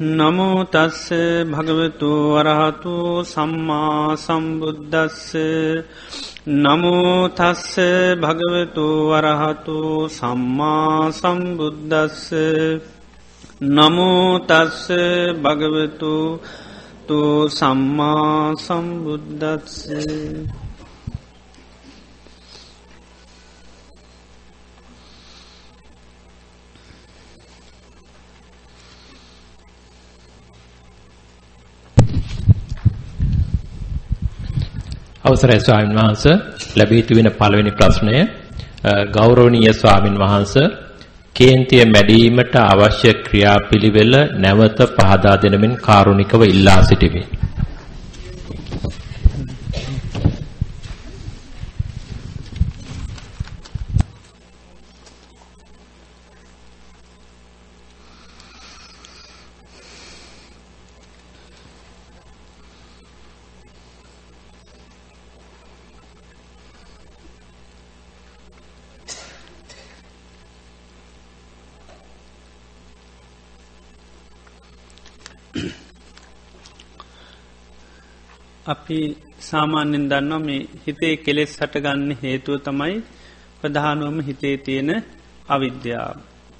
නමුතස්ස භගවතු වරහතු සම්මා සම්බුද්ධස්ස නමුතස්ස භගවතු වරහතු සම්මා සම්බුද්ධස්ස නමුතස්ස භගවතු තු සම්මා සම්බුද්ධස්සේ අවසරයි ස්වාමීන් වහන්ස ලැබී තිබෙන පළවෙනි ප්‍රශ්නය ගෞරවනීය ස්වාමින් වහන්ස කේන්තිය මැඩීමට අවශ්‍ය ක්‍රියාපිළිවෙල නැවත පහදා දෙනමින් කාරුණිකව ඉල්ලා සිටිමි. අපි සාමාන්‍යෙන් දන්නවා මේ හිතේ කෙලෙස් හටගන්න හේතුව තමයි ප්‍රධානුවම හිතේ තියෙන අවිද්‍යාව.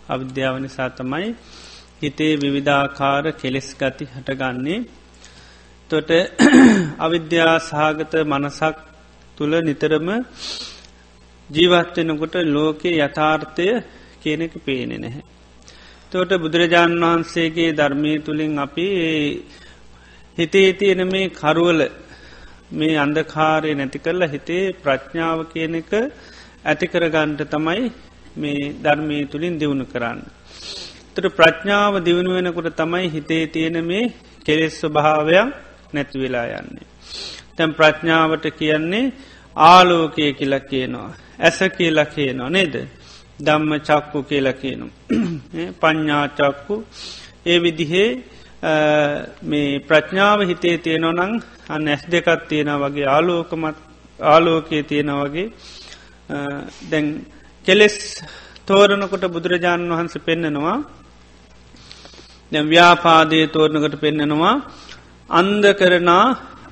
අවිද්‍යාව නිසා තමයි හිතේ විවිධාකාර කෙලෙස් ගති හටගන්නේ තොට අවිද්‍යා සහගත මනසක් තුළ නිතරම ජීවත්වෙනකොට ලෝකයේ යථාර්ථය කියනෙක පේනෙ නැහැ. තෝට බුදුරජාණන් වහන්සේගේ ධර්මය තුළින් අපි හිතේ තියෙන මේ කරුවල මේ අන්දකාරය නැති කරලා හිතේ ප්‍රඥාව කියන එක ඇතිකරගන්ට තමයි මේ ධර්මය තුළින් දියුණු කරන්න. තර ප්‍රඥාව දියුණු වෙනකොට තමයි හිතේ තියෙන මේ කෙරෙස් ස්වභාවයක් නැතිවෙලා යන්නේ. තැම් ප්‍රඥාවට කියන්නේ ආලෝකය කියලා කියනවා. ඇස කියලා කියනවා නේද. දම්ම චක්කු කියලා කියනු. පඤ්ඥාචක්කු ඒ විදිහේ මේ ප්‍රඥාව හිතේ තියෙනව නං අන්න ඇස් දෙකත් තියෙන වගේ ආලෝකමත් ආලෝකයේ තියෙන වගේ දැන් කෙලෙස් තෝරණකොට බුදුරජාණන් වහන්ස පෙන්නෙනවා දැ ව්‍යාපාදය තෝරණකට පෙන්නෙනවා අන්ද කරනා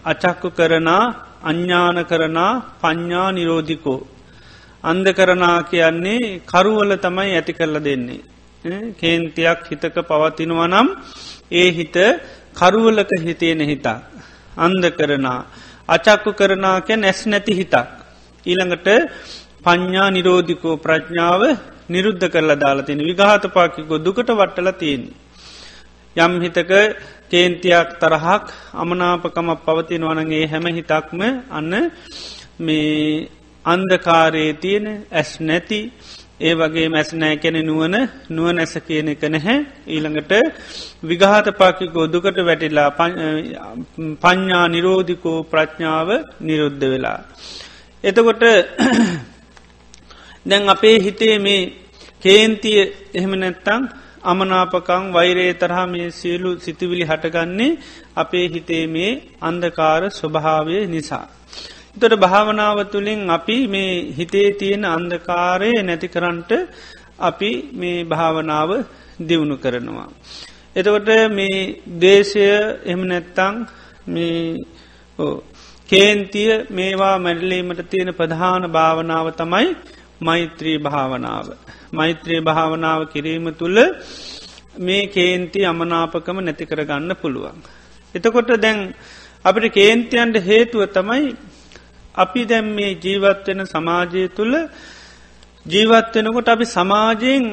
අචක්කු කරනා අඥ්ඥාන කරනා පඤ්ඥා නිරෝධිකෝ. අන්ද කරනා කියන්නේ කරුවල තමයි ඇති කරල දෙන්නේ. කේන්තියක් හිතක පවතිනවා නම් ඒ හිත කරුවලක හිතේන හිතක්. අන්ද කරනා. අචක්කු කරනාකැ නැස් නැති හිතක්. ඊළඟට පඤ්ඥා නිරෝධිකෝ ප්‍රඥාව නිරුද්ධ කරලා දාලතින විගාත පාකිකෝ දුකට වට්ටල තියෙන. යම් හිතක කේන්තියක් තරහක් අමනාපකමක් පවතින වනගේ හැම හිතක්ම අන්න මේ අන්දකාරයේ තියෙන ඇස් නැති ඒ වගේ මැස් නෑ කැන නුවන නුව නැස කියන එක නැහැ ඊළඟට විගහත පාකි ගොදුකට වැටිලා පඤ්ඥා නිරෝධිකෝ ප්‍රඥාව නිරුද්ධ වෙලා. එතකොට දැන් අපේ හිතේ මේ කේන්තිය එහෙම නැත්තං අමනාපකං වෛරේ තරහා මේ සියලු සිතිවිලි හටගන්නේ අපේ හිතේ මේ අන්දකාර ස්වභාවය නිසා. තොට භාවනාව තුළින් අපි මේ හිතේ තියෙන අන්දකාරය නැති කරන්ට අපි මේ භාවනාව දියුණු කරනවා. එතකොට මේ දේශය එම නැත්තං මේ කේන්තිය මේවා මැඩලීමට තියෙන ප්‍රධාන භාවනාව තමයි මෛත්‍රී භාවනාව. මෛත්‍රී භාවනාව කිරීම තුළ මේ කේන්ති අමනාපකම නැති කරගන්න පුළුවන්. එතකොට දැන් අපිට කේන්තියන්ට හේතුව තමයි අපි දැම් මේ ජීවත්වෙන සමාජය තුළ ජීවත්වෙනකොට අපි සමාජයෙන්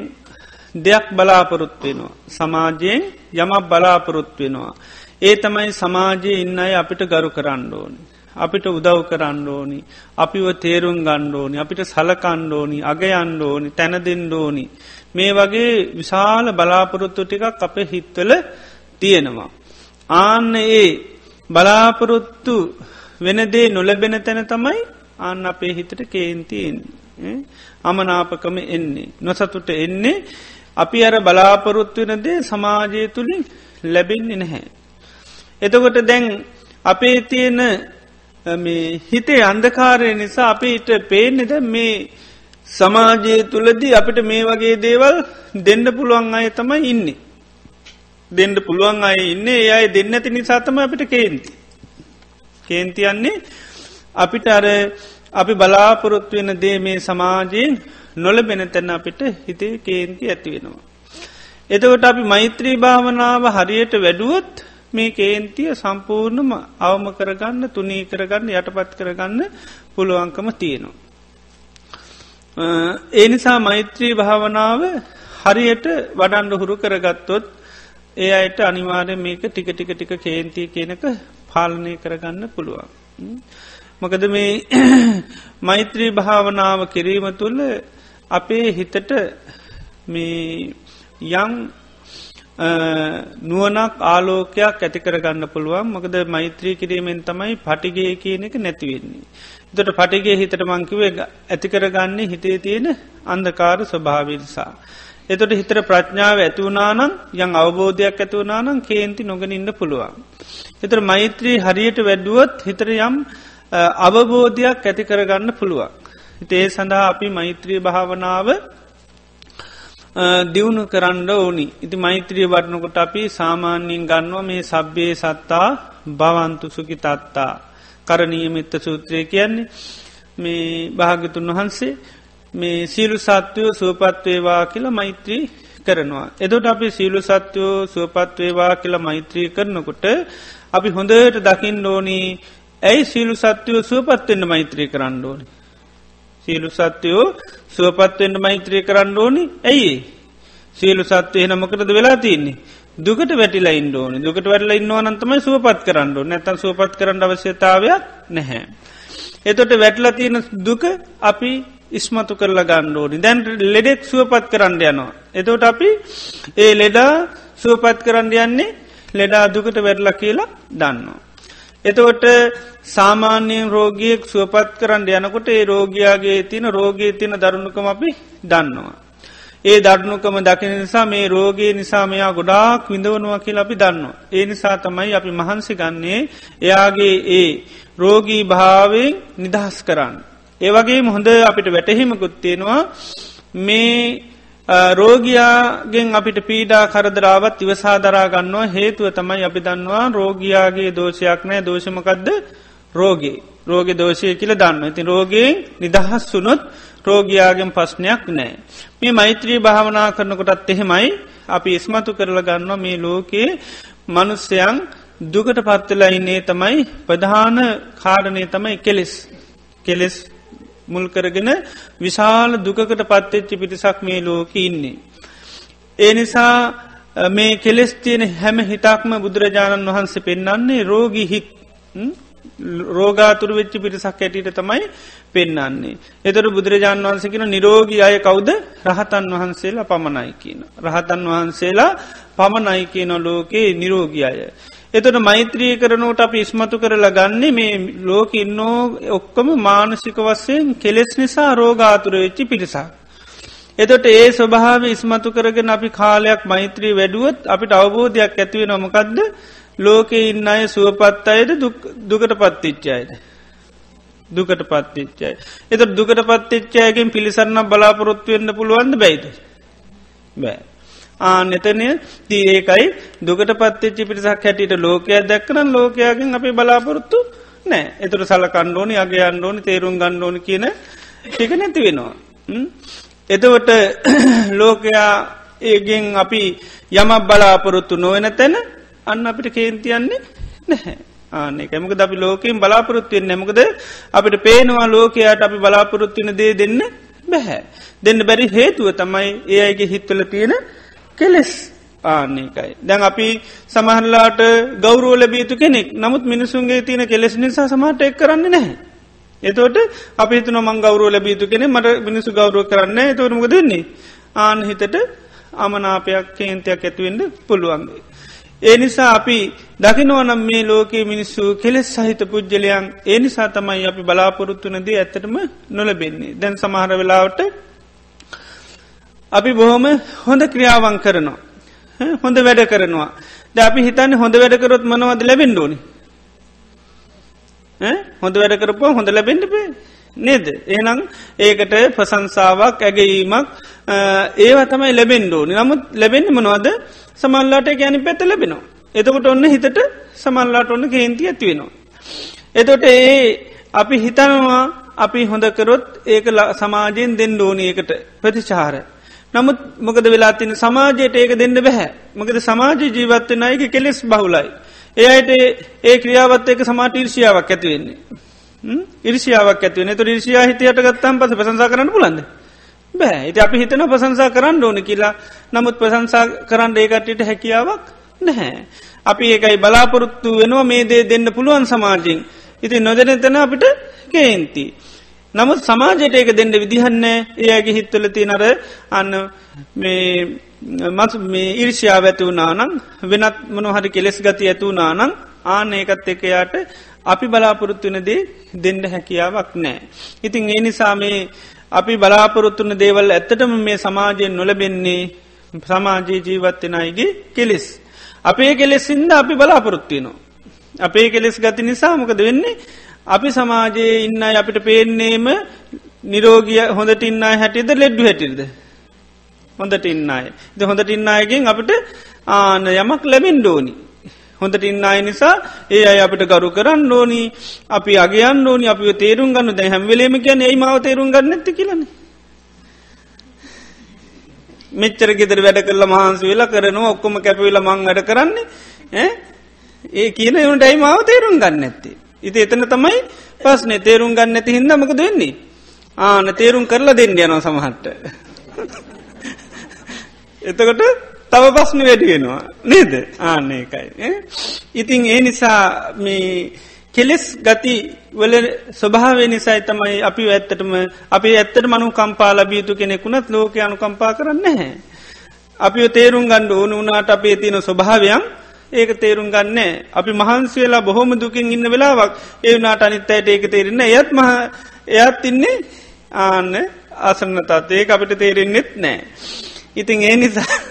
දෙයක් බලාපොරොත් වෙනවා. සමාජයෙන් යමක් බලාපොරොත් වෙනවා. ඒ තමයි සමාජයේ ඉන්න අය අපිට ගරු කරන්න ඕනි. අපිට උදව් කරන්න ඕනි. අපිව තේරුම් ගණ්ඩෝනි අපිට සලකණ්ඩෝනි අගයන්න ඕනි තැනදෙන් ඕනි. මේ වගේ විශාල බලාපොරොත්තු ටිකක් අප හිත්වල තියෙනවා. ආන්න ඒ බලාපොරොත්තු වෙනදේ නොලැබෙන තැන තමයි අන්න අපේ හිතට කේන්තියෙන් අමනාපකම එන්නේ. නොසතුට එන්නේ අපි අර බලාපොරොත්තුවනදේ සමාජය තුළින් ලැබෙන්නේ නැහැ. එතකොට දැන් අපේ තියෙන හිතේ අන්දකාරය නිසා අපිට පේනෙද මේ සමාජය තුළදී අපිට මේ වගේ දේවල් දෙන්න පුළුවන් අය තමයි ඉන්නේ. දෙන්ඩ පුළුවන් අය ඉන්න ඒ අයි දෙන්න ඇති නිසාතම අපිට කේන්ති. කේන්තියන්නේ අපිට අර අපි බලාපොරොත්තු වෙන දේ මේ සමාජයෙන් නොලබෙන තැන්න අපිට හිතේ කේන්ති ඇති වෙනවා. එතකොට අපි මෛත්‍රී භාවනාව හරියට වැඩුවොත් මේ කේන්තිය සම්පූර්ණම අවම කරගන්න තුනී කරගන්න යටපත් කරගන්න පුළුවන්කම තියෙනවා. ඒ නිසා මෛත්‍රී භාවනාව හරියට වඩන්ඩ හුරු කරගත්තොත් ඒ අයට අනිවාරය මේක ටික ටික ටික කේන්තිය කියනක පාලනය කරගන්න පුළුවන්. මොකද මේ මෛත්‍රී භාවනාව කිරීම තුළ අපේ හිතට මේ යං නුවනක් ආලෝකයක් ඇති කරගන්න පුළුවන් මොකද මෛත්‍රී කිරීමෙන් තමයි පටිගේ කියන එක නැතිවෙන්නේ. දට පටිගේ හිතට මංකිවේ ඇති කරගන්නේ හිතේ තියෙන අන්දකාර ස්වභාවිනිසා. එතොට හිතර ප්‍රඥාව ඇතිවුනානම් යං අවබෝධයක් ඇතිවුනානම් කේන්ති නොගෙන ඉන්න පුළුවන්. එතර මෛත්‍රී හරියට වැඩුවොත් හිතර යම් අවබෝධයක් ඇති කරගන්න පුළුවන්. හිතේ සඳහා අපි මෛත්‍රී භාවනාව දියුණු කරන්න ඕනි ඉති මෛත්‍රිය වටනකොට අපි සාමාන්‍යයෙන් ගන්නවා මේ සබ්බේ සත්තා භවන්තු සුකි තත්තා කරණීයමිත්ත සූත්‍රය කියන්නේ මේ භාගතුන් වහන්සේ මේ සීලු සත්වයෝ සුවපත්වේවා කියලා මෛත්‍රී කරනවා. එදොට අපි සීලු සත්‍යයෝ සුවපත්වේවා කියලා මෛත්‍රී කරනකොට අපි හොඳට දකිින් ඕනී ඇයි සීලු සත්‍යයෝ සුවපත්වෙන්න්න මෛත්‍රී කරන්න ඕනි. සීලු සත්‍යයෝ සුවපත්වෙන්න්න මෛත්‍රී කරන්න ඕනි ඇයි සීලු සත්වය නමකටද වෙලා තින්නේ. දුකට වැටිලා ඉන්ඩෝන දුකට වැටල ඉන්නවා නන්තමයි සුවපත් කරන්න නැතන් සුවපත් කරන්න අවශ්‍යතාවයක් නැහැ. එතොට වැටල තියෙන දුක අපි ඉස්මතු කරලා ගණ්ඩෝනි දැන් ලෙඩෙක් සුවපත් කරන්න යනවා. එතෝට අපි ඒ ලෙඩා සුවපත් කරන්න යන්නේ ලෙඩා දුකට වැටල කියලා දන්නවා. එතකොට සාමාන්‍යයෙන් රෝගියෙක් සුවපත් කරන්න යනකොට ඒ රෝගයාගේ තින රෝගයේ තින දරුණුකම අපි දන්නවා. ඒ දඩනුකම දකින නිසා මේ රෝගයේ නිසා මෙයා ගොඩාක් විඳවනවා කියල අපි දන්නවා. ඒ නිසා තමයි අපි මහන්සි ගන්නේ එයාගේ ඒ රෝගී භාවෙන් නිදහස් කරන්න. ඒවගේ හොඳ අපිට වැටහිමකුත්තියෙනවා මේ රෝගයාගෙන් අපිට පීඩා කරදරාවත් ඉවසාදරා ගන්නවා. හේතුව තමයි අපි දන්නවා රෝගයාගේ දෝෂයක් නෑ. දෝෂමකක්ද රෝගේ. රෝග දෝෂය කියල දන්න ඉති රෝගයෙන් නිදහස් වුනොත් රෝගයාගෙන් පස්්නයක් නෑ. මේ මෛත්‍රී භාවනා කරනකොටත් එහෙමයි අපි ඉස්මතු කරල ගන්නවා මේ ලෝකයේ මනුස්්‍යයන් දුකට පත්වෙලා ඉන්නේ තමයි ප්‍රධාන කාරණය තමයි කෙලෙස්. කෙලෙස් මුල් කරගෙන විශාල දුකකට පත්තෙච්චි පිටිසක් මේ ලෝක ඉන්නේ. ඒ නිසා මේ කෙලෙස් තියෙන හැම හිතක්ම බුදුරජාණන් වහන්සේ පෙන්න්නන්නේ රෝගී හිත් රෝගාතුර වෙච්චි පිරිසක් ඇටියට තමයි පෙන්න්නන්නේ. එතර බුදුරජාණන් වහන්සකින නිරෝගී අය කවුද රහතන් වහන්සේලා පමණයි කියන. රහතන් වහන්සේලා පමණයි කියන ලෝකයේ නිරෝගී අය. එතට මෛත්‍රී කරනෝට අප ඉස්මතු කරලා ගන්නේ මේ ලෝක ඉන්නෝ ඔක්කොම මානසික වස්සයෙන් කෙලෙස් නිසා රෝගාතුර වෙච්චි පිරිසක්. එතොට ඒ ස්වභාව ඉස්මතු කරගෙන අපි කාලයක් මෛත්‍රී වැඩුවත් අපිට අවබෝධයක් ඇතිවෙන නොමකක්ද ලෝකෙ ඉන්න අය සුවපත් අයට දුකට පත්තිච්චායද. දුකට පත්තිච්චයි. එත දුකට පත්තිච්චායගෙන් පිළිසරන්න බලාපොරොත්තු වෙන්න පුළුවන්ද බැයිද. බෑ. ආනෙතනය දී ඒකයි දුකට පත්තිච්චි පිරිසක් හැටියට ලෝකයක් දැක්කන ලෝකයාගෙන් අපි බලාපොරොත්තු නෑ එතුර සල කණ්ඩෝනි අගේ අන්ඩෝනි තේරුම් ගණ්ඩෝනි කියන ටික නැති වෙනවා. එතවට ලෝකයා ඒගෙන් අපි යමක් බලාපොරොත්තු නොවෙන තැන අන්න අපිට කේන්තියන්නේ නැහැ. ආනෙක මක අපි ලෝකෙන් බලාපොරොත්තුවෙන් නැමකද අපිට පේනවා ලෝකයාට අපි බලාපොරොත්තින දේ දෙන්න බැහැ. දෙන්න බැරි හේතුව තමයි ඒ අයිගේ හිත්වල තියෙන කෙලෙස් ආන්නේකයි. දැන් අපි සමහරලාට ගෞරුව ලැබීතු කෙනෙක් නමුත් මිනිසුන්ගේ තියෙන කෙලෙස් නිසා සමහට එක් කරන්න නැහැ. එතෝට අපි තුන මං ගෞරුව ලැබීතු කෙනෙ මට මිනිසු ගෞරුව කරන්න තවරමක දෙන්නේ. ආන හිතට අමනාපයක් කේන්තයක් ඇතිවෙන්න පුළුවන්ගේ. ඒ නිසා අපි දකිනවනම් මේ ලෝකයේ මිනිස්සු කෙලෙස් සහිත පුද්ගලයන් ඒ නිසා තමයි අපි බලාපොරොත්තුනදී ඇත්තටම නොලබෙන්නේ දැන් සමහර වෙලාවට අපි බොහොම හොඳ ක්‍රියාවන් කරනවා. හොඳ වැඩ කරනවා. ද අපි හිතන්න හොඳ වැඩකරොත් මනවද ලැබෙන්ඩෝනි. හොඳ වැඩ කරපුවා හොඳ ලැබෙන්ඩ පේ නේද. එනම් ඒකට ප්‍රසංසාවක් ඇගීමක් ඒව තමයි ලැබෙන්ඩෝ නමුත් ලැබෙන්න්න මනවාද සමල්ලාට ගැනි පැත ලැබෙනවා. එතකොට ඔන්න හිතට සමල්ලාට ඔන්න කේන්ති ඇතිවෙනවා. එතොට ඒ අපි හිතනවා අපි හොඳකරොත් ඒක සමාජයෙන් දෙන්න ඕනයකට ප්‍රතිචාර. නමුත් මොකද වෙලා තින සමාජයට ඒක දෙන්න බැහැ මොකද සමාජ ජීවත්වන අයක කෙලෙස් බහුලයි. එයට ඒ ක්‍රියාවත් එක සමාට ඉර්ෂියාවක් ඇතිවෙන්නේ. ඉරිසියාවක් ඇතිවන තු රිසියා හිතයට ගත්තම් පස ප්‍රසංසා කරන්න පුලන්ද. බෑ ඉති අපි හිතන ප්‍රසංසා කරන්න ඕන කියලා නමුත් ප්‍රසංසා කරන්න ඒකටට හැකියාවක් නැහැ. අපි ඒකයි බලාපොරොත්තු වෙනවා මේ දේ දෙන්න පුළුවන් සමාජයෙන්. ඉති නොදැන තැන අපිට කේන්ති. නමුත් සමාජයට ඒක දෙන්න විදිහන්නේ ඒගේ හිත්වල තිනර අන්න මත් මේ ඉරිෂාව ඇති වුනානම් වෙනත් මොනොහරි කෙලෙස් ගති ඇති වුනානම් ආන ඒකත් එකයාට අපි බලාපොරොත්තුවනදේ දෙන්න හැකියාවක් නෑ. ඉතින් ඒ නිසා මේ අපි බලාපොරොත්තුන දේවල් ඇත්තටම මේ සමාජයෙන් නොලබෙන්නේ සමාජයේ ජීවත්වෙන අයිගේ කෙලෙස්. අපේ කෙලෙසින්ද අපි බලාපොරොත්තියනවා. අපේ කෙලෙස් ගති නිසාමකද වෙන්නේ අපි සමාජයේ ඉන්න අපිට පේන්නේම නිරෝගිය හොඳට ඉන්න හැටිද ලෙඩ්ඩු හැටිද. හොඳට ඉන්නයි. ද හොඳට ඉන්නයගෙන් අපට ආන යමක් ලැබෙන් ඩෝනි. හොඳට ඉන්න අය නිසා ඒ අයි අපිට ගරු කරන්න ඕනි. අපි අගේයන් ඕනි. අපි තේරුම් ගන්න. දැ හැම්වෙලේම කියන්න ඒ මාව තේරුම් ගන්න ඇති කියලන. මෙච්චර ගෙදර වැඩ කරල මහන්ස වෙලා කරනවා. ඔක්කොම කැපවෙල මං වැඩ කරන්නේ ඒ කියන එවුන්ට ඇයි මාව තේරුම් ගන්න ඇත්තේ ඉති එතන තමයි පස්නේ තේරුම් ගන්න ඇති හිද මක දෙන්නේ ආන තේරුම් කරලා දෙන්න යනවා සමහට්ට එතකොට තව පස්්න වැඩියෙනවා නේද? ආන්නේකයි. ඉතිං ඒ නිසා මේ කෙලෙස් ගති වල ස්වභාවේ නිසයි තමයි අපි ඇත්තටම අපි ඇත්තට මනු කම්පා ලබියුතු කෙනෙකුුණත් ලෝක අනු කම්පා කරන්න හැ. අපි තේරුම් ගණ්ඩ ඕන වනාට අපේ තියෙන ස්වභාවයන් ඒක තේරුම් ගන්න. අපි මහන්සි වෙලා බොහොම දුකින් ඉන්න වෙලාවක් ඒ වනාට අනිත්තයට ඒක තේරෙන්න එයත් මහ එයත් ඉන්නේ ආන්න අසන්න තත්ඒ අපිට තේරෙන්නෙත් නෑ. ඉතින් ඒ නිසා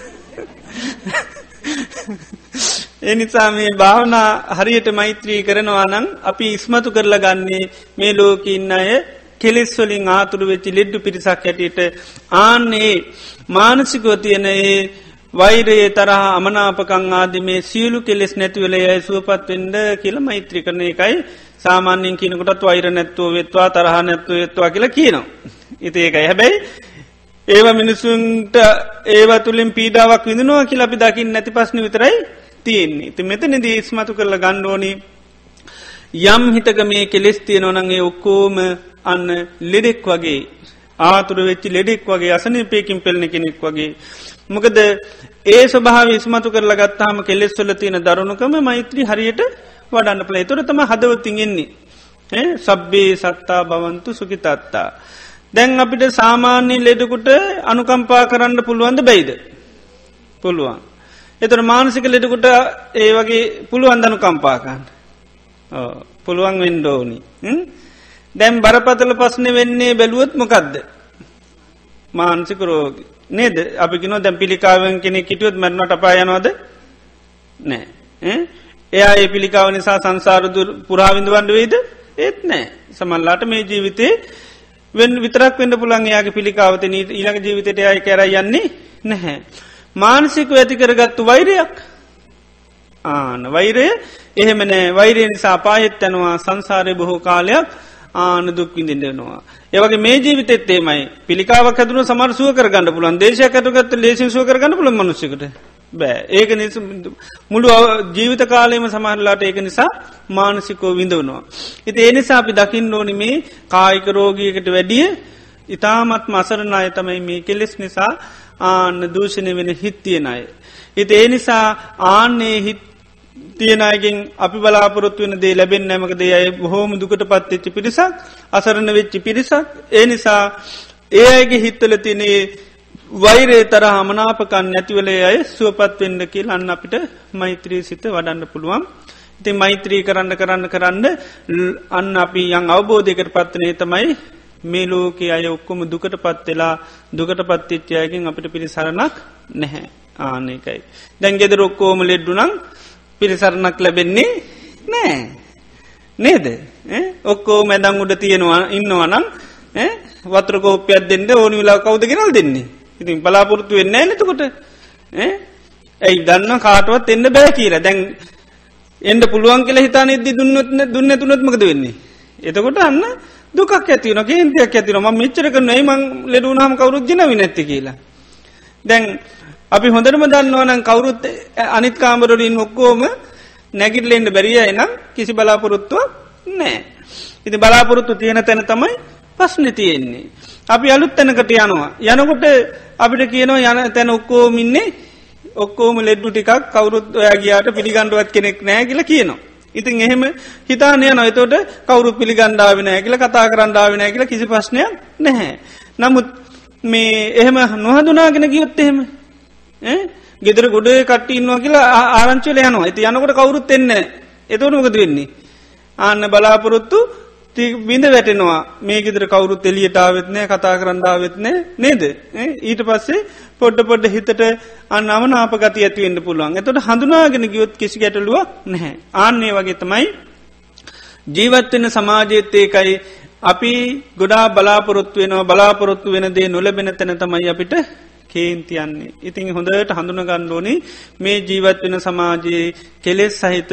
එනිසා මේ භාවනා හරියට මෛත්‍රී කරනවා නම් අපි ඉස්මතු කරලා ගන්නේ මේ ලෝකඉන්න අය කෙලෙස්වලින් ආතුරු වෙච්චි ලෙඩ්ඩු පිරිසක් හැටියට. ආන්නේ මානසිකව තියෙන ඒ වෛරයේ තරහ අමනාපකං ආදි මේ සියලු කෙලෙස් නැතිවල යයි සුවපත්වෙන්ඩ කියල මෛත්‍රී කරන එකයි සාමාන්‍යින් කියනකොටත් වෛර නැත්තුව වෙත්වා තරහ නැත්තුව වෙත්වා කියලා කියනවා. ඉති ඒකයි. හැබැයි ඒව මිනිසුන්ට ඒව තුළින් පීඩාවක් විඳනවා කියලා අපි දකිින් නැති පස්්න විතරයි තියෙන්නේ. ති මෙතනද ඉස්මතු කරල ගණ්ඩෝනි යම් හිතක මේ කෙලෙස් තියෙනවනගේ ඔක්කෝම අන්න ලෙඩෙක් වගේ ආතුර වෙච්චි ලෙඩෙක් වගේ අසනපයකින් පෙල්න කෙනෙක් වගේ. මොකද ඒ ස්වභාව ඉස්මතු කරලා ගත්තාම කෙලෙස්වල තියෙන දරුණුකම මෛත්‍රී හරියට වඩන්න පලේ තුරතම හදවතිගෙන්නේ. සබ්බේ සත්තා බවන්තු සුකිතත්තා. දැන් අපිට සාමාන්‍ය ලෙඩකුට අනුකම්පා කරන්න පුළුවන්ද බැයිද. පුළුවන්. එතර මානසික ලෙඩකුට ඒ වගේ පුළුවන් දනු කම්පාකන්න. පුළුවන් වෙන්ඩෝනි. දැම් බරපතල පස්න වෙන්නේ බැලුවොත් මොකක්ද. මානසික රෝග. නේද? අපිකින දැම් පිළිකාවෙන් කෙනෙ කිටියොත් මැරණට අපායනවාද නෑ. එයා ඒ පිළිකාව නිසා සංසාරදු පුරාවිඳ වන්ඩ වෙයිද? ඒත් නෑ. සමල්ලාට මේ ජීවිතේ වෙන් විතරක් වෙන්න පුළන් යාගේ පිළිකාවත ඊළඟ ජීවිතයට අය කර යන්නේ නැහැ. මානසික ඇති කරගත්තු වෛරයක්. ආන වෛරය. එහෙම නෑ. වෛරය නිසා පාහෙත් යනවා. සංසාරය බොහෝ කාලයක් ආන දුක් විඳින්ටනවා. ඒවගේ මේ ජීවිතෙත් ඒමයි පිළිකාවක් ඇතුන සමර සුව කරගන්න පුලන් දේශය ඇතුගත් ලේසි සුව කරගන්න පුළ මනුසකට බෑ ඒක නිස මුළු ජීවිත කාලයම සමහරලාට ඒක නිසා මානසිකෝ විඳවනවා. ඉති එනිසා අපි දකිින් ඕනි මේ කායික රෝගයකට වැඩිය ඉතාමත් මසරණ අය තමයි මේ කෙලෙස් නිසා ආන්න දූෂණය වෙන හිත්තියෙන අය. ඉති ඒ නිසා ආන්නේ හිත් තියනයගෙන් අපි බලාපොරොත්තු වෙන දේ ලැබෙන් නැමක දේ අය බොහෝම දුකට පත්වෙච්චි පිරිසක් අසරණ වෙච්චි පිරිසක් ඒ නිසා ඒ අයගේ හිත්තල තිනේ වෛරේ තර හමනාපකන් නැතිවලේ අය සුවපත්වෙන්න කියල් අන්න අපිට මෛත්‍රී සිත වඩන්න පුළුවන්. ඉති මෛත්‍රී කරන්න කරන්න කරන්න අන්න අපි යං අවබෝධයකට පත්වනේ තමයි මේ ලෝකයේ අය ඔක්කොම දුකට පත්වෙලා දුකට පත්තිච්චයකින් අපිට පිරිසරණක් නැහැ ආනකයි. දැන්ගෙද රොක්කෝම ලෙඩ්ඩුනං පිරිසරණක් ලැබෙන්නේ නෑ. නේද? ඔක්කෝ මැදං උඩ තියෙනවා ඉන්නවා නම් වත්‍ර කෝපයක් දෙන්න ඕනි වෙලා කවුද ගෙනල් දෙන්නේ? ඉතින් බලාපොරොත්තු වෙන්න නතකොට ඇයි දන්න කාටවත් එන්න බෑ කියර දැන් එන්ඩ පුළුවන් කියල හිතා නිද්දි දුන්නත්න දුන්න තුනත්මකද වෙන්නේ? එතකොට අන්න දුකක් ඇතිවන ගේන්තියක් ඇතින ම මෙච්චරක නයිමං ලෙඩුනහම කවරුත් ජනවි නැති කියලා. දැන් අපි හොඳටම දන්නවනම් කවුරුත් අනිත් කාමරලින් ඔක්කෝම නැගිටලෙන්ට බැරිය එනම් කිසි බලාපොරොත්තුව නෑ. ඉති බලාපොරොත්තු තියෙන තැන තමයි පස්්න තියෙන්නේ. අපි අලුත් තැනකට යනවා. යනකොට අපිට කියනවා යන තැන ඔක්කෝමින්නේ ඔක්කෝම ලෙඩ්ඩු ටිකක් කවරුත් ඔයාගේයාට පිළිගණ්ඩුවත් කෙනෙක් නෑ කියල කියනවා. ඉතින් එහෙම හිතානය නොයතෝට කවරු පිළිගණ්ඩාවනෑ කියල කතා කරන්ඩාවනෑ කියල කිසි ප්‍රශ්නයක් නැහැ. නමුත් මේ එහෙම නොහදුනාගෙන ගියොත් එහෙම ගෙදර ගොඩ කට්ටඉන්නවා කියලා ආරංචල යනවා. ඇති යනකොට කවුරුත් එන්න එතවන මොකද වෙන්නේ. ආන්න බලාපොරොත්තු බිඳ වැටෙනවා. මේ ගෙදර කවුරුත් එලියටාවත්නෑ කතා කරන්ඩාවත්නෑ නේද. ඊට පස්සේ පොඩ්ඩ පොඩ්ඩ හිතට අන්න අමන ආපගති ඇතිවෙන්න පුළුවන්. එතොට හඳුනාගෙන ගියොත් කිසි ගැටලුවක් නැහැ. ආන්නේ වගේ තමයි ජීවත්වෙන සමාජයත්තේකයි අපි ගොඩා බලාපොරොත්තු වෙනවා. බලාපොරොත්තු වෙන දේ නොලබෙන තැන තමයි අපිට කේන්තියන්නේ. ඉතින් හොඳට හඳුන ගණ්ඩෝනි මේ ජීවත් වෙන සමාජයේ කෙලෙස් සහිත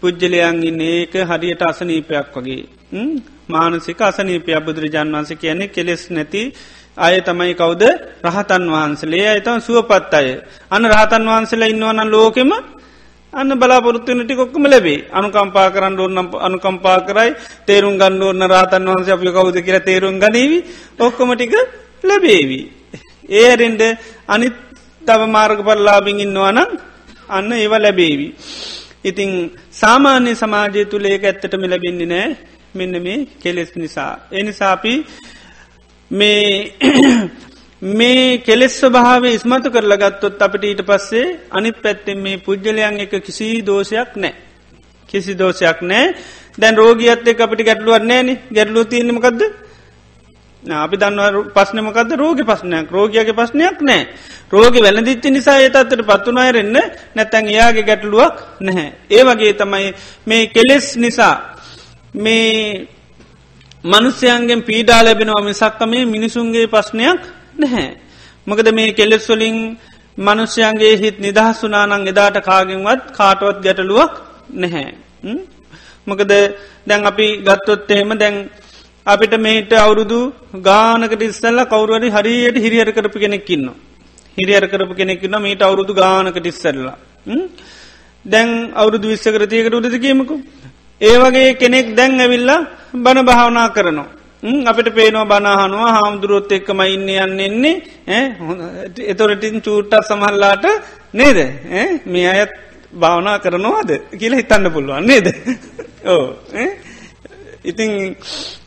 පුද්ජලයන් ඉන්න ඒක හරියට අසනීපයක් වගේ. මානසික අසනීපය බුදුරජාන් වන්ස කියන්නේ කෙලෙස් නැති අය තමයි කවුද රහතන් වහන්සලේ අයතම සුවපත් අය. අන්න රහතන් වහන්සලා ඉන්නවන ලෝකෙම අන්න බලාපොරත්තුවන ටි කොක්කම ලැබේ අනුකම්පා කරන්න ඕන්න අනුකම්පා කරයි තේරුම් ගන්න ඕන්න රාතන් වහන්ස අපි කවුද කියර තේරුම් ගනීවි ඔක්කොමටික ලැබේවී. ඒරෙන්ඩ අනිත් තව මාර්ග පල්ලාබින් ඉන්නවානම් අන්න ඒව ලැබේවි. ඉතිං සාමාන්‍ය සමාජය තුළ ඒක ඇත්තටම ලැබෙන්නේ නෑ මෙන්න මේ කෙලෙස් නිසා. එනිසාපි මේ මේ කෙලෙස් භාව ඉස්මතු කරලා ගත්තොත් අපට ඊට පස්සේ අනිත් පැත්තෙන් මේ පුද්ගලයන් එක කිසි දෝෂයක් නෑ. කිසි දෝෂයක් නෑ දැන් රෝගියත් එක් අපිට ගැටලුවත් නෑන ගැටලු තියන්නමකක්ද අපි දන්න පස්නමකද රෝග පස්නයක් රෝගයාගේ පස්නයක් නෑ රෝග වැලදිච්ච නිසා ඒතත්තට පත්තුනායරෙන්න නැතැන් එයාගේ ගැටලුවක් නැහැ. ඒ වගේ තමයි මේ කෙලෙස් නිසා මේ මනුස්්‍යයන්ගෙන් පීඩා ලැබෙනවා මිසක්ක මේ මිනිසුන්ගේ ප්‍රශ්නයක් නැහැ. මොකද මේ කෙලෙස්වලින් මනුෂ්‍යයන්ගේ හිත් නිදහස්සුනානං එදාට කාගෙන්වත් කාටවත් ගැටලුවක් නැහැ. මොකද දැන් අපි ගත්තොත් එහෙම දැන් අපිට මේට අවුරුදු ගානකට ඉස්සල්ල කවරුවරි හරියට හිරිහර කරපු කෙනෙක්කින්න. හිරිහර කරපු කෙනෙක්කින්න මීට අවුරුදු ගානකට ඉස්සරලා. දැන් අවුරුදු විස්සකරතියකට උඩද කියමකු. ඒ වගේ කෙනෙක් දැන් ඇවිල්ලා බණ භාවනා කරනවා. අපිට පේනවා බනාහනවා හාමුදුරුවොත් එක්කම ඉන්න යන්න එන්නේ එතොරටින් චූට්ටත් සමහල්ලාට නේද මේ අයත් භාවනා කරනවාද කියලා හිතන්න පුළුවන් නේද ඕ ඉතිං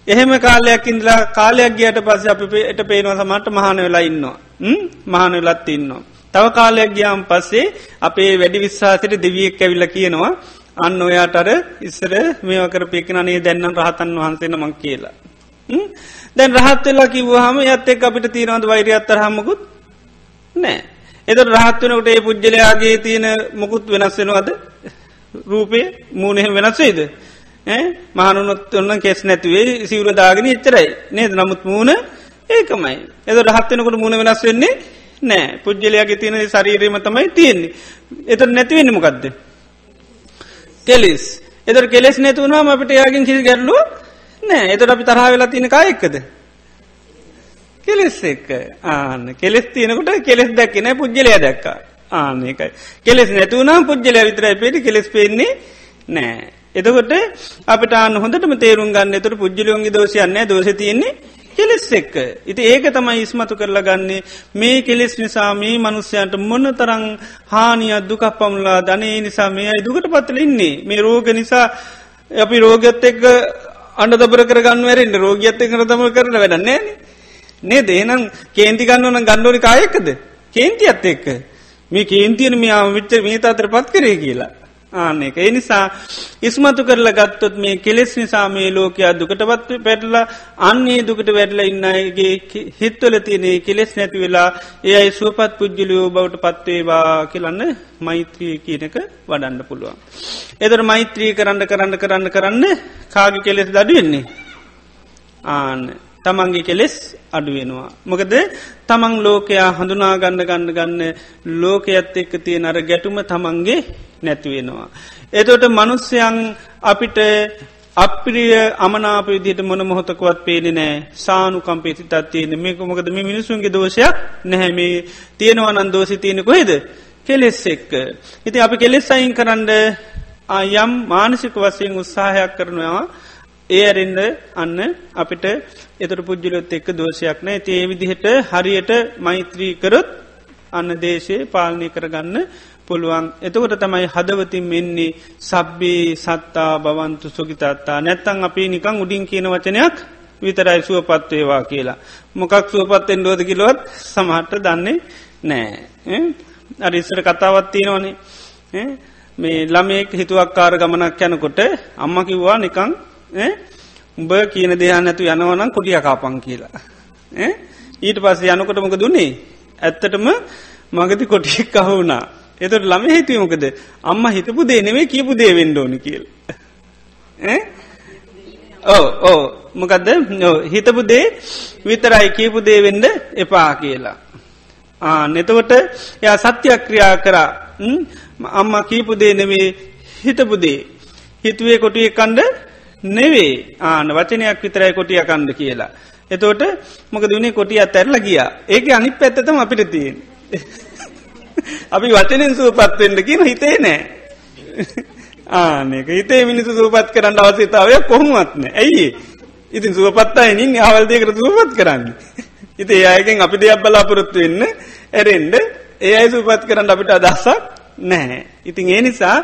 එහෙම කාලයක් ඉඳලා කාලයක් ගියට පස්ස අපිට පේනවා සමට මහන වෙලා ඉන්නවා. මහන වෙලත් ඉන්නවා. තව කාලයක් ගියාම් පස්සේ අපේ වැඩි විශ්වාසයට දෙවියෙක් ඇවිල්ල කියනවා අන්න ඔයාටර ඉස්සර මේකර පේකනනේ දැන්නම් රහතන් වහන්සේ නමක් කියලා. දැන් රහත් වෙලා කිව්වාහම යත් එක් අපිට තියෙනවද වෛරය අත්තරහමකුත් නෑ. එද රහත්වනකට ඒ පුද්ගලයාගේ තියෙන මොකුත් වෙනස් වෙනවාද? රූපේ මූනෙහ වෙනස්වේද මහනුනොත් ඔන්න කෙස් නැතිවේ සිවරදාගෙන එච්චරයි. නේද? නමුත් මූුණ ඒකමයි. එද රහත්වනකට මුණ වෙනස් වෙන්නේ නෑ. පුද්ගලයාගේ තියෙන ශරීරීම තමයි තියෙන්නේ. එත නැතිවෙන්න මොකක්ද කෙලිස්. එදර කෙලෙස් නැතුවනාම අපට යාගින් කිසි ගැරලුව නෑ. එතට අපි තරහ වෙලා තියෙන කායෙක්කද කෙලෙස් එක්ක. ආන්න. කෙලෙස් තියනකොට කෙලෙස් දැක්කෙන පුද්ගලය දැක්ක. ආනකයි කෙලෙස් නැතුවනම් පුද්ගලය විතරයි පේට කෙලෙස් පෙන්නේ නෑ. එතකොට අපට අන්න හොඳටම තේරුම් ගන්න. එතට පුද්ජලියොන්ගේ දෝෂයන්න දෝෂ තියන්නේ කෙලෙස් එක්ක. ඉති ඒක තමයි ඉස්මතු කරලා ගන්නේ. මේ කෙලෙස් නිසා මේ මනුස්්‍යයන්ට මොන්න තරං හානියක් දුකක් පමුලා ධනේ නිසා මේ අයි දුකට පත්තල ඉන්නේ. මේ රෝග නිසා අපි රෝගත් එක්ක අන්න දබර කරගන්න වැරෙන්ට රෝගියත් එකට තම කරන වැඩන්නේ නේ දේනම් කේන්ති ගන්නවන ගණ්ඩෝනි කායකද? කේන්ති අත් එක්ක. මේ කේන්තියන මේ විච්ච මේ අතර පත් කරේ කියලා. ආනෙක. ඒ නිසා ඉස්මතු කරල ගත්තොත් මේ කෙලෙස් නිසා මේ ලෝකයා දුකටපත් පැටලා අන්නේ දුකට වැඩල ඉන්නගේ හිත්වල තියනේ කෙලෙස් නැති වෙලා ඒ අයි සුවපත් පුද්ජලියෝ බවට පත්වේවා කියලන්න මෛත්‍රී කියනක වඩන්න පුළුවන්. එදර මෛත්‍රී කරන්න කරන්න කරන්න කරන්න කාග කෙලෙස් දඩුවෙන්නේ. ආන්න තමන්ගේ කෙලෙස් අඩුවෙනවා. මොකද තමන් ලෝකයා හඳුනා ගන්න ගන්න ගන්න ලෝකයත් එක්ක තියෙන අර ගැටුම තමන්ගේ නැතිවෙනවා. එතොට මනුස්්‍යයන් අපිට අප්‍රිය අමනාප විදිහට මොන මොහොතකවත් පේනෙ නෑ සානු කම්පේසිතත් තියෙන මේක මොකද මේ මිනිසුන්ගේ දෝෂයක් නැහැමේ තියෙනවනන් දෝසි තියෙන කොහෙද කෙලෙස් එක්ක. ඉති අපි කෙලෙස් අයින් කරන්න යම් මානසික වසයෙන් උත්සාහයක් කරනවා ඒ ඇරෙන්ඩ අන්න අපිට එතර පුද්ජලොත් එක්ක දෝෂයක් නෑ. ඒ විදිහට හරියට මෛත්‍රී කරොත් අන්න දේශය පාලනය කරගන්න පුළුවන්. එතකොට තමයි හදවතින් මෙන්නේ සබ්බේ සත්තා බවන්තු සුගිතත්තා නැත්තං අපි නිකං උඩින් කියන වචනයක් විතරයි සුවපත්වේවා කියලා. මොකක් සුවපත්තෙන් ඩෝද කිලොත් සමහට දන්නේ නෑ. අරිස්සර කතාවත් තියෙනවනේ. මේ ළමයෙක් හිතුවක්කාර ගමනක් යනකොට අම්ම කිව්වා නිකං උඹ කියන දෙයන්න ඇතු යනවනම් කොටිය කාපන් කියලා. ඊට පස්ස යනකොට මොක දුන්නේ ඇත්තටම මගති කොටියෙක් කහුුණා එතට ළම හිතුවමකද අම්ම හිතපු දේනෙවේ කියපු දේවෙන්ඩෝනි කියල්. ඕ ඕ මොකදද? හිතපු දේ විතරයි කියපු දේවෙන්ඩ එපා කියලා. නෙතකොට ය සත්‍යක්‍රියා කරා. අම්ම කීපු දේ නෙවේ හිතපු දේ. හිතුවේ කොටිය කණ්ඩ නෙවේ ආන වචනයක් විතරයි කොටිය කණ්ඩ කියලා. එතෝට මොක දුනේ කොටිය අත්ඇරල ගියා ඒක අනිත් පැත්තතම අපිට තියෙන්. අපි වචනෙන් සූපත්වෙන්ට කියන හිතේ නෑ. ආනක හිතේ මිනිසු සූපත් කරන්න අවසිතාවය කොහොමත්න ඇයි ඉතින් සුවපත්තයිනින් අවල්දයකට සූපත් කරන්න. ඉති ඒයගෙන් අපි දෙයක් බලාපොරොත්තු වෙන්න ඇරෙන්ඩ ඒ අයි සූපත් කරන්න අපිට අදස්සක් නැහැ. ඉතින් ඒ නිසා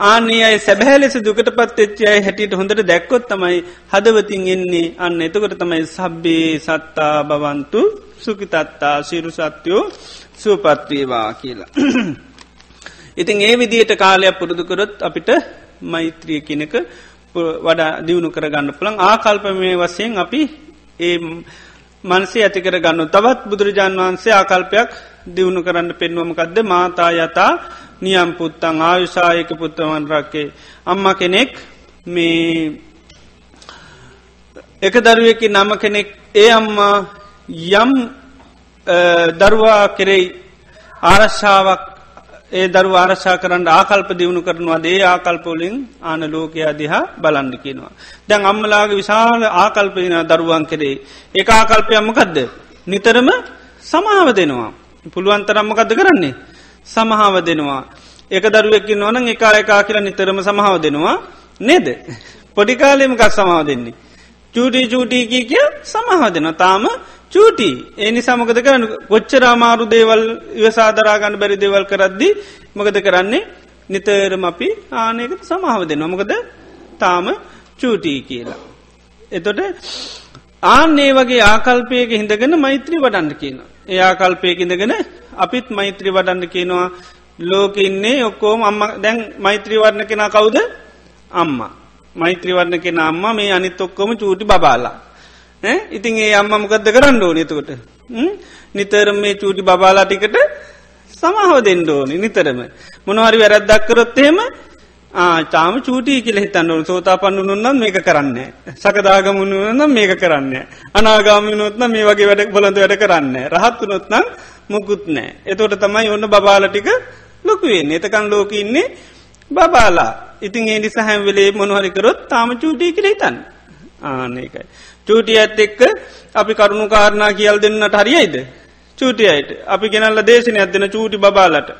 ආනේ අයි සැබහැ ලෙස දුකට පත් එච්චයි හැටියට හොඳට දැක්කොත් තමයි හදවතින් එන්නේ අන්න එතකොට තමයි සබ්බේ සත්තා බවන්තු සුකිතත්තා සිරු සත්‍යයෝ සුවපත්වේවා කියලා. ඉතින් ඒ විදියට කාලයක් පුරුදුකරොත් අපිට මෛත්‍රිය කෙනක වඩා දියුණු කරගන්න පුළන් ආකල්පමය වසයෙන් අපි ඒ මනසේ ඇතිකර ගන්න තවත් බුදුරජාන් වහන්සේ ආකල්පයක් දියුණු කරන්න පෙන්වමකක්ද මාතා යතා නියම් පුත්තං ආයුසායක පුත්තවන් රක්කේ අම්ම කෙනෙක් මේ එක දරුවකි නම කෙනෙක් ඒ අම්මා යම් දරුවා කෙරෙයි ආරශ්ාවක් ඒ දරු ආරශා කරන්න ආකල්ප දියුණු කරනවා දේ ආකල්පෝලින් ආන ලෝකයා දිහා බලන්ඩ කියනවා. දැන් අම්මලාගේ විශාල ආකල්පදින දරුවන් කෙරේ ඒ ආකල්පයම්මකදද. නිතරම සමාව දෙනවා. පුළුවන්තරම්මකද කරන්නේ. සමහාව දෙනවා. එක දරුවකි නොන එකා එකා කියලා නිතරම සමහාව දෙනවා නේද. පොඩිකාලෙමකත් සමාව දෙන්නේ. චූටි චූටීකී කිය සමහා දෙනවා තාම චූටි ඒනි සමකද කරන්න කොච්චරාමාරු දේවල් ඉවසාදරාගන්න බැරි දේවල් කරද්දි මකද කරන්නේ නිතරම අපි ආනයකට සමාව දෙන්න මොකද තාම චූටී කියලා. එතොට ආන්නේ වගේ ආකල්පයක හිඳගෙන මෛත්‍රී වඩන්න කියන. ඒ ආකල්පයක ඉඳගෙන අපිත් මෛත්‍රී වඩන්න කියනවා. ලෝක ඉන්නේ ඔක්කෝම අම්ම. දැන් මෛත්‍රී වර්ණ කෙන කවුද? අම්මා. මෛත්‍රී වර්ණ කෙන අම්ම මේ අනිත් ඔක්කොම චූටි බාලා. ඉතින් ඒ අම්ම මොකක්ද කරන්න ඕන එතකොට? නිතරම මේ චූටි බාලා ටිකට සමහව දෙන්න ඕනි නිතරම. මොනහරි වැරැද්දක් කරොත්තේම ආචාම චූටි කියල හිතන්න සෝතා පන්නුනම් මේක කරන්න සකදාගමුණනම් මේක කරන්න අනාගාමිනොත්න මේ වගේ වැඩක් බලඳ වැඩ කරන්න රහත්තු නොත්නම් මුකුත් නෑ එතෝට තමයි ඔන්න බාලාටික ලොකුවෙන් එතකන් ලෝක ඉන්නේ බබාලා. ඉතින් ඒ නිසා හැම්වෙලේ මොනහරිකරොත් තාම චූටි කියල හිතන්න. ආනකයි චූටිය ඇත් එක්ක අපි කරුණු කාරණා කියල් දෙන්නට හරියිද. චූටියයට. අපි ගෙනල්ල දේශනය ඇදෙන චූටි බාලට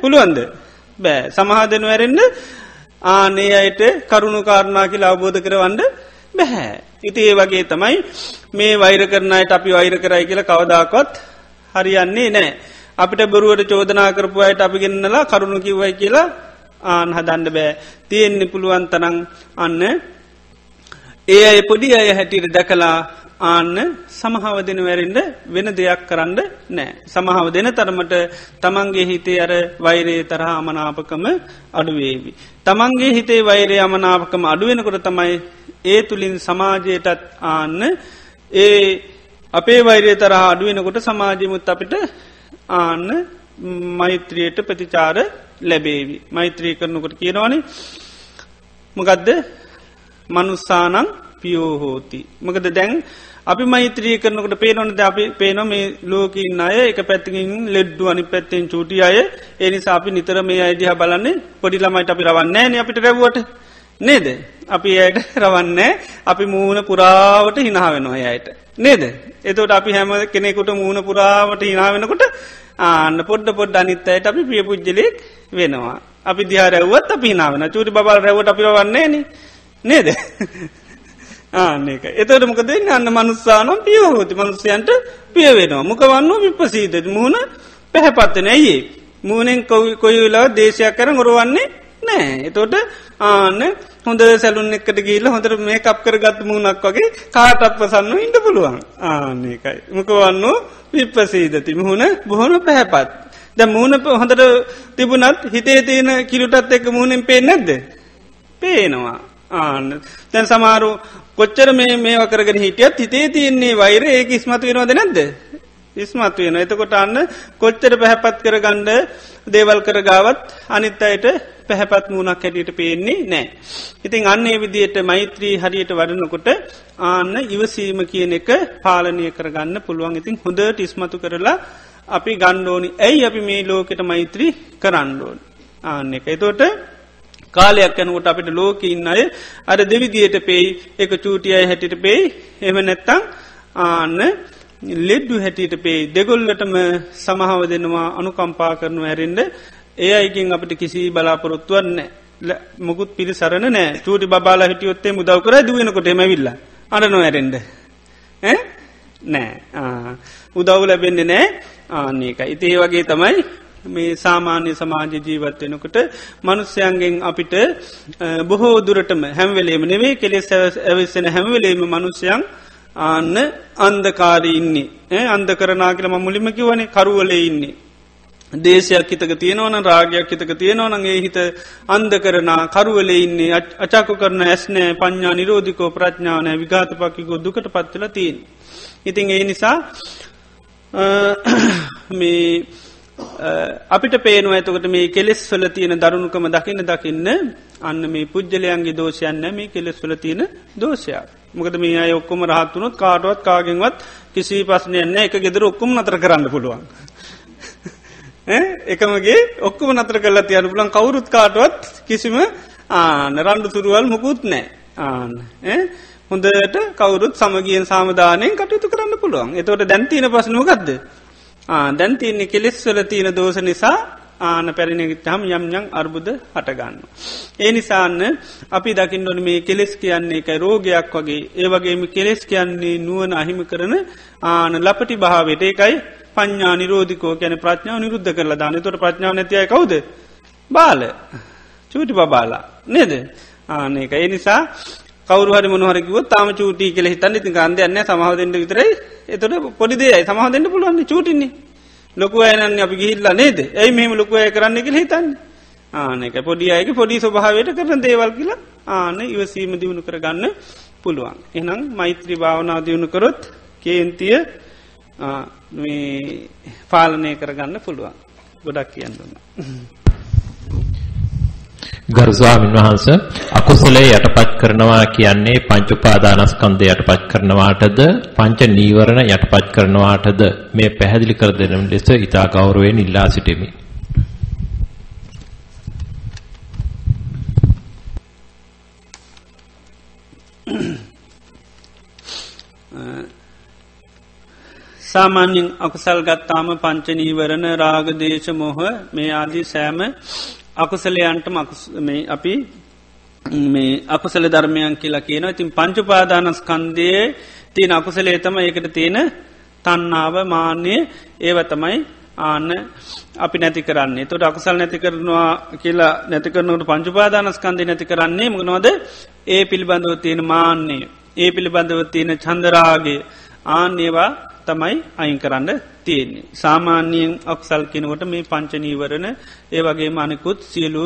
පුළුවන්ද? බෑ සමහාදන වැරෙන්න්න ආනේ අයට කරුණු කාරණා කියලා අවබෝධ කරවන්න බැහැ. ඉති ඒ වගේ තමයි මේ වෛර කරනයට අපි වෛර කරයි කියලා කවදාකොත් හරියන්නේ නෑ. අපිට බරුවට චෝදනා කරපු අයට අපි ගෙන්නලා කරුණු කිව්වයි කියලා ආන් හදන්න බෑ තියෙන්නේ පුළුවන් තරං අන්න ඒ අය පොඩි අය හැටියට දැකලා ආන්න සමහාව දෙන වැරෙන්ඩ වෙන දෙයක් කරන්න නෑ. සමහාව දෙන තරමට තමන්ගේ හිතේ අර වෛරේ තරහ අමනාපකම අඩුවේවි. තමන්ගේ හිතේ වෛරය අමනාපකම අඩුවෙනකොට තමයි ඒ තුළින් සමාජයටත් ආන්න ඒ අපේ වෛරය තරහ අඩුවෙනකොට සමාජමුත් අපිට ආන්න මෛත්‍රියයට ප්‍රතිචාර ලැබේවි. මෛත්‍රී කරනකොට කියනවානේ මොකදද මනුස්සානං පියෝහෝති. මකද දැන් අපි මෛත්‍රී කරනකට පේනොනද අපි පේන මේ ලෝකින් අය එක පැත්තිකින් ලෙඩ්ඩු අනි පැත්තෙන් චූටි අය එනිසා අපි නිතර මේ අයිදිහ බලන්නේ පොඩිලමයිට අපි රවන්නේ න අපිට රැව්වට නේද. අපි ඇයට රවන්නේ අපි මූුණ පුරාවට හිනාවෙනවා අයට. නේද. එතවට අපි හැම කෙනෙකුට මූුණ පුරාවට හිනාවෙනකොට ආන්න පොඩ්ඩ පොඩ් අනිත්තයට අපි ප්‍රිය පුද්ජලෙක් වෙනවා. අපි දිහා රැව්වත් අපි හිනාවෙන චූටි බල් රැවට අපි වන්නේ න නේද. ආනක එතට මොක දෙන්න අන්න මනුස්සානම් පියහෝති මනුස්සයන්ට පියවෙනවා මොකවන්න විපසීද මුහුණ පැහැපත්වන ඇයි මූනෙන් කොයි වෙලා දේශයක් කර ගොරුවන්නේ නෑ එතෝට ආන්න හොඳ සැලුන් එකට ගීල හොඳට මේ කප් කර ගත් මුණක් වගේ කාටප සන්න ඉට පුළුවන්. ආනකයි මොකවන්න විපසීදති මුහුණ බොහොන පැහැපත්. ද මූුණ හොඳට තිබුණත් හිතේ තියෙන කිලුටත් එක මුහුණෙන් පේ නැද්ද? පේනවා. ආන්න. තැන් සමාරු කොච්චර මේ මේ වකරගෙන හිටියත් හිතේ තියෙන්නේ වෛර ඒක ඉස්මතු වෙනවද නැද්ද? ඉස්මතු වෙන එතකොට අන්න කොච්චර පැහැපත් කර ගණ්ඩ දේවල් කර ගාවත් අනිත් අයට පැහැපත් මූුණක් හැටියට පේන්නේ නෑ. ඉතින් අන්න ඒ විදියට මෛත්‍රී හරියට වඩනකොට ආන්න ඉවසීම කියන එක පාලනය කරගන්න පුළුවන්. ඉතින් හොඳට ඉස්මතු කරලා අපි ගණ්ඩෝනි ඇයි අපි මේ ලෝකෙට මෛත්‍රී කරන්නඩෝන් ආන්න එක. එතෝට කාලයක් යනකොට අපිට ලෝක ඉන්න අය අර දෙවිදියට පෙයි එක චූටියයි හැටිට පෙයි. එම නැත්තං ආන්න ලෙඩ්ඩු හැටියට පේ දෙගොල්ලටම සමහාව දෙනවා අනුකම්පා කරනු හැරෙන්ඩ ඒ අයිකින් අපිට කිසි බලාපොරොත්තුවන්න මුකුත් පිරි සරණ නෑ චූටි බාලා හිටියොත්තේ මුදව කර දුවෙනකොට එමවිල්ල අඩනො ඇරෙන්ඩ නෑ උදව් ලැබෙන්න්නේ නෑ ආන්නේක ඉතිේ වගේ තමයි මේ සාමාන්‍ය සමාජ ජීවත් වෙනකොට මනුස්්‍යයන්ගෙන් අපිට බොහෝ දුරටම හැම්වෙලේම නෙවේ කෙලෙස් ඇවිස්සෙන හැම්වෙලේම මනුස්්‍යයන් ආන්න අන්දකාරී ඉන්නේ අන්ද කරනා කියල ම මුලිම කිවනේ කරුවලේ ඉන්නේ. දේශයක් හිතක තියෙනවන රාගයක් හිතක තියෙනවනගේ හිත අන්ද කරන කරුවලේ ඉන්නේ අචාකු කරන ඇස්නෑ පඥා නිරෝධිකෝ ප්‍රඥානය විගාත පකිකෝ දුකට පත්වල තිීන්. ඉතින් ඒ නිසා මේ අපිට පේනුව ඇතකට මේ කෙලෙස් වල තියෙන දරුණුකම දකින්න දකින්න අන්න මේ පුද්ජලයන්ගේ දෝෂයන්න මේ කෙලෙස් වල තියෙන දෝෂයක්. මොකද මේ අය ඔක්කොම රහත්තුනොත් කාටුවත් කාගෙන්වත් කිසි පස්නයන්න එක ගෙදර ඔක්කොම නතර කරන්න පුළුවන්. එකමගේ ඔක්කම නතර කල්ලා තියන පුලන් කවුරුත් කාටුවත් කිසිම ආන රණ්ඩු තුරුවල් මොකුත් නෑ. ආන හොඳට කවුරුත් සමගියෙන් සාමධානයෙන් කටයුතු කරන්න පුළුවන්. එතවට දැන්තින පසනුවගත්ද දැන් තියන්නේ කෙලෙස්වල තියෙන දෝෂ නිසා ආන පැරිණගතහම් යම්යං අර්බුද හටගන්න. ඒ නිසාන්න අපි දකිින්ඩොන මේ කෙලෙස් කියන්නේ එක රෝගයක් වගේ. ඒ වගේම කෙලෙස් කියන්නේ නුවන අහිම කරන ආන ලපටි භාවට ඒකයි පඥා නිරෝධිකෝ ගැන ප්‍රඥාව නිරුද්ධ කරලා දාන. තොට ප්‍රඥාව නැතිය කවුද? බාල. චූටි බබාලා නේද ආනක ඒ නිසා කවරු මොහරකිව තාම චූටි කෙ හිතන්න ති ගන්දයන්න සමහදෙන්ට විතරයි එතොට පොඩිදේ සමහදෙන්ට පුළුවන්න්න චූටින්නේ ලොකු අයනන්න අපි ගිහිල්ලා නේද ඇයි මෙහම ලොකුවය කරන්න කෙ හිතන්න ආනක පොඩි අයක පොඩි ස්වභාවයට කරන දේවල් කියලා ආන ඉවසීම දියුණු කරගන්න පුළුවන්. එනම් මෛත්‍රී භාවනාව දියුණු කරොත් කේන්තිය පාලනය කරගන්න පුළුවන්. ගොඩක් කියන්නන්න. ගරු ස්වාමීන් වහන්ස අකුසලයේ යටපත් කරනවා කියන්නේ පංච උපාදානස්කන්ධය යටපත් කරනවාටද පංච නීවරණ යටපත් කරනවාටද මේ පැහැදිලි කර දෙන ලෙස ඊතා ගෞරවයෙන් ඉල්ලා සිටිමි. සාමාන්‍යෙන් අකුසල් ගත්තාම පංච නීවරණ රාග දේශ මොහ මේ ආදී සෑම අකුසලයන්ට මේ අපි මේ අකුසල ධර්මයන් කියලා කියනවා. ඉතින් පංචුපාදානස්කන්දයේ තියෙන අකුසලේ තම ඒකට තියෙන තන්නාව මාන්‍යය ඒව තමයි ආන්න අපි නැති කරන්නේ. තොට අකුසල් නැති කරනවා කියලා නැති කරනට පංචුපාදානස්කන්දය නැති කරන්නේ මගනවද ඒ පිළිබඳව තියෙන මාන්‍යය ඒ පිළිබඳව තියෙන චන්දරාගේ ආන්‍යවා තමයි අයින් කරන්න තියෙන්නේ. සාමාන්‍යයෙන් අක්සල් කෙනකොට මේ පංචනීවරණ ඒ වගේ මනකුත් සියලු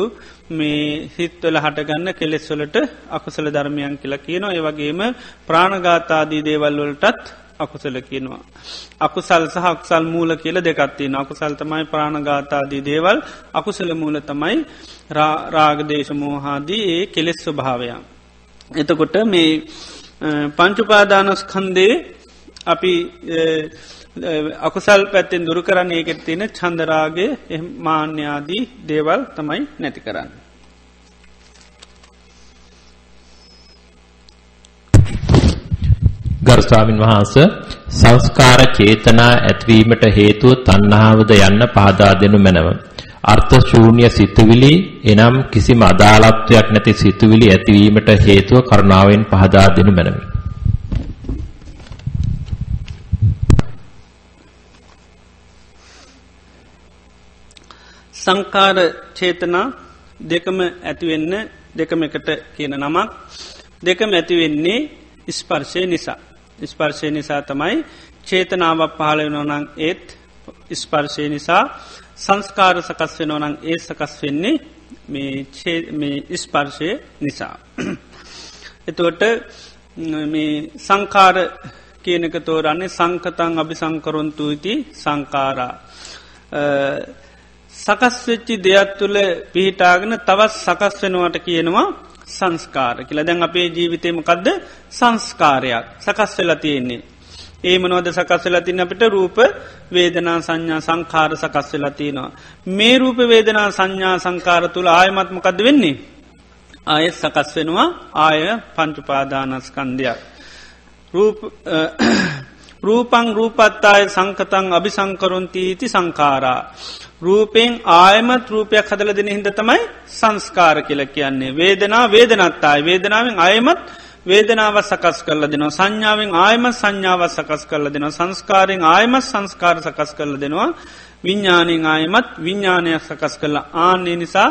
මේ හිත්වල හටගන්න කෙලෙස්වලට අකුසල ධර්මයන් කියලා කියනවා ඒ වගේම ප්‍රාණගාතාදී දේවල්වලටත් අකුසල කියනවා. අකුසල් සහ අක්සල් මූල කියල දෙකත්තින අකුසල් තමයි ප්‍රාණගාතාදී දේවල් අකුසල මූල තමයි රාගදේශමෝහාදී ඒ කෙලෙස් ස්වභාවයන්. එතකොට මේ පංචුපාදානස්කන්දේ අපි අකුසල් පැත්තෙන් දුරු කරන්න ඒකෙත් තියෙන චන්දරාගේ මාන්‍යාදී දේවල් තමයි නැති කරන්න. ගරුස්වාමින් වහන්ස සංස්කාර චේතනා ඇත්වීමට හේතුව තන්නාවද යන්න පහදා දෙනු මැනව. අර්ථ ශූන්‍ය සිතුවිලි එනම් කිසිම අදාළත්වයක් නැති සිතුවිලි ඇතිවීමට හේතුව කරුණාවෙන් පහදා දෙනු මැනවි. සංකාර චේතනා දෙකම ඇතිවෙන්න දෙකම එකට කියන නමක් දෙකම ඇතිවෙන්නේ ස්පර්ශය නිසා. ස්පර්ශය නිසා තමයි චේතනාවක් පහළ වෙනෝනං ඒත් ස්පර්ශය නිසා සංස්කාර සකස් වෙනෝනං ඒ සකස් වෙන්නේ මේ ස්පර්ශය නිසා. එතුවට මේ සංකාර කියනක තෝරන්නේ සංකතන් අභි සංකරොන්තු ඉති සංකාරා. සකස් වෙච්චි දෙයක් තුළ පිහිටාගෙන තවත් සකස් වෙනවට කියනවා සංස්කාර කියලා දැන් අපේ ජීවිතයමකක්ද සංස්කාරයක් සකස් වෙලා තියෙන්නේ. ඒ මනෝද සකස් වෙලා තින්න අපිට රූප වේදනා සංඥා සංකාර සකස් වෙලා තියෙනවා. මේ රූප වේදනා සංඥා සංකාර තුළ ආයමත්මකද වෙන්නේ. ආයත් සකස් වෙනවා ආය පංචුපාදානස්කන්දයක්. රූපං රූපත්තාය සංකතං අභිසංකරොන්තීති සංකාරා. රූපයෙන් ආයමත් රූපයක් හදල දෙන හිද තමයි සංස්කාර කියල කියන්නේ. වේදනා වේදනත්තායි වේදනාවෙන් අයමත් වේදනාව සකස් කරල දෙනවා. සංඥාවෙන් ආයම සංඥාව සකස් කරල දෙනවා. සංස්කාරයෙන් ආයමත් සංස්කාර සකස් කරල දෙනවා. විඤ්ඥානයෙන් ආයමත් විඤ්ඥානයක් සකස් කරලා. ආන්නේ නිසා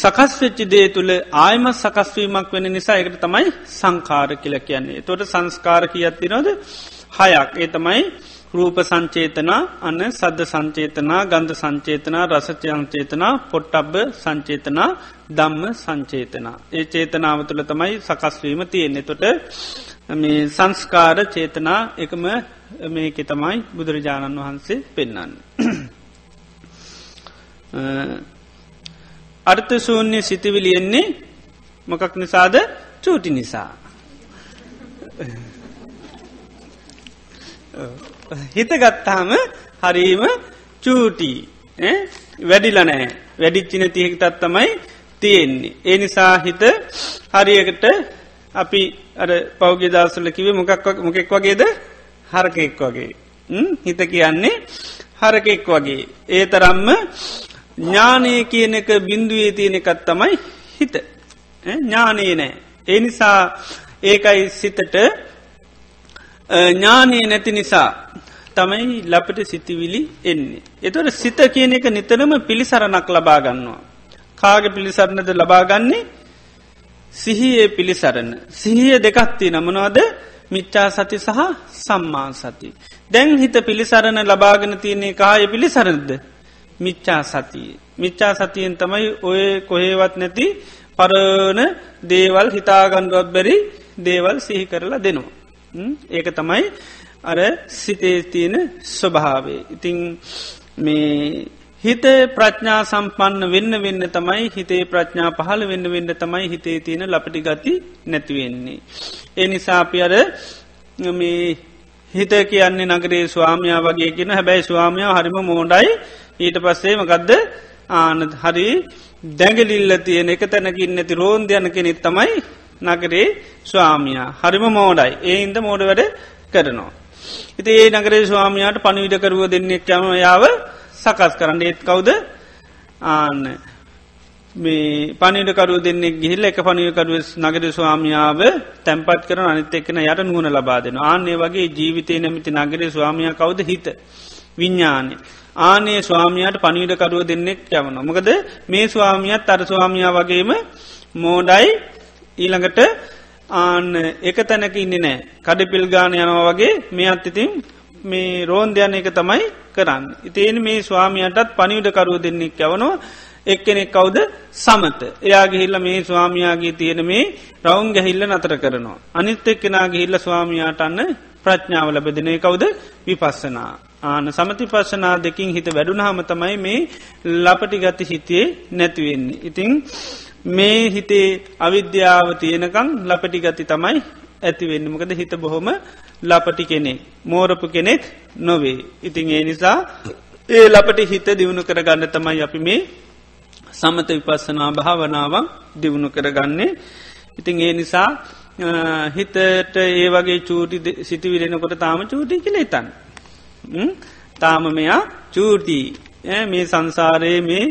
සකස් වෙච්චි දේ තුළ ආයම සකස්වීමක් වෙන නිසා එකට තමයි සංකාර කියල කියන්නේ. තොට සංස්කාර කියත්තිනොද හයක්. ඒ තමයි රූප සංචේතනා අන්න සද්ධ සංචේතනා ගන්ධ සංචේතනා රසචයංචේතනා පොට්ටබ්බ සංචේතනා දම්ම සංචේතනා. ඒ චේතනාව තුළ තමයි සකස්වීම තියෙන්නේ තොට මේ සංස්කාර චේතනා එකම මේක තමයි බුදුරජාණන් වහන්සේ පෙන්න්න. අර්ථ සූන්‍ය සිතිවිලියෙන්නේ මොකක් නිසාද චූටි නිසා. හිතගත්තාම හරීම චූටි වැඩිල නෑ වැඩිච්චින තිහෙක් තත්තමයි තියෙන්නේ. ඒ නිසා හිත හරියකට අපි අර පෞගේ දසල කිවේ මොකක් මොකෙක් වගේද හරකෙක් වගේ. හිත කියන්නේ හරකෙක් වගේ. ඒ තරම්ම ඥානය කියන එක බින්දුවේ තියෙන එකත් තමයි හිත. ඥානයේ නෑ. ඒ නිසා ඒකයි සිතට ඥානය නැති නිසා තමයි ලපට සිතිවිලි එන්නේ. එතොට සිත කියන එක නිතරම පිළිසරණක් ලබාගන්නවා. කාග පිළිසරණද ලබාගන්නේ සිහියේ පිළිසරණ. සිහිය දෙකත්ති නමනවාද මිච්චා සති සහ සම්මා සති. දැන් හිත පිළිසරණ ලබාගෙන තියන්නේ කාය පිළිසරණද. මිච්චා සතිය. මිච්චා සතියෙන් තමයි ඔය කොහේවත් නැති පරණ දේවල් හිතාගණ්ඩුවත් බැරි දේවල් සිහි කරලා දෙනවා. ඒක තමයි අර සිතේ තියෙන ස්වභාවේ. ඉතිං මේ හිත ප්‍රඥා සම්පන්න වෙන්න වෙන්න තමයි හිතේ ප්‍රඥා පහළ වෙන්න වෙන්න තමයි හිතේ තියෙන ලපටි ගති නැතිවෙන්නේ. ඒ නිසාපි අර මේ හිත කියන්නේ නගරේ ස්වාමයා වගේ කියෙන හැබැයි ස්වාමයා හරිම මෝඩයි ඊට පස්සේම ගදද ආනත් හරි දැඟලිල්ල තියෙන එක තැනකින් නැති රෝන්ද යන කෙනෙත් තමයි නගරේ ස්වාමියයා හරිම මෝඩයි. ඒ ඉන්ද මෝඩ වැඩ කරනවා. ඉති ඒ නගරේ ස්වාමයාට පණවිඩකරුව දෙන්නෙක් යම යාව සකස් කරන්න. ඒත් කවුද? ආන්න. මේ පනිටකරු දෙන්නෙක් ගිහිල්ල එක පනිකරුව නගර ස්වාමියාව තැන්පත් කරන අනිත එක්කන යට නුවන ලබා දෙෙන ආන්නේ වගේ ජීවිතය නැමති නගර ස්වාමිය කවුද හිත? විඤ්ඥානය. ආනේ ස්වාමියයට පනිවිඩකරුව දෙන්නෙක් යවන. මොකද මේ ස්වාමියත් අර ස්වාමියා වගේම මෝඩයි. ඊළඟට ආන්න එක තැනක ඉන්නේ නෑ කඩපිල් ගාන යනවා වගේ මේ අත්තිතින් මේ රෝන්දයන එක තමයි කරන්න. ඉතින් මේ ස්වාමියයටත් පනිවිඩකරුව දෙන්නෙක් යවනවා එක්කෙනෙක් කවුද සමත එයාගේ හිල්ල මේ ස්වාමයාගේ තියෙන මේ රවුන් ගැහිල්ල නතර කරනවා. අනිත් එක්කෙනගේ හිල්ල ස්වාමයාට අන්න ප්‍රඥාව ලබෙදනේ කවුද විපස්සනා. ආන සමති පස්සනා දෙකින් හිත වැඩුණහම තමයි මේ ලපටි ගති හිතේ නැතිවෙන්නේ. ඉතිං මේ හිතේ අවිද්‍යාව තියෙනකං ලපටි ගති තමයි ඇතිවෙන්නමකද හිත බොහොම ලපටි කෙනෙක්. මෝරපු කෙනෙක් නොවේ. ඉතිං ඒ නිසා ඒ ලපට හිත දියුණු කරගන්න තමයි අපි මේ සමත විපස්සනා භාවනාවක් දියුණු කරගන්නේ. ඉතිං ඒ නිසා හිතට ඒ වගේ චූටි සිතිවිරෙනකොට තාම චූටි කලේතන්. තාම මෙයා චූටි මේ සංසාරයේ මේ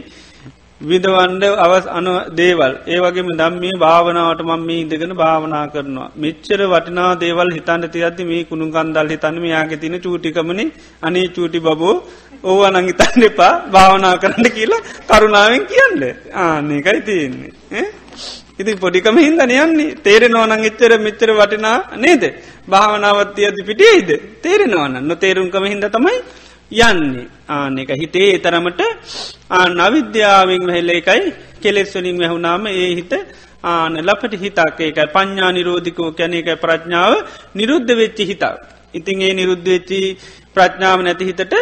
විදවන්ඩ අවස් අන දේවල්. ඒවගේම දම් මේ භාවනාවට මම මේ ඉදගෙන භාවනා කරනවා. මෙච්චර වටිනා දේවල් හිතන්න තියද්දි මේ කුණු කන්දල් හිතන්න යාගේ තින චූටිකමන අනේ චූටි බබෝ ඕව නංගිතන්න එපා. භාවනා කරන්න කියලා කරුණාවෙන් කියන්න. ආනකයි තියෙන්නේ. ඉති පොඩිකම හින්දන යන්නේ. තේරෙන ඕනන් එච්චර මෙච්චර වටිනා නේද? භාවනාවත්ය අති පිටියයිද තේරෙනවන්න නොතේරුම්කම හිද තමයි යන්නේ ආන එක හිතේ තරමට නවිද්‍යාවෙන් හැල්ල එකයි කෙලෙස්වලින් වැැහුණාම ඒ හිත ආන ලපට හිතක් ඒකයි පඤ්ඥා නිරෝධිකෝ කැන එක ප්‍රඥාව නිරුද්ධ වෙච්චි හිතා. ඉතින් ඒ නිරුද්ධ වෙච්චි ප්‍රඥාව නැති හිතට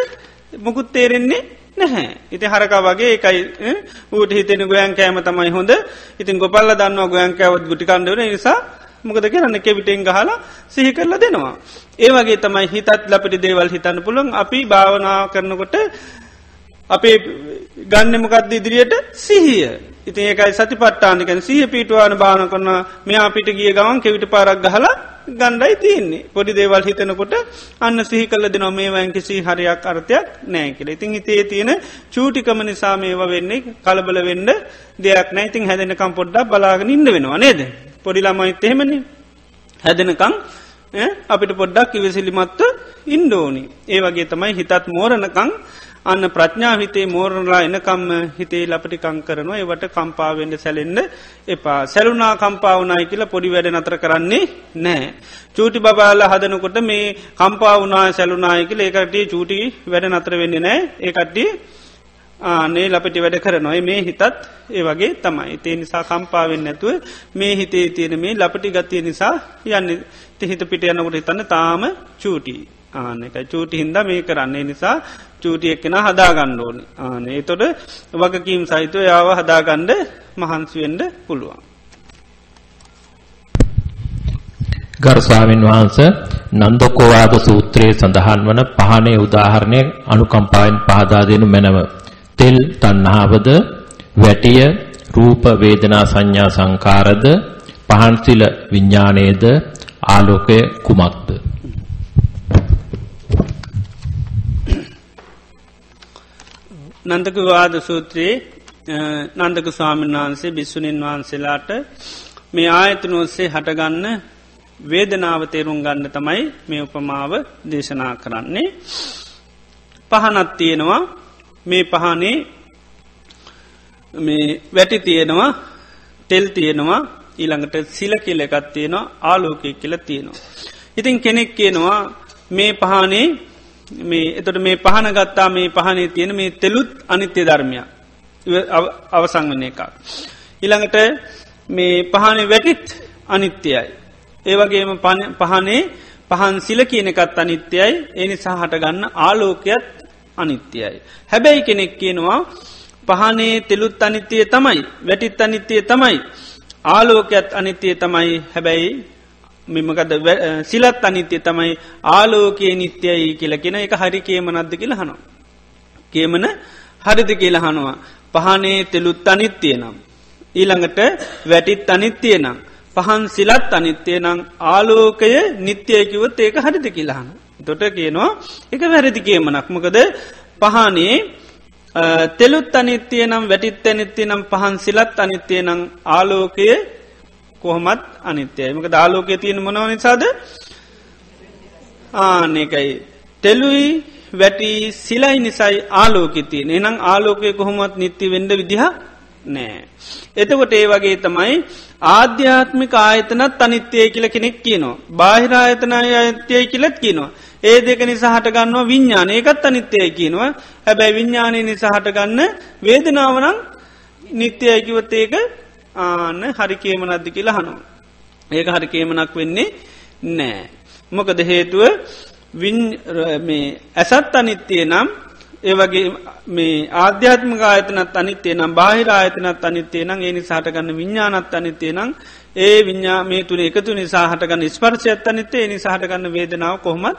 මොකුත් තේරෙන්නේ නැහැ. ඉති හරකා වගේ එකයි ඌට හිතෙන ගොයන් කෑම තමයි හොඳ ඉතින් ගොපල්ල දන්නවා ගොයන් කෑවත් ගුටිකන්ඩවන නිසා මොකද කරන්න කෙවිටෙන් ගහලා සිහි කරලා දෙනවා. ඒ වගේ තමයි හිතත් ලපටි දේවල් හිතන්න පුළුවන්. අපි භාවනා කරනකොට අපේ ගන්නමකක්ද ඉදිරියට? සිහිය. ඉතින් ඒකයි සති පට්ටානිකන සිහ පිටවාන භාන කරන මෙයා පිට ගිය ගවන් කෙවිට පාරක් ගහලා ගණ්ඩයි තියන්නේ. පොඩි දේවල් හිතනකොට අන්න සිහි කල දෙන මේවයින් කිසි හරියක් අර්ථයක් නෑ කියල. ඉතින් හිතේ තියෙන චූටිකම නිසා මේවා වෙන්නේ කලබල වෙන්න දෙයක් නෑඉතින් හැදෙනකම් පොඩ්ඩක් බලාගෙන ඉන්න වෙනවා නේද? පොඩිලාමයිත් එහෙමනි. හැදෙනකං අපිට පොඩ්ඩක් ඉවසිලිමත්ව ඉන්ඩෝනි ඒ වගේ තමයි හිතත් මෝරණකං අන්න ප්‍රඥා හිතේ මෝරණලා එනකම්ම හිතේ ලපටිකං කරනවා. ඒවට කම්පාවෙන්ඩ සැලෙන්න්න එපා. සැලුනා කම්පාවනායි කියලා පොඩි වැඩ නතර කරන්නේ නෑ. චූටි බාල හදනකොට මේ කම්පාවනා සැලුනායකල ඒකටිය චූටි වැඩ නතර වෙන්නේ නෑ ඒකට්ටිය ආනේ ලපටි වැඩ කරනොයි මේ හිතත්. ඒ වගේ තමයි. තේ නිසා කම්පාවෙන් නැතුව මේ හිතේ තියෙන මේ ලපටි ගතිය නිසා යන්න. තිහිත පිට යනකොට හිතන්න තාම චූටි. ආන එක චූටි හින්ද මේ කරන්නේ. නිසා චූටි එක්කෙන හදාගන්න ඕන. ආනේ තොට වගකීම් සහිතව යාව හදාගණ්ඩ මහන්සිවෙන්ඩ පුළුවන්. ගර්ස්වාමින් වහන්ස නන්දකෝවාද සූත්‍රයේ සඳහන් වන පහනේ උදාහරණය අනුකම්පායෙන් පහදා දෙනු මැනව. තෙල් තණ්හාවද වැටිය රූප වේදනා සංඥා සංකාරද පහන්සිල විඥානයේද ආලෝකය කුමක්ද? නන්දක වාද සූත්‍රයේ නන්දක ස්වාමීන් වහන්සේ බිස්සුනින් වහන්සේලාට මේ ආයතන ඔස්සේ හටගන්න වේදනාව තේරුම් ගන්න තමයි මේ උපමාව දේශනා කරන්නේ. පහනත් තියෙනවා. මේ පහනේ මේ වැටි තියෙනවා තෙල් තියෙනවා ඊළඟට සිල කියල එකත් තියෙනවා ආලෝකය කියල තියෙනවා. ඉතින් කෙනෙක් කියනවා මේ පහනේ මේ එතොට මේ පහන ගත්තා මේ පහනේ තියෙන මේ තෙලුත් අනිත්‍ය ධර්මය අවසංගන එකක්. ඉළඟට මේ පහන වැටිත් අනිත්‍යයයි. ඒවගේම පහනේ පහන් සිල කියන එකත් අනිත්‍යයයි එනිසා හටගන්න ආලෝකයත් අනිත්‍යයයි. හැබැයි කෙනෙක් කියනවා පහනේ තෙලුත් අනිත්‍යය තමයි වැටිත් අනිත්‍යය තමයි ආලෝකයත් අනිත්‍යය තමයි හැබැයි මෙමකද සිලත් අනිත්‍යය තමයි ආලෝකයේ නිත්‍යයි කියල කියෙන එක හරි කියමනද්ද කියල හනවා. කියමන හරිද කියල හනවා. පහනේ තෙලුත් අනිත්‍යය නම්. ඊළඟට වැටිත් අනිත්‍යය නම්. පහන් සිලත් අනිත්‍යය නම් ආලෝකය නිත්‍යයකිවත් ඒක හරිද කියලාහන. තොට කියනවා එක වැරදි කියමනක් මොකද පහනේ තෙලුත් අනිත්‍යය නම් වැටිත් අනිත්‍යය නම් පහන් සිලත් අනිත්‍යය නම් ආලෝකය කොහොමත් අනිත්‍යය මක දාලෝකය තියෙන මොනව නිසාද ආනකයි තෙලුයි වැටි සිලයි නිසයි ආලෝකෙතිය එනම් ආලෝකය කොහොමත් නිත්ති වෙන්ඩ විදිහ නෑ. එතකොට ඒ වගේ තමයි ආධ්‍යාත්මික ආයතනත් අනිත්‍යය කියල කෙනෙක් කියනවා. බාහිරායතනය අයත්‍යය කියලත් කියනවා. ඒ දෙක නිසා හටගන්නවා විඤ්ඥාන ඒකත් අනිත්‍යය කියනවා හැබැයි විඤ්ඥානය නිසා හටගන්න වේදනාවනං නිත්‍යයකිවත් ඒක ආන්න හරිකේම නද්දි කියලා හනුව. ඒක හරිකේමනක් වෙන්නේ නෑ. මොකද හේතුව ඇසත් අනිත්‍යය නම් ඒවගේ මේ ආධ්‍යාත්මක ආයතනත් අනිත්‍යය නම් බාහිර ආයතනත් අනිත්‍යය නම් ඒ නිසාහටගන්න විඤ්ඥානත් අනිත්‍යය නම් ඒ විඤ්ඥා මේ තුන එකතු නිසාහටගන්න ස්පර්ශයත් අනිත්‍යය නිසාහටගන්න වේදනාව කොහොමත්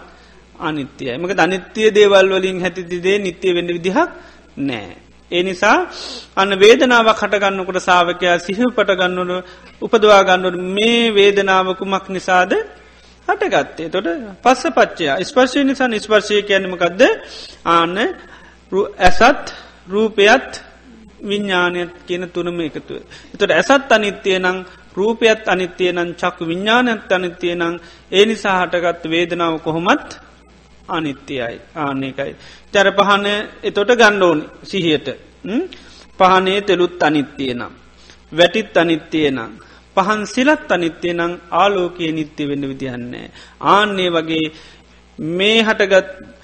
අනිත්‍යය. මක අනිත්‍යය දේවල් වලින් හැතිතිදේ නිත්‍යය වෙන්න විදිහක් නෑ. ඒ නිසා අන්න වේදනාව කටගන්නකට සාාවකයා සිහ පටගන්නනු උපදවාගන්නු මේ වේදනාවකුමක් නිසාද? හටගත්තේ. තොට පස්ස පච්චයා ස්පර්ශය නිසා නිස්පර්ශය කියන්නමකක්ද ආන්න ඇසත් රූපයත් විඤ්ඥානයත් කියන තුනම එකතුව. එතොට ඇසත් අනිත්‍යය නං රූපයත් අනිත්‍යය නම් චක්කු විඤ්ඥානයත් අනිත්‍යය නං ඒ නිසා හටගත් වේදනාව කොහොමත් අනිත්‍යයයි ආන්නේකයි. තැර පහන එතොට ගණ්ඩෝනි සිහියට පහනේ තෙලුත් අනිත්‍යය නම්. වැටිත් අනිත්‍යය නම්. පහන් සිලත් අනිත්‍යය නං ආලෝකයේ නිත්‍ය වෙන්න විදිහන්නේ. ආන්නේ වගේ මේ හටගත්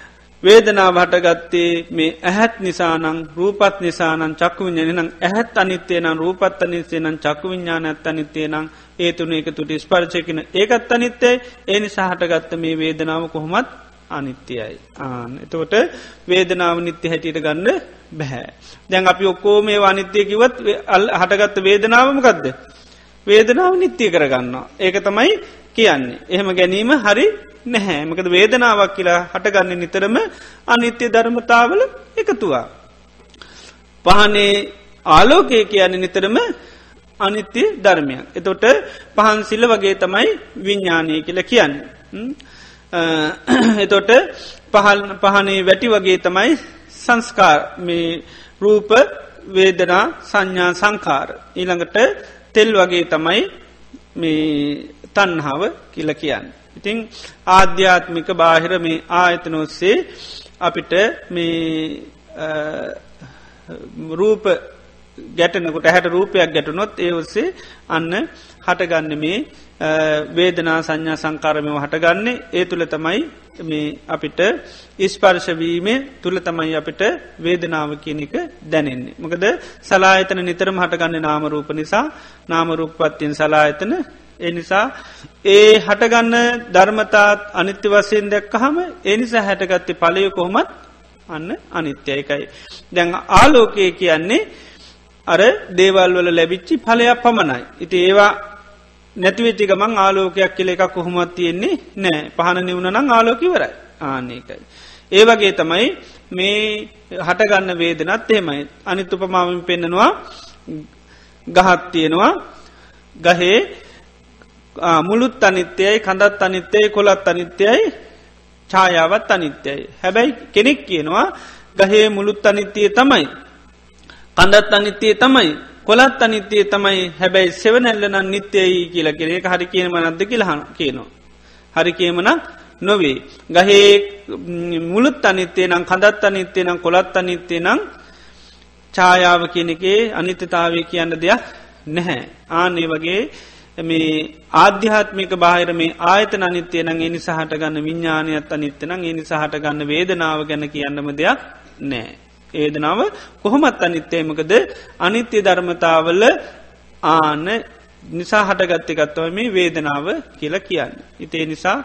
වේදනාව හටගත්තේ මේ ඇහැත් නිසානං රූපත් නිසානන් චක්කු විඤ්ඥනනම් ඇහැත් අනිත්‍යය නම් රූපත් අනිස්සේ නම් චක්කු විඤ්ඥාන ඇත් අනිත්‍යය නම් ඒතුන එක තුට ස්පර්චයකන ඒකත් අනිත්‍යයි ඒ නිසා හටගත්ත මේ වේදනාව කොහොමත් අනිත්‍යයයි ආන එතකොට වේදනාව නිත්‍ය හැටියට ගන්න බැහැ. දැන් අපි ඔක්කෝ මේ අනිත්‍යය කිවත් අල් හටගත්ත වේදනාවමකක්ද. වේදනාව නිත්‍යය කරගන්නවා. ඒක තමයි කියන්නේ. එහෙම ගැනීම හරි නැහැ මකද වේදනාවක් කියලා හටගන්න නිතරම අනිත්‍ය ධර්මතාවල එකතුවා. පහනේ ආලෝකය කියන්නේ නිතරම අනිත්‍ය ධර්මයක්. එතොට පහන් සිල්ල වගේ තමයි විඤ්ඥානය කියල කියන්න. එතොට පහල් පහනේ වැටි වගේ තමයි සංස්කාර මේ රූප වේදනා සංඥා සංකාර. ඊළඟට තෙල් වගේ තමයි මේ තන්හාව කියල කියන්න. ඉතිං ආධ්‍යාත්මික බාහිර මේ ආයතනොස්සේ අපිට මේ රූප ගැටනකුට හැට රූපයක් ගැටනොත් ඒ ඔස්සේ අන්න හටගන්න මේ වේදනා සංඥා සංකාරමව හටගන්නේ ඒ තුළ තමයි මේ අපිට ඉස්පර්ශවීම තුළ තමයි අපිට වේදනාව කියන එක දැනෙන්නේ. මොකද සලායතන නිතරම හටගන්න නාමරූප නිසා නාමරූපත්තියෙන් සලායතන එනිසා ඒ හටගන්න ධර්මතාත් අනිත්‍ය වසයෙන් දැක්කහම එනිසා හැටගත්ති පලය කොහොමත් අන්න අනිත්‍යයකයි. දැන් ආලෝකය කියන්නේ අර දේවල් වල ලැබිච්චි පලයක් පමණයි. ඉති ඒවා නැතිවෙච්චි ගමන් ආලෝකයක් කියල එකක් කොහොමත් තියෙන්නේ නෑ පහන නිවුණනං ආලෝකිවරයි ආන්නේකයි. ඒ වගේ තමයි මේ හටගන්න වේදනත් එහෙමයි අනිත් උපමාමින් පෙන්නෙනවා ගහත් තියෙනවා ගහේ මුළුත් අනිත්‍යයයි කඳත් අනිත්‍යයි කොළත් අනිත්‍යයයි ඡායාවත් අනිත්‍යයි. හැබැයි කෙනෙක් කියනවා ගහේ මුළුත් අනිත්‍යය තමයි. කඳත් අනිත්‍යය තමයි කොළත් අනිත්‍යය තමයි හැබැයි සෙවනැල්ලන නිත්‍යයයි කියලා කෙරේ හරි කියනම නද්ද කියලහන කියනවා. හරි කියමනක් නොවේ. ගහේ මුළුත් අනිත්‍යය නම් කඳත් අනිත්‍යය නම් කොළත් අනිත්‍යය නම් ඡායාව කියනකේ අනිත්‍යතාවය කියන්න දෙයක් නැහැ. ආනේ වගේ මේ ආධ්‍යාත්මික බාහිර මේ ආයතන අනිත්‍යය නං එනි සහට ගන්න විඤ්ඥානයත් අනිත්‍යනං එනි සහට ගන්න වේදනාව ගැන කියන්නම දෙයක් නෑ. ඒදනාව කොහොමත් අනිත්‍යයමකද අනිත්‍ය ධර්මතාවල ආන නිසා හටගත්තකත්ව මේ වේදනාව කියල කියන්න. ඉතේ නිසා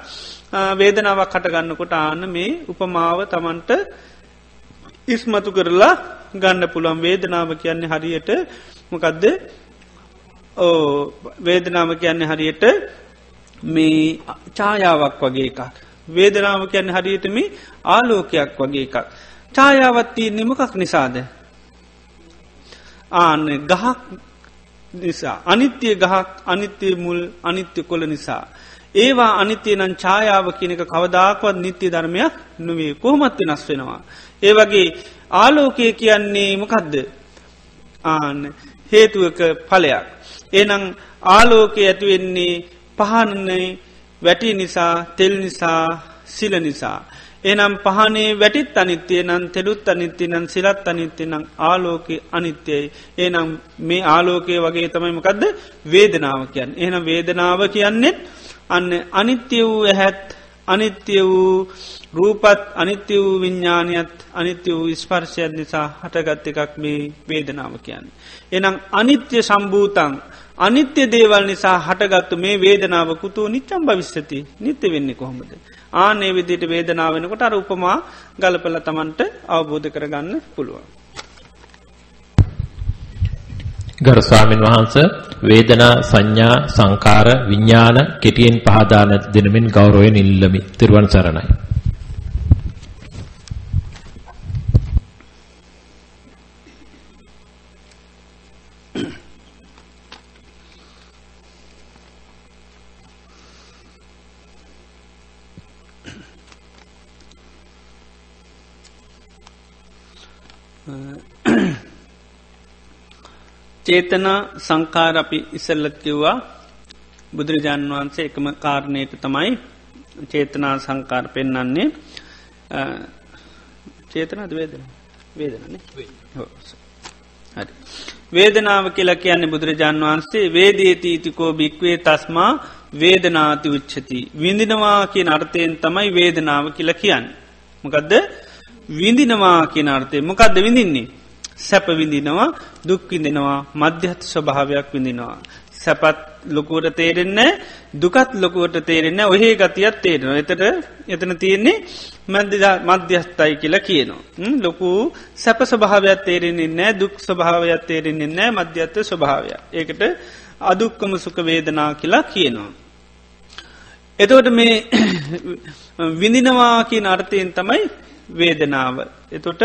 වේදනාවක් හටගන්නකොට ආන මේ උපමාව තමන්ට ඉස්මතු කරලා ගන්න පුළන් වේදනාව කියන්නේ හරියට මොකදද ඕ වේදනාව කියන්නේ හරියට මේ ඡායාවක් වගේ එකක්. වේදනාව කියන්න හරියටම ආලෝකයක් වගේ එකක්. ඡායාවත්තිය නිමකක් නිසාද. ආන්න ගහක් නිසා අනිත්‍යය ගහක් අනිත්‍යය මුල් අනිත්‍ය කොළ නිසා. ඒවා අනිත්‍යය නම් ඡායාව කියනක කවදාකවත් නිත්‍ය ධර්මයක් නොවේ කොහොමත් වෙනස් වෙනවා. ඒ වගේ ආලෝකය කියන්නේ මොකදද ආන්න හේතුවක පලයක්. එනම් ආලෝකය ඇතිවෙන්නේ පහනන්නේ වැටි නිසා තෙල් නිසා සිල නිසා. එනම් පහනේ වැටිත් අනිත්‍යය නම් තෙළුත් අනිත්‍ය නම් සිලත් අනිත්‍ය නම් ආලෝක අනිත්‍යයි. ඒනම් මේ ආලෝකය වගේ තමයිමකක්ද වේදනාව කියන්න. එහනම් වේදනාව කියන්නෙත් අන්න අනිත්‍ය වූ ඇහැත් අනිත්‍ය වූ රූපත් අනිත්‍ය වූ විඤ්ඥානයත් අනිත්‍ය වූ ස්පර්ශයත් නිසා හටගත්ත එකක් මේ වේදනාව කියන්න. එනම් අනිත්‍ය සම්භූතන් අනිත්‍ය දේවල් නිසා හටගත්තු මේ වේදනාව කුතු නිච්චම් භවිස්සති නිත්‍ය වෙන්නේ කොහොමද. ආනේ විදිට වේදනාව වෙනකොට අර උපමා ගලපල තමන්ට අවබෝධ කරගන්න පුළුවන්. ගරු ස්වාමින් වහන්ස වේදනා සංඥා සංකාර විඥාන කෙටියෙන් පහදාන දෙනමින් ගෞරවයෙන් ඉල්ලමි. තිරුවන් සරණයි. චේතනා සංකාර අපි ඉසල්ලත් කිව්වා. බුදුරජාණන් වහන්සේ එකම කාරණයට තමයි චේතනා සංකාර පෙන්නන්නේ චේතනද වේදන? වේදනන්නේ හරි. වේදනාව කියලා කියන්නේ බුදුරජාණන් වහන්සේ වේදේතීතිකෝ භික්වේ තස්මා වේදනාති උච්චති. විඳිනවා කියන අර්ථයෙන් තමයි වේදනාව කියලා කියන්න. මොකදද? විඳිනවා කියන අර්ථය මොකක්ද විඳින්නේ සැප විඳිනවා දුක්විඳිනවා මධ්‍යහත් ස්වභාවයක් විඳිනවා. සැපත් ලොකුවට තේරෙන්න දුකත් ලොකුවට තේරෙන්න ඔහේ ගතියත් තේරෙනවා එතට එතන තියෙන්නේ මධ්‍යස්ථයි කියලා කියනවා. ලොකු සැප ස්වභාවයක් තේරෙන්නේ නෑ දුක් ස්වභාවයක් තේරෙන්නේ නෑ මධ්‍යත්ව ස්වභාවය. ඒකට අදුක්කම සුක වේදනා කියලා කියනවා. එතවට මේ විඳිනවා කියන අර්ථයෙන් තමයි වේදනාව. එතොට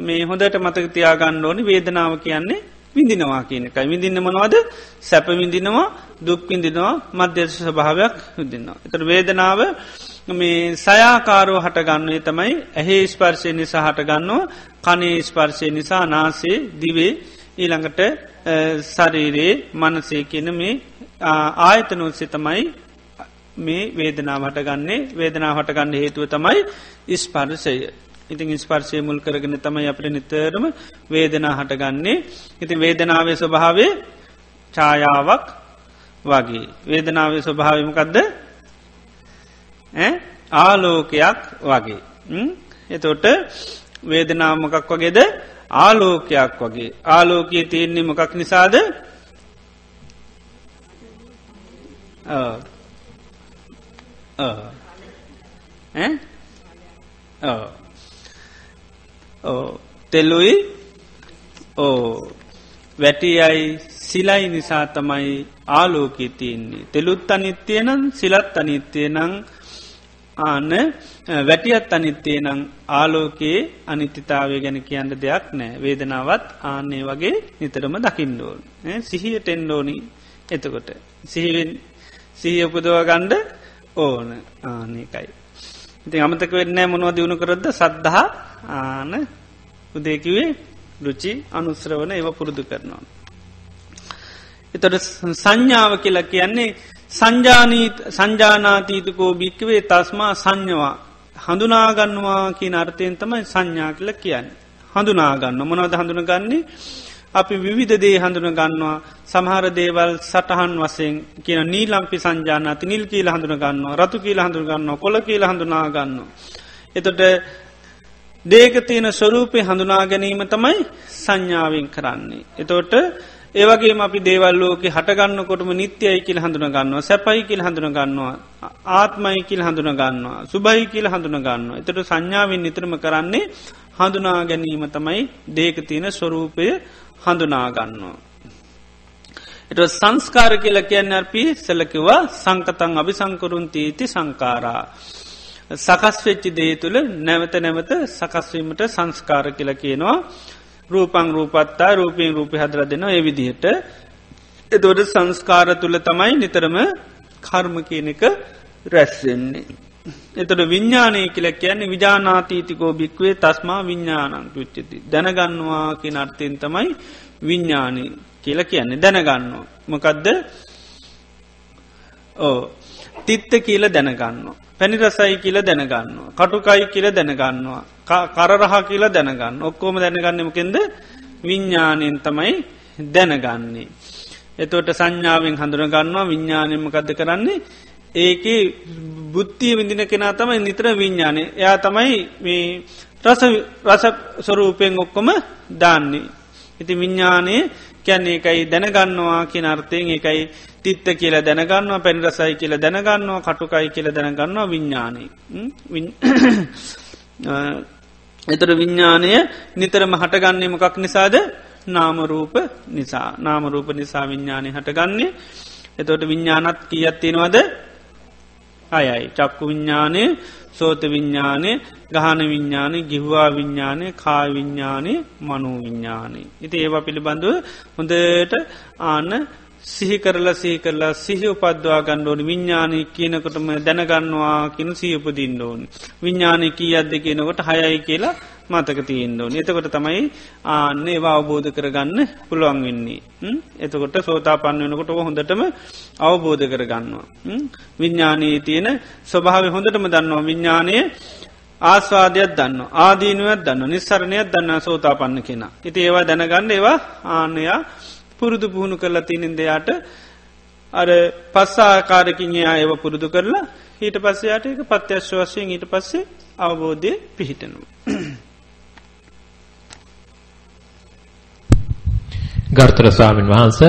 මේ හොඳට මතක තියාගන්න ඕනි වේදනාව කියන්නේ විඳිනවා කියන එකයි විඳින්න මොනවද සැප විඳිනවා දුක් විඳිනවා මධ්‍යශ ස්භාවයක් විදින්නවා. එතර වේදනාව මේ සයාකාරෝ හටගන්නේ තමයි ඇහේ ස්පර්ශය නිසා හටගන්නවා කනේ ස්පර්ශය නිසා නාසේ දිවේ ඊළඟට සරීරයේ මනසේ කියන මේ ආයතනොස්සේ තමයි මේ වේදනාව හටගන්නේ වේදනා හටගන්න හේතුව තමයි ස්පර්ශය. ඉතින් ස්පර්ශය මුල් කරගෙන තමයි අපට නිතරම වේදනා හටගන්නේ. ඉති වේදනාවේ ස්වභාවේ ඡායාවක් වගේ. වේදනාවේ ස්වභාවමකක්ද ආලෝකයක් වගේ. එතොට වේදනාමකක් වගේද? ආලෝකයක් වගේ. ආලෝකයේ තියෙන්නේ මොකක් නිසාද? ඕ තෙල්ලුයි ඕ වැටියයි සිලයි නිසා තමයි ආලෝකී තියන්නේ. තෙළුත් අනිත්‍යය නම් සිලත් අනිත්‍යය නං ආන වැටියත් අනිත්‍යය නං ආලෝකයේ අනිත්‍යතාවය ගැන කියන්න දෙයක් නෑ වේදනාවත් ආන්නේ වගේ නිතරම දකිින්ඩෝල් සිහිය ටෙන්ඩෝනි එතකොට සිහිවෙන් සිහිය උපදව ගණ්ඩ ඕන ආනකයි. ඉතින් අමතක වෙන්න මොනව දියුණු කරොද්ද සද්ධහා ආන උදේකිවේ රුචි අනුස්්‍රවන ඒව පුරුදු කරනවා. එතොට සංඥාව කියලා කියන්නේ සංජානීත සංජානාතීතකෝ භික්කවේ තස්මා සංඥවා හඳුනාගන්නවා කියන අර්ථයෙන් තමයි සංඥා කියල කියන්න. හඳුනාගන්න මොනවද හඳුනගන්නේ අපි විවිධ දේ හඳුන ගන්නවා සමහර දේවල් සටහන් වසයෙන් කියන නීලම්පි සංජානති නිල් කියීල හඳුන ගන්නවා රතු කියීල හඳුන ගන්නවා කොල කියීල හඳුනා ගන්න. එතොට දේක තියෙන ස්වරූපය හඳුනා ගැනීම තමයි සංඥාවෙන් කරන්නේ. එතෝට ඒවගේ අපි දේවල්ලෝක හටගන්නකොටම නිත්‍යයි කියල හඳුන ගන්නවා සැපයි කියල් හඳුන ගන්නවා ආත්මයි කියල් හඳුන ගන්නවා සුභයි කියල හඳුන ගන්නවා. එතට සංඥාවෙන් නිතරම කරන්නේ හඳුනා ගැනීම තමයි දේක තියෙන ස්වරූපය හඳුනාගන්නවා. එට සංස්කාර කියල කියන්න අර්පි සැලකිවා සංකතන් අභි සංකරුන්තීති සංකාරා. සකස් වෙච්චි දේ තුළ නැවත නැවත සකස්වීමට සංස්කාර කියල කියනවා රූපං රූපත්තා රූපයෙන් රූපි හදර දෙනවා එවිදිහට එතොට සංස්කාර තුළ තමයි නිතරම කර්ම කියන එක රැස්වෙන්නේ. එතට විඤ්ඥානය කියල කියන්නේ විජානාතීතිකෝ භික්වේ තස්මා විඤ්ඥානන් පුච්චති. දැනගන්නවා කිය අර්ථයෙන් තමයි විඤ්ඥානී කියල කියන්නේ දැනගන්නවා. මොකදද ඕ තිත්ත කියල දැනගන්න. පැණි රසයි කියල දැනගන්න. කටුකයි කියල දැනගන්නවා. කරරහ කියල දැනගන්න. ඔක්කෝම දැනගන්නමකෙන්ද විඤ්ඥානයෙන් තමයි දැනගන්නේ. එතවට සංඥාවෙන් හඳුරගන්නවා විඤ්ඥානයමකද කරන්නේ ඒක බුද්ධිය විඳින කෙනා තමයි නිතර විඤ්ඥානය එයා තමයි මේ රස රස ස්වරූපයෙන් ඔක්කොම දාන්නේ. ඉති විඤ්ඥානය කැන්නේ එකයි දැනගන්නවා කියන අර්ථයෙන් එකයි තිත්ත කියල දැනගන්නවා පැනි රසයි කියල දැනගන්නවා කටුකයි කියල දැනගන්නවා විඤ්ඥානය එතර විඤ්ඥානය නිතරම හටගන්නේ මොකක් නිසාද? නාමරූප නිසා. නාමරූප නිසා විඤ්ඥානය හටගන්නේ. එතොට විඤ්ඥානත් කියත්තිනවද අයයි චක්කු විඤ්ඥානය සෝත විඤ්ඥානය ගහන විඤ්ඥානය ගිහවා විඤ්ඥානය කා විඤ්ඥානය මනු විඤ්ඥානය. ඉති ඒවා පිළිබඳව හොඳට ආන්න සිහි කරලා සිහි කරලා සිහි උපද්වා ගණ්ඩෝනි විඤ්ඥානය කියනකොටම දැනගන්නවා කියන සියපදින්න ඕනි. විඤ්ඥානය කී අද්ද කියනකොට හයයි කියලා මතක තියෙන් ඕනි. එතකොට තමයි ආන්න ඒවා අවබෝධ කරගන්න පුළුවන් වෙන්නේ. එතකොට සෝතා පන්න වෙනකොට හොඳටම අවබෝධ කරගන්නවා. විඤ්ඥානයේ තියෙන ස්වභාව හොඳටම දන්නවා විඤ්ඥානය ආස්වාදයක් දන්න ආදීනුවත් දන්න නිස්සරණයක් දන්න සෝතා පන්න කෙන. ඉති ඒවා දැනගන්න ඒවා ආන්නයා පුරුදු පුහුණු කරලා තිනින් දෙයාට අර පස්සාකාරකින් එයා ඒව පුරුදු කරලා ඊට පස්සයාට එක පත්‍යශ්ව වශයෙන් ඊට පස්සේ අවබෝධය පිහිටනවා. ගර්තර ස්වාමින් වහන්ස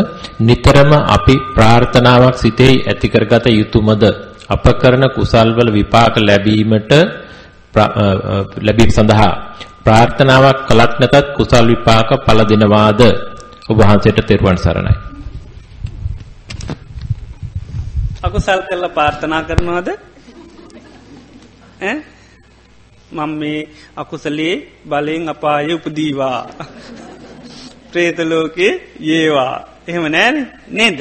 නිතරම අපි ප්‍රාර්ථනාවක් සිතෙහි ඇතිකරගත යුතුමද අප කරන කුසල්වල විපාක ලැබීමට ලැබීම සඳහා ප්‍රාර්ථනාවක් කළත් නැතත් කුසල් විපාක පල දෙනවාද ඔබ වහන්සේට තෙරුවන් සරණයි. අකුසල් කරලා ප්‍රාර්ථනා කරනවාද? ඈ මම මේ අකුසලේ බලෙන් අපායේ උපදීවා. പ്രേත ලෝකේ යේවා. එහෙම නෑනේ නේද?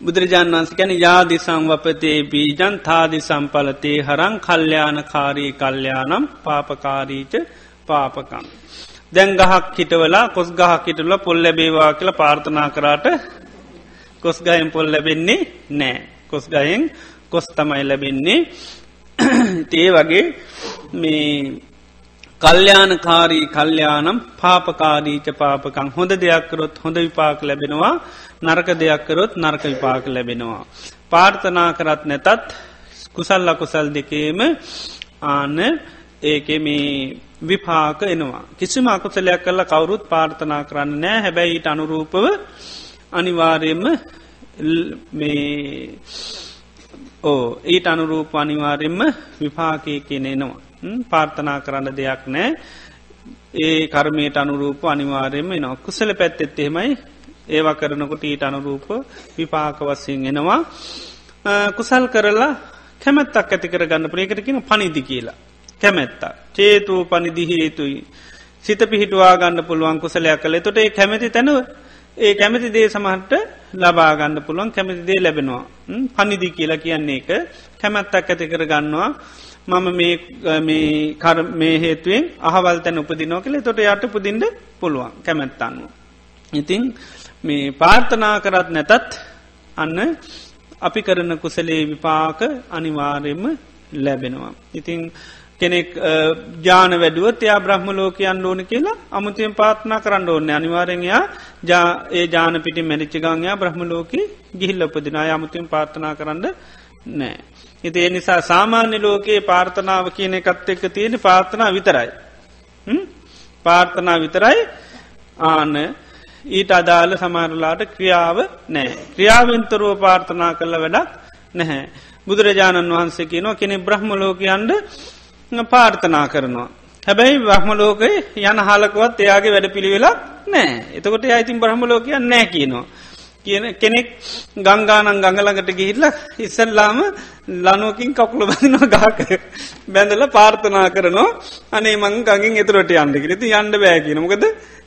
බුදුරජාණන් වන්ස කැන යාදි සංවපතේ බීජන් තාදි සම්පලතේ හරං කල්්‍යානකාරී කල්්‍යානම් පාපකාරීච පාපකම්. දැන් ගහක් හිටවලා කොස් ගහක් හිටල පොල් ලැබේවා කියලා පාර්ථනා කරාට කොස්ගයෙන් පොල් ලැබෙන්නේ නෑ. කොස්ගයෙන් කොස් තමයි ලැබෙන්නේ තේ වගේ මේ කල්්‍යානකාරී කල්්‍යානම් පාපකාරීච පාපකං හොඳ දෙයක්කරොත් හොඳ විපාක ලැබෙනවා නරක දෙයක්කරොත් නර්ක විපාක ලැබෙනවා. පාර්ථනා කරත් නැතත් කුසල් අකුසල් දෙකේම ආන ඒක මේ විපාක එනවා. කිසිම අකුසලයක් කල්ල කවුරුත් පාර්ථනා කරන්න නෑ හැබැයිට අනුරූපව අනිවාර්යෙන්ම මේ ඕ ඊට අනුරූප අනිවාර්යෙන්ම විපාකය කියන එනවා. පාර්ථනා කරන්න දෙයක් නෑ ඒ කර්මයට අනුරූප අනිවාර්යෙන්ම එනවා කුසල පැත්තෙත් එහෙමයි ඒවා කරනකොට ඊට අනුරූප විපාක වස්සයෙන් එනවා කුසල් කරලා කැමැත්තක් ඇති කර ගන්න ප්‍රේකරකින පනිදි කියලා. කැමැත්තා. චේතුූ පනිදි හේතුයි. සිත පිහිටවා ගන්න පුළුවන් කුසලයක් කළ තොට ඒ කැමති තැනව ඒ කැමති දේ සමහට ලබාගන්න පුළුවන් කැමති දේ ලැබෙනවා. පනිදි කියලා කියන්නේ එක කැමැත්තක් ඇති කර ගන්නවා. මම මේ කර මේ හේතුවෙන් අහවල් තැන උපදිනෝ කළේ තොට යට පුදින්ට පුළුවන් කැමැත්තන්නවා. ඉතිං මේ පාර්ථනා කරත් නැතත් අන්න අපි කරන කුසලේ විපාක අනිවාර්යෙන්ම ලැබෙනවා. ඉතිං කෙනෙක් ජාන වැඩුවත් එයා බ්‍රහ්ම ලෝකයන් ඕන කියලා අමුතියෙන් පාත්නා කරන්න ඕන්න අනිවාරෙන්යා ජා ඒ ජාන පිටි මැරිච්ච ගංයා බ්‍රහ්ම ලෝක ගිහිල්ල උපදිනා අමුතියෙන් පාර්ථනා කරන්න නෑ. ඉති ඒ නිසා සාමාන්‍ය ලෝකයේ පාර්ථනාව කියන එකත් එක්ක තියෙන පාර්ථනා විතරයි. පාර්ථනා විතරයි ආන ඊට අදාළ සමාරලාට ක්‍රියාව නෑ. ක්‍රියාවෙන්තරුව පාර්ථනා කරල වැඩක් නැහැ. බුදුරජාණන් වහන්සේ කියනවා කෙනෙ බ්‍රහ්ම ලෝකයන්ට පාර්ථනා කරනවා. හැබැයි බ්‍රහ්මලෝකය යන හලකුවත් එයාගේ වැඩ පිළිවෙලක් නෑ එතකොට අයිතින් බ්‍රහ්මලෝකයන් නෑ කියනවා. කියන කෙනෙක් ගංගානන් ගඟළඟට ගිහිල්ල ඉස්සල්ලාම ලනුවකින් කකුල බඳනවා ගාක බැඳල පාර්ථනා කරනවා. අනේ මං ගඟින් එතුරට යන්ඩ කිරති යන්ඩ බෑ කියනමකද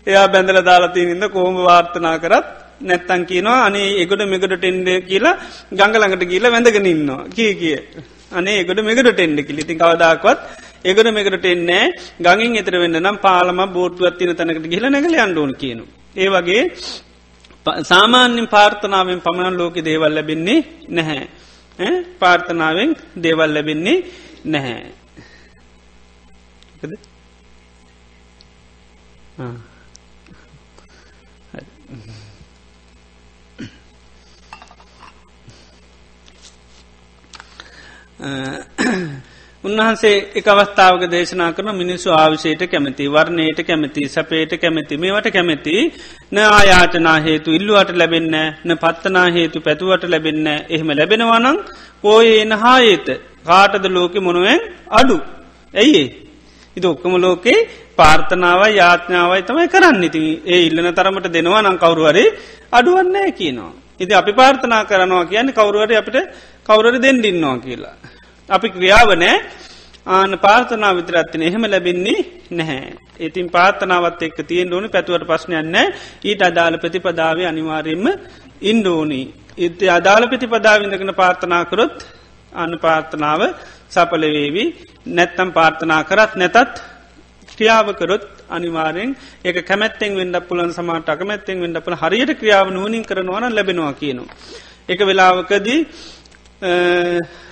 එයා බැඳල දාලාතිීනින්ද කෝම වාර්ථනා කරත් නැත්තන් කියනවා අනේ එකට මෙකට ටෙන්ඩ කියලා ගංගළඟට කියල වැඳගෙනන්නවා කිය කිය. අනේ එකට මෙකට එන්ඩ කිලිති කවදක්වත් එකට මෙකට එන්නේ ගඟින් එතර වෙන්න නම් පාලම බෝට්ුවත් තින තැනකට ගිල නැගල අන්ඩෝන කියනු. ඒ වගේ සාමාන්‍යින් පාර්ථනාවෙන් පමණ ලෝක දේවල් ලැබෙන්නේ නැහැ. පාර්ථනාවෙන් දේවල් ලැබෙන්නේ නැහැ. උන්වහන්සේ එක අවස්ථාවක දේශනා කරන මිනිස්සු ආවිශයට කැමති වර්ණයට කැමති සපේට කැමති මේවට කැමති. න ආයාචනා හේතු ඉල්ලුවට ලැබෙන්න න පත්තනා හේතු පැතුවට ලැබෙන්න එහෙම ලැබෙනවානං පෝය එන හායේත කාටද ලෝකෙ මොනුවෙන් අඩු? ඇයිඒ ඉති ඔක්කම ලෝකේ පාර්ථනාව යාඥාවයි තමයි කරන්න. ඉති ඒ ඉල්ලන තරමට දෙනවා නම් කවරුවරේ අඩුවන්නෑ කියනවා. ඉති අපි පාර්ථනා කරනවා කියන්නේ කවරුවර අපට කවුරට දෙන්ඩින්නවා කියලා. අපි ක්‍රියාවනෑ ආන පාර්ථනා විතරත්තින එහෙම ලැබෙන්නේ නැහැ. ඉතින් පාර්ථනාවත් එක් තියෙන් ඕනි පැතුවට ප්‍රශ්නයන්න ඊට අදාළ ප්‍රතිපදාව අනිවාරයෙන්ම ඉන්ඩෝනී. ඉති අදාළ ප්‍රතිපදාවිඳකන පාර්ථනාකරොත් අන්න පාර්ථනාව සපලවේවි නැත්තම් පාර්ථනා කරත් නැතත් ක්‍රියාවකරොත් අනිවාරෙන් ඒක කැමැත්තෙන් වෙන්ඩ පුලන් සමට අකමැත්තෙන් වෙන්ඩ පුල හරියට ක්‍රියාව නූනින් කරනවන ලැබෙනවා කියනවා. එක වෙලාවකදී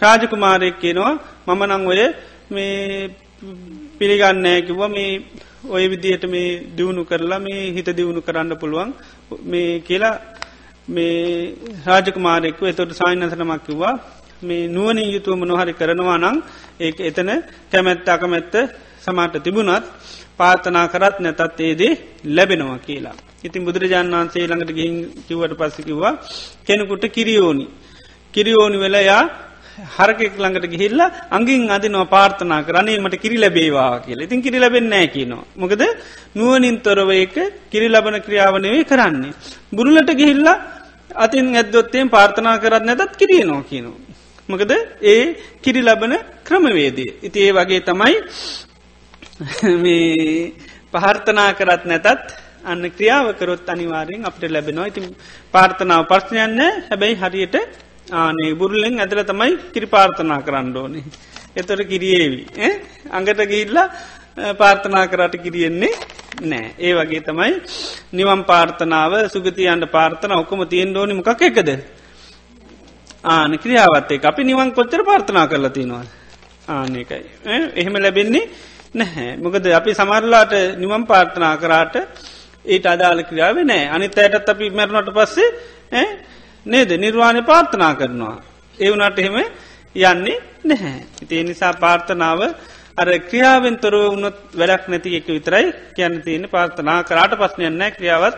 රාජකුමාරයෙක් කියනවා මම නං ඔය මේ පිළිගන්නෑ කිව්ව. මේ ඔය විදිහට මේ දියුණු කරලා මේ හිත දියුණු කරන්න පුළුවන් මේ කියලා මේ රාජකුමාරෙක්ව එතොට සායිනසනමක් කිව්වා මේ නුවනින් යුතුව මොනොහරි කරනවා නං ඒ එතන කැමැත්ත අකමැත්ත සමාට තිබුණත් පාතනා කරත් නැතත් ඒදේ ලැබෙනවා කියලා. ඉතින් බුදුරජාණන් වන්සේ ළඟට ගිහින් කිවට පස්සකිවා කෙනෙකුට කිරියෝනි. කිරියෝනි වෙලයා හරකෙක් ළඟට ගිහිල්ල අංගින් අදිනවා පාර්ථනා කරන්නේ මට කිරි ලැබේවා කියලා ඉතින් කිරි ලැබෙන්නෑ කියනවා. මොකද නුවනින් තොරව එක කිරි ලබන ක්‍රියාවනවේ කරන්නේ. බුරුලට ගිහිල්ල අතින් ඇදොත්තයෙන් පාර්ථනා කරත් නැතත් කිරියනවා කියනවා. මොකද ඒ කිරි ලබන ක්‍රමවේදී. ඉති ඒ වගේ තමයි මේ පහර්ථනා කරත් නැතත් අන්න ක්‍රියාවකරොත් අනිවාරයෙන් අපට ලැබෙනවා ඉතින් පාර්ථනාව පර්ශනයන්න හැබැයි හරියට ආනේ බුරුල්ලෙන් ඇදල තමයි කිරි පාර්ථනා කරන්න ඕනේ. එතොට කිරියේවි. අඟට ගිහිල්ලා පාර්ථනා කරට කිරියෙන්නේ නෑ. ඒ වගේ තමයි නිවම් පාර්ථනාව සුගතියන්ට පාර්ථන ඔක්කොම තියෙන් ඕනි මොකක් එකද. ආන ක්‍රියාවත්තේ අපි නිවන් කොච්චර පාර්ථනා කරලා තිනවා. ආනකයි. එහෙම ලැබෙන්නේ නැහැ. මොකද අපි සමරලාට නිවම් පාර්ථනා කරාට ඒට අදාළ ක්‍රියාව නෑ අනිත් අයටත් අපි මැරුණට පස්සේ නේද නිර්වාණය පාර්ථනා කරනවා. ඒ වුණට එහෙම යන්නේ නැහැ. ඉතිේ නිසා පාර්ථනාව අර ක්‍රියාවෙන් තොරව වුණොත් වැඩක් නැති එක විතරයි කියන්න තියෙන පාර්ථනා කරාට පස්්නයන්න ක්‍රියාවත්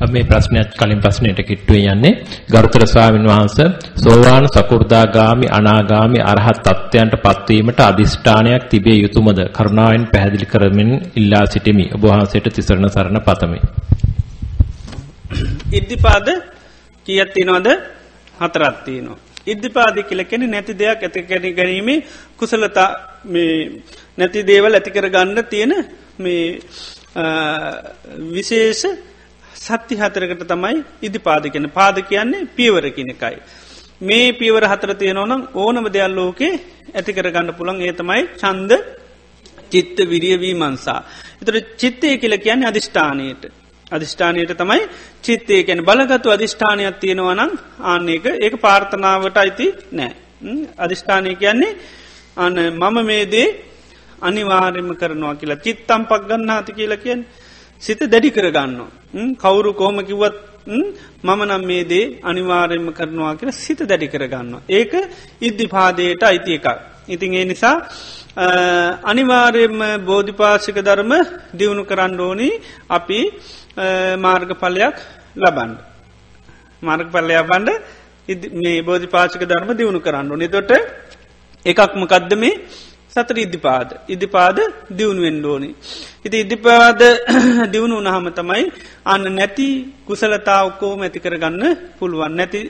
එක්ක. මේ ප්‍රශ්නයක් කලින් ප්‍රශ්නයට කිට්ටුවේ යන්නේ. ගරුතර ස්වාමීන් වහන්සේ සෝවාන් සකු르දාගාමි අනාගාමි අරහත් තත්ත්වයන්ට පත්වීමට අදිෂ්ඨානයක් තිබිය යුතුයමද කරුණාවෙන් පැහැදිලි කරමින් ඉල්ලා සිටිමි. ඔබ වහන්සේට තිසරණ සරණ පතමි. ඉද්ධිපාද කීයක් තියෙනවද? හතරක් තියෙනවා. ඉද්ධිපාද කියලා කියන්නේ නැති දෙයක් ඇති කර ගැනීමේ කුසලතා මේ නැති දේවල් ඇති කර ගන්න තියෙන මේ විශේෂ සත්ති හතරකට තමයි ඉදි පාද කියන පාද කියන්නේ පියවර කෙනෙකයි. මේ පියවර හතර තියෙනවනම් ඕනම දෙයක් ලෝකේ ඇති කරගන්න පුළන් ඒ තමයි චන්ද චිත්ත විරියවී මන්සා. එතර චිත්තය කියල කියන්නේ අධිෂ්ඨානයට. අධිෂ්ඨානයට තමයි චිත්තය කැන බලගතු අධිෂ්ඨානයක් තියෙනවනම් ආන්නේක ඒක පාර්ථනාවට අයිති නෑ. අධිෂ්ඨානය කියන්නේ අන්න මම මේදේ අනිවාර්යම කරනවා කියලා චිත්තම් පක් ගන්න හති කියලා කියන්න සිත දැඩි කරගන්නවා. කවුරු කොහොම කිව්වත් මම නම් මේ දේ අනිවාර්යෙන්ම කරනවා කියල සිත දැඩි කරගන්නවා. ඒක ඉද්ධිපාදයට අයිති එකක්. ඉතින් ඒ නිසා අනිවාර්යෙන්ම බෝධිපාශික ධර්ම දියුණු කරන්න ඕනි අපි මාර්ගඵලයක් ලබන්ඩ. මාර්ගපල්ලයක් බන්ඩ මේ බෝධිපාශික ධර්ම දියුණු කරන්න ඕනි තොට එකක් මකදද මේ සතර ඉදිපාද ඉදිපාද දියුණුවෙන් ඕනි. ඉති ඉදිපාද දියුණු උනහම තමයි අන්න නැති කුසලතා ඔක්කෝම ඇති කරගන්න පුළුවන් නැති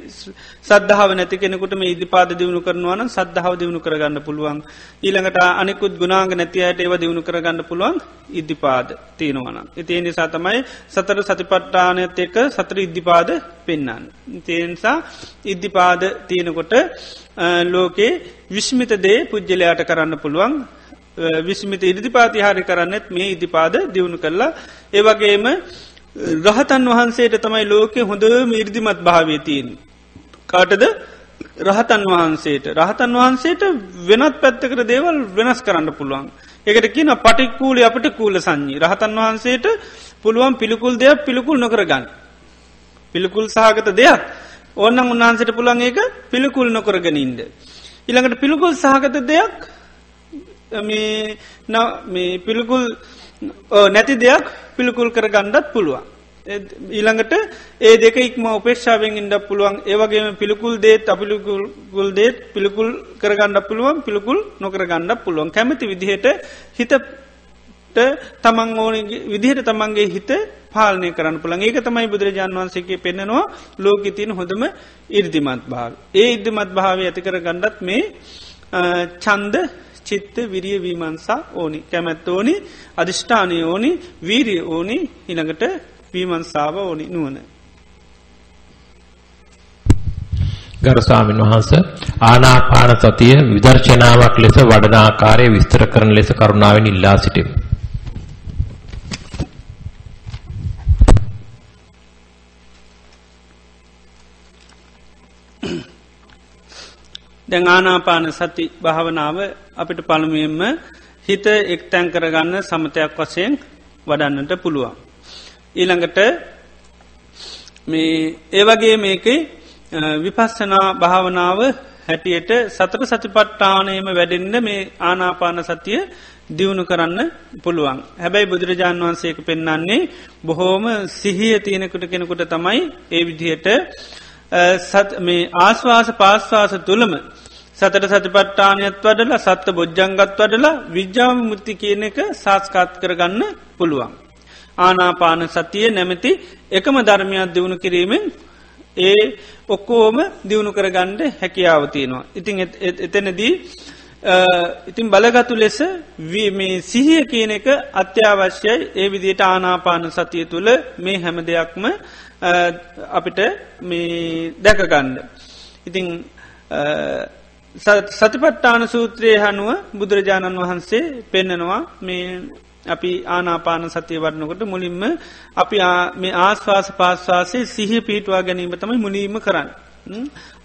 සද්ධාව නැති කෙනෙකුට මේ ඉදිපාද දියුණු කරනවන සද්ධාව දියුණු කරගන්න පුළුවන් ඊළඟට අනෙකුත් ගුණාග නැතියට ඒව දියුණු කරගන්න පුළුවන් ඉදිපාද තියෙනවන. ඉතිේ නිසා තමයි සතර සතිපට්ටානයත් එක සතර ඉද්ධිපාද පෙන්න්නන්න. තියනිසා ඉද්ධිපාද තියෙනකොට ලෝකේ විශ්මිත දේ පුද්ජලයාට කරන්න පුළුවන් විස්මිත ඉරිදිපාති හරි කරන්නෙත් මේ ඉදිපාද දියුණු කරලා ඒවගේම රහතන් වහන්සේට තමයි ලෝකෙ හොඳම ඉර්දිමත් භාවයතියෙන්. කාටද රහතන් වහන්සේට රහතන් වහන්සේට වෙනත් පැත්තකට දේවල් වෙනස් කරන්න පුළුවන්. එකට කියන පටික්කූලි අපට කූල සංඥී රහතන් වහන්සේට පුළුවන් පිළිකුල් දෙයක් පිළිකුල් නොකර ගන්න. පිළිකුල් සහගත දෙයක් ඕන්නන් උන්වහන්සට පුළන් ඒක පිළිකුල් නොකරගෙනින්ද. ඉළඟට පිළිකුල් සහගත දෙයක් මේ පිළිකුල් නැති දෙයක් පිළිකුල් කර ගණ්ඩත් පුළුවන්. ඊළඟට ඒ දෙක ඉක්ම උපේක්ෂාවෙන් ඉඩ පුළුවන් ඒවගේම පිළිකුල් දේත් අපිලිකුල් දේත් පිළිකුල් කරගණ්ඩ පුළුවන් පිළිකුල් නොකර ගණ්ඩ පුළුවන් කැමති විදිහට හිත තමන් ඕන විදිහට තමන්ගේ හිත පාලනය කරන්න පුළන් ඒක තමයි බුදුරජාන් වන්සේගේ පෙන්න්නනවා ලෝකෙතින් හොඳම ඉර්දිමත් භාව. ඒ ඉර්දිමත් භාවය ඇතිකර ගණ්ඩත් මේ චන්ද චිත්ත විරිය වීමන්සා ඕනි කැමැත් ඕනි අධිෂ්ඨානය ඕනි වීරිය ඕනි ඉළඟට වීමන්සාාව ඕනි නුවන. ගරස්වාමින් වහන්ස ආනාපාන සතිය විදර්ශනාවක් ලෙස වඩනාකාරය විස්තර කරන ලෙස කරුණාවෙන් ඉල්ලා සිටිම්. දැන් ආනාපාන සති භාවනාව අපිට පළමුුවෙන්ම හිත එක් තැන් කරගන්න සමතයක් වසයෙන් වඩන්නට පුළුවන්. ඊළඟට මේ ඒවගේ මේකේ විපස්සනා භාවනාව හැටියට සතර සතිපට්ටානයම වැඩෙන්න්න මේ ආනාපාන සතිය දියුණු කරන්න පුළුවන්. හැබැයි බුදුරජාණන් වහන්සේක පෙන්න්නන්නේ බොහෝම සිහිය තියෙනෙකුට කෙනෙකුට තමයි ඒ විදිහයට මේ ආශ්වාස පාශ්වාස තුළම සතට සතිපට්ටානයත් වඩල සත්ත බොජ්ජංගත් වඩලා විද්‍යාව මුත්ති කියන එක සාස්කාත් කරගන්න පුළුවන්. ආනාපාන සතිය නැමති එකම ධර්මයක් දියුණු කිරීමෙන් ඒ ඔක්කෝම දියුණු කරගණ්ඩ හැකියාව තියෙනවා. ඉතින් එතනදී ඉතින් බලගතු ලෙස මේ සිහිය කියන එක අත්‍යවශ්‍යයි ඒ විදියට ආනාපාන සතිය තුළ මේ හැම දෙයක්ම අපිට මේ දැකගණ්ඩ. ඉතිං සතිපට්ටාන සූත්‍රයේ හනුව බුදුරජාණන් වහන්සේ පෙන්නනවා මේ අපි ආනාපාන සතිය වරණකොට මුලින්ම අපි මේ ආස්වාස පාස්වාසේ සිහ පිහිටවා ගැනීම තමයි මුලීම කරන්න.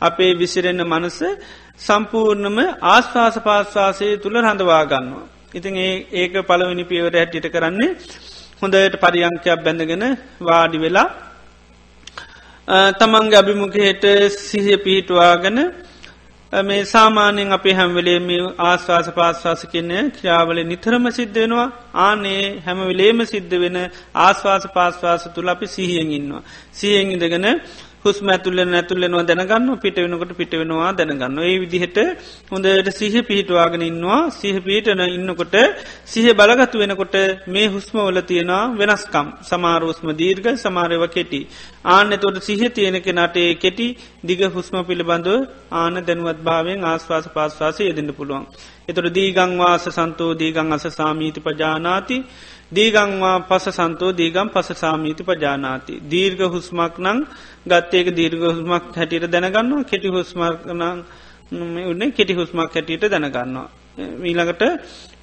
අපේ විසිරෙන්න්න මනස සම්පූර්ණම ආස්වාස පාස්වාසය තුළ රඳවාගන්නවා. ඉතින් ඒ ඒක පළවෙනි පියවර හැටිට කරන්නේ හොඳයට පරියංකයක් බැඳගෙන වාඩි වෙලා තමන්ගේ අභිමුඛයට සිහිය පිහිටවාගන මේ සාමාන්‍යෙන් අපි හැම්වලේ මේ ආශ්වාස පාශ්වාස කියන්නේ ක්‍රියාවල නිතරම සිද්ධ වෙනවා ආනේ හැමවිලේම සිද්ධ වෙන ආශ්වාස පාශ්වාස තුළ අපි සිහියෙන් ඉන්නවා. සියෙන් ඉඳගෙන හුස්ම ඇතුල්ල ඇතුල්ලෙනවා දැනගන්න පිට වෙනකොට පිට වෙනවා දැනගන්න ඒ විදිහට හොඳට සිහ පිහිටවාගෙන ඉන්නවා. සිහ පිහිටන ඉන්නකොට සිහ බලගතු වෙනකොට මේ හුස්ම වල තියෙනවා වෙනස්කම් සමාරෝස්ම දීර්ග සමාරයව කෙටි. ආන්න තොට සිහ තියෙන කෙනටේ කෙටි දිග හුස්ම පිළිබඳව ආන දැනුවත් භාවෙන් ආස්වාස පාස්වාසය යෙදෙන්ට පුළුවන්. එතොට දීගංවාස සන්තෝ දීගං අස සාමීති පජානාති. දීගංවා පස සන්තෝ දීගම් පස සාමීති පජානාති. දීර්ග හුස්මක් නං ගත්තේක දීර්ග හුස්මක් හැටියට දැනගන්නවා කෙටි හුස්මර්කනං උන්නේ කෙටි හුස්මක් හැටියට දැනගන්නවා. මීළඟට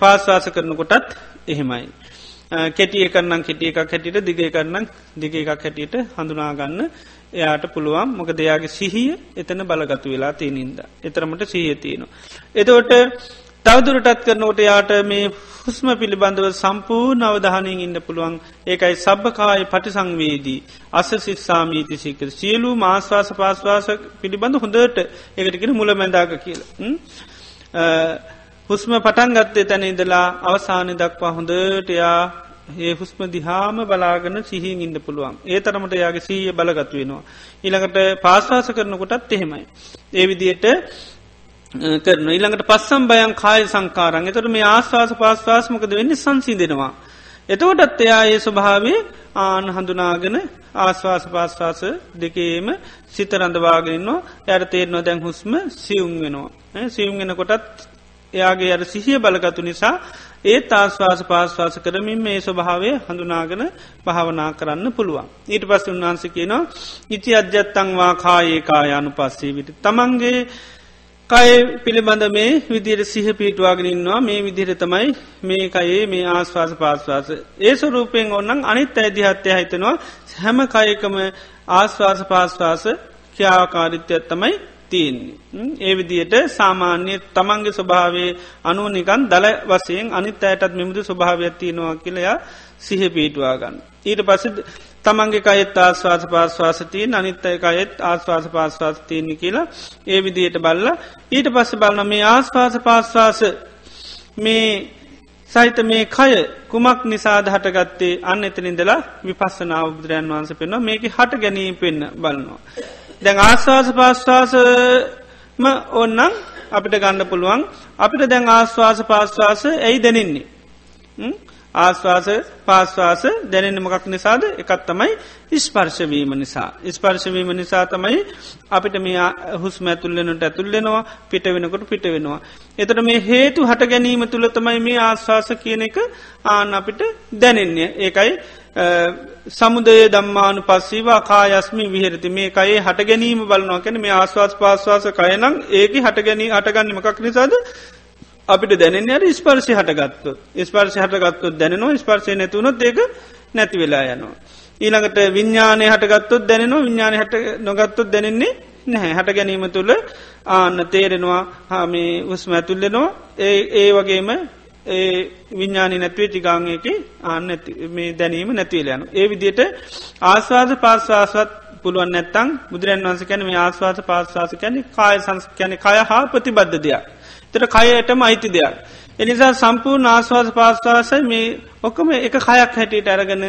පාස්වාස කරනකොටත් එහෙමයි. කෙටිය කරන්නම් කෙටිය එකක් හැටියට දිග කරන්නම් දිග එකක් හැටියට හඳුනාගන්න එයාට පුළුවන් මොක දෙයාගේ සිහිය එතන බලගතු වෙලා තියනින්ද. එතරමට සහිය තියෙනවා. එතවට තවදුරටත් කරනෝට යාට මේ හුස්ම පිළිබඳව සම්පූර්ණ අවධානයෙන් ඉන්න පුළුවන් ඒකයි සබභකාය පටිසංවේදී අස සිස්සාමීති සිකර සියලු මාස්වාස පාස්වාස පිළිබඳ හොඳට එකටකෙන මුල මැදාග කියල. හුස්ම පටන් ගත්තේ තැන ඉදලා අවසානය දක්වා හොඳටයා ඒ හුස්ම දිහාම බලාගන්න සිහින් ඉන්න පුළුවන් ඒ තරමට යාගේ සීය බලගත් වෙනවා. ඊළඟට පාස්වාස කරනකොටත් එහෙමයි. ඒ විදියට කරන ඊළඟට පස්සම් බයන් කාය සංකාරන් එතට මේ ආශවාස පාස්වාස්මකද වෙන්න සංසිදෙනවා. එතකොටත් එයා ඒ ස්වභාවේ ආන හඳුනාගෙන ආශ්වාස පාස්වාස දෙකේම සිතරඳවාගෙනන්නවා යට තේරනවා දැන් හුස්ම සියුම් වෙනවා. සියුම් වෙන කොටත් එයාගේ අර සිහිය බලගතු නිසා ඒත් ආශ්වාස පාශ්වාස කරමින් මේ ස්වභාවය හඳුනාගෙන භාවනා කරන්න පුළුවන්. ඊට පස් උන්වහන්ස කියනවා ඉති අධ්‍යත්තංවා කායේ කායානු පස්සේ විට තමන්ගේ කය පිළිබඳ මේ විදියට සිහ පිටවාගෙනන්නවා මේ විදිර තමයි මේ කයේ මේ ආස්වාස පාස්වාස ඒ ස්වරූපයෙන් ඔන්නන් අනිත් ඇදිහත්‍යය හිතනවා හැම කයකම ආස්වාස පාස්වාස ක්‍යාකාරිත්‍යයක් තමයි තියෙන්නේ. ඒ විදියට සාමාන්‍ය තමන්ගේ ස්වභාවේ අනුව නිකන් දල වසයෙන් අනිත් අයටත් මෙමුද ස්වභාවයක් තියෙනවා කියලයා සිහ පිටවා ගන්න. ඊට පස තමන්ගේ කයත් ආස්වාස පාස්වාසතිය අනිත් අය කයත් ආස්වාස පාස්වාස තියන්නේ කියලා ඒ විදියට බල්ල ඊට පස්ස බලන මේ ආස්වාස පාස්වාස මේ සහිත මේ කය කුමක් නිසාද හටගත්තේ අන්න එතනින්දලා විපස්සනාව බුදුරයන් වහන්ස පෙන්වා මේක හට ගැනීම පෙන්න්න බලනවා. දැන් ආස්වාස පාස්වාසම ඔන්නම් අපිට ගන්න පුළුවන් අපිට දැන් ආස්වාස පාස්වාස ඇයි දැනෙන්නේ. ආස්වාස පාස්වාස දැනෙන මොකක් නිසාද එකත් තමයි ඉස්පර්ශවීම නිසා. ඉස්පර්ශවීම නිසා තමයි අපිට මේ හුස්ම ඇතුල්ලනට ඇතුල්ලෙනවා පිට වෙනකොට පිට වෙනවා. එතට මේ හේතු හට ගැනීම තුළ තමයි මේ ආස්වාස කියන එක ආන අපිට දැනෙන්නේ. ඒකයි සමුදය දම්මානු පස්සීවා කායස්මි විහරති මේ කයේ හට ගැනීම බලනවා කැන මේ ආස්වාස් පාස්වාස කයනම් ඒක හට ගැනී හටගන්න මකක් නිසාද අපිට දැනෙන අර ස්පර්ශය හටගත්තු ස්පර්ශය හටගත්තුත් දැනෙනවා ස්පර්ශය නැතුවනොත් ඒක නැති වෙලා යනවා. ඊළඟට විඤ්ඥානය හටගත්තුත් දැනෙනවා විඤ්ඥාන හට නොගත්තුත් දැනෙන්නේ නැහැ හට ගැනීම තුළ ආන්න තේරෙනවා හාමේ උස්ම ඇතුල්ලෙනවා ඒ ඒ වගේම ඒ විඤ්ඥානි නැත්වේ චිකාංයක ආන්න මේ දැනීම නැතිවලයන. ඒ විදියට ආස්වාද පාස්වාසත් පුළුවන් නැත්තං බුදුරන් වන්ස කැන මේ ආස්වාස පාස්වාස කැන කාය සංස් කැන කය හා ප්‍රතිබද්ධ දෙයක්. තර කයටම අයිති දෙයක්. එනිසා සම්පූර්ණ ආස්වාස පාස්වාසයි මේ ඔක්කම එක කයක් හැටියට අරගන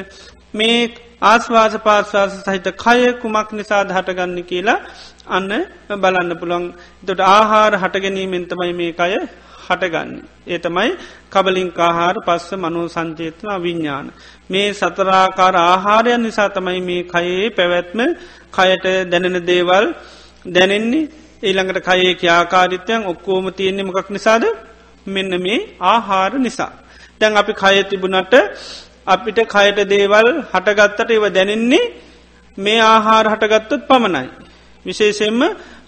මේ ආස්වාස පාස්වාස සහිත කය කුමක් නිසා හටගන්න කියලා අන්න බලන්න පුළුවන් තොට ආහාර හටගැනීමෙන්තමයි මේ කය හටගන්න. ඒ තමයි කබලින්කාහාර පස්ස මනෝ සංචේතනා විඤ්ඥාන. මේ සතරාකාර ආහාරයන් නිසා තමයි මේ කයේ පැවැත්ම කයට දැනෙන දේවල් දැනෙන්නේ ඊළඟට කයේ ක්‍යාකාරිත්‍යයන් ඔක්කෝම තියෙන්නේ මොකක් නිසාද මෙන්න මේ ආහාර නිසා. දැන් අපි කය තිබුණට අපිට කයට දේවල් හටගත්තට ඒව දැනෙන්නේ මේ ආහාර හටගත්තොත් පමණයි. විශේෂෙන්ම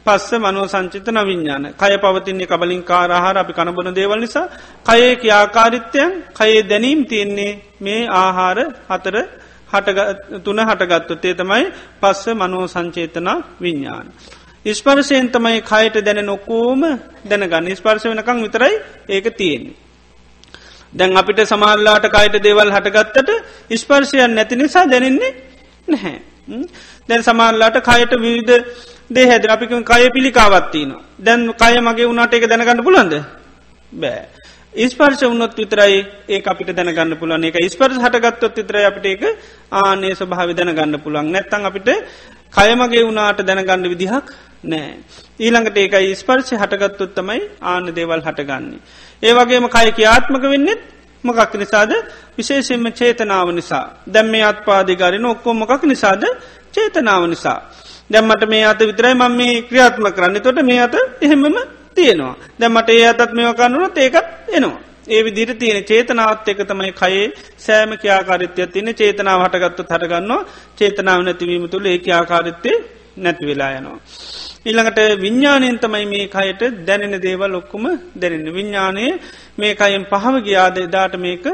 පස්ස මනුව සංචිතන විඤ්ඥාන කය පවතින්නේ කබලින් කාරහාර අපි කණබන දේවල් නිසා කයේ ක්‍යාකාරිත්‍යයන් කයේ දැනීම් තියෙන්නේ මේ ආහාර හතර තුන හටගත්තුත්තේ තමයි පස්ස මනෝ සංචේතනා විඤ්ඥාන. ස්පර්ශයෙන් තමයි කයට දැන නොකෝම දැනගන්න ස්පර්ශ වෙනකං විතරයි ඒක තියෙන්නේ. දැන් අපිට සමහල්ලාට කයට දේවල් හටගත්තට ස්පර්ශයන් නැති නිසා දැනෙන්නේ නැහැ. දැන් සමහල්ලාට කයට විවිධ දේ හැද අපික කය පිළිකාවත්තින. දැන් කය මගේ වුණට එක දැනගන්න පුළන්ද බෑ. ස්පර්ශ වුණොත් විතරයි ඒ අපිට දැනගන්න පුළන් එක ස්පර්ශ හටගත්තොත් විතර අපිට ඒක ආනේ ස්වභාව දැනගන්න පුළන් නැත්තන් අපිට කයමගේ වුණාට දැනගන්න විදිහක් නෑ. ඊළඟට ඒකයි ස්පර්ශය හටගත්තුත් තමයි ආන දේවල් හටගන්නේ. ඒ වගේම කය කියාත්මක වෙන්නෙත් මොකක් නිසාද විශේෂෙන්ම චේතනාව නිසා දැම් මේ අත්පාදිකාරන ඔක්කෝ මොකක් නිසාද චේතනාව නිසා. දැම්මට මේ අත විතරයි මම මේ ක්‍රියාත්ම කරන්න තොට මේ අත එහෙමම තියෙනවා. දැම්මට ඒ අතත් මෙව කන්නුනොත් ඒකත් එනවා. ඒ විදිර තියෙන චේතනාවත් එක තමයි කයේ සෑම ක්‍යාකාරිත්‍යය තියන චේතනාව හටගත්තු හටගන්නවා චේතනාව නැතිවීම තුළ ඒ ආකාරිත්‍යය නැති වෙලා යනවා. ඉල්ළඟට විඤ්ඥානයෙන් තමයි මේ කයට දැනෙන දේවල් ඔක්කුම දැනෙන විඤ්ඥානය මේ කයෙන් පහව ගියාද දාට මේක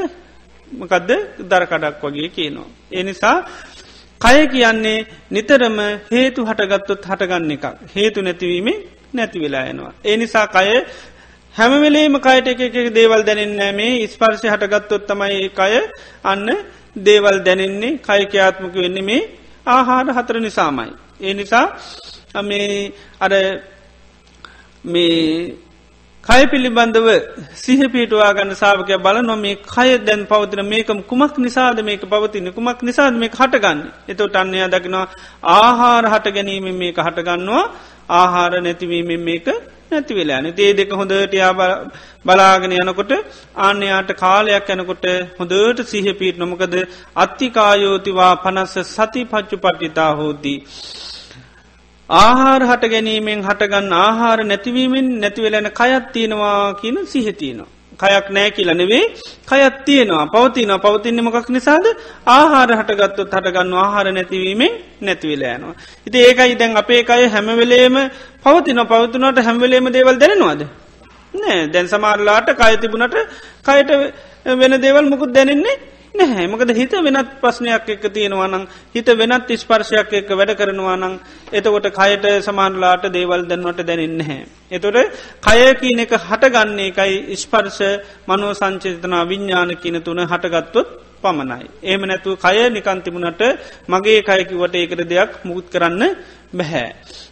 මකදද දරකඩක් වගේ කියනවා. ඒ නිසා කය කියන්නේ නිතරම හේතු හටගත්තුත් හටගන්න එකක් හේතු නැතිවීමේ නැති වෙලා යනවා. ඒ නිසා කය හැමවෙලේම කයට එක එක දේවල් දැනෙන්නේ මේ ස්පර්ශය හටගත්තොත් තමයි කය අන්න දේවල් දැනෙන්නේ. කයකයාත්මක වෙන්නේ මේ ආහාර හතර නිසාමයි. ඒ නිසා මේ අර මේ කය පිළිබඳව සිහ පිටවා ගන්න සාාවකය බල නො මේ කය දැන් පවතින මේකම කුමක් නිසාද මේක පවතින කුමක් නිසාද මේ හටගන්න? එතොට අන්නය දකිනවා ආහාර හට ගැනීම මේක හටගන්නවා. ආහාර නැතිවීමෙන් මේක නැති වෙලාන තේ දෙක හොඳට යා බලාගෙන යනකොට ආන්‍යයාට කාලයක් යනකොට හොඳට සිහ පිට නොමකද අත්තිකායෝතිවා පනස්ස සති පච්චු පට්ටිතා හෝදී. ආහාර හට ගැනීමෙන් හටගන්න ආහාර නැතිවීමෙන් නැතිවෙලෙන කයත් තියෙනවා කියන සිහතියනවා. කයක් නෑ කියලනෙවේ කයත් තියෙනවා. පවතින පවතින්න මොකක් නිසාද? ආහාර හටගත්තුත් හටගන්න ආහාර නැතිවීමෙන් නැතිවෙලෑනවා. ඉති ඒකයි දැන් අපේ අය හැමවෙලේම පවතින පවතුනට හැම්වලේම දේවල් දැනවාද. නෑ. දැන් සමාරලාට කය තිබුණට කයට වෙන දේවල් මුකුත් දැනෙන්නේ නැහැ මොකද හිත වෙනත් ප්‍රශ්නයක් එක්ක තියෙනවානං හිත වෙනත් ස්පර්ශයක් එක්ක වැඩ කරනවානං එතකොට කයට සමාන්ලාට දේවල් දැන්වට දැනෙන්නේ. එතොට කයකීන එක හටගන්නේ එකයි ස්පර්ශ මනුව සංචේතනා විඤ්ඥාන කියන තුන හටගත්තුත් පමණයි. ඒම නැතු කය නිකන්තිමුණට මගේ කයකිවට ඒකට දෙයක් මුකුත් කරන්න බැහැ.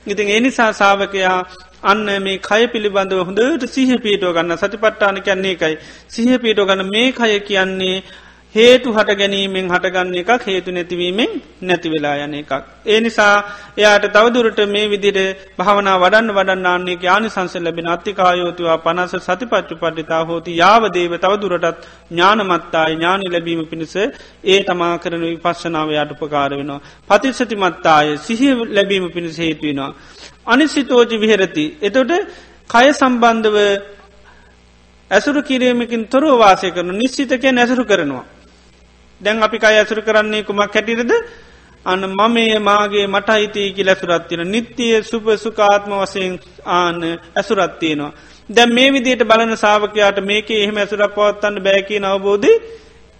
ඉතින් එනිසා සාාවකයා අන්න මේ කය පිළිබඳව හොඳට සිහ පීටෝ ගන්න සතිපට්ටාන කියන්නේ එකයි. සිහ පීටෝ ගන්න මේ කය කියන්නේ හේතු හට ගැනීමෙන් හටගන්න එකක් හේතු නැතිවීමෙන් නැතිවෙලා යන එකක්. ඒ නිසා එයාට තවදුරට මේ විදිර භාවනා වඩන්න වඩන්නාන්නේ යානි සංසල් ලැබෙන අත්තිකායෝතුවා පනස සතිපච්චු පට්ටිතා හෝති යාවදේව තවදුරටත් ඥානමත්තායි ඥානි ලැබීම පිණිස ඒ තමා කරන විපශ්නාව යට උපකාර වෙනවා. පතිස්සති මත්තාය සිහිය ලැබීම පිණිස හේතුවෙනවා. අනිසිතෝජි විහෙරති. එතොට කය සම්බන්ධව ඇසුරු කිරීමකින් තොරව වාසය කරන නිශ්චිතකය ඇසුරු කරනවා. දැන් අපි අය ඇසුරු කරන්නේ කුමක් හැටිරද අන්න මමේ මාගේ මට අයිතියකි ලැසුරත්තින නිත්‍යය සුප සුකාත්ම වසයෙන් ආන ඇසුරත්තියනවා. දැ මේ විදියට බලන සාාවකයාට මේක එහෙම ඇසුරක් පවත්තන්න බෑකී අවබෝධ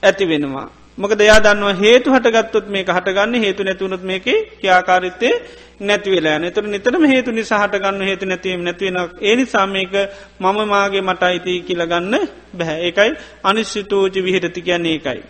ඇති වෙනවා. මොකද යා දන්නවා හේතු හටගත්තොත් මේක හටගන්න හේතු නැතුවනොත් මේක ක්‍යාකාරිත්තේ නැතිවෙලා නතුර නිතරම හේතු නිසා හටගන්න හේතු නැතිවීම නැතිවෙන ඒ නිසාමේක මම මාගේ මට අයිති කියලගන්න බැහැ ඒකයි අනිශ්ෂිතෝජ විහිරති කියන්නේ ඒකයි.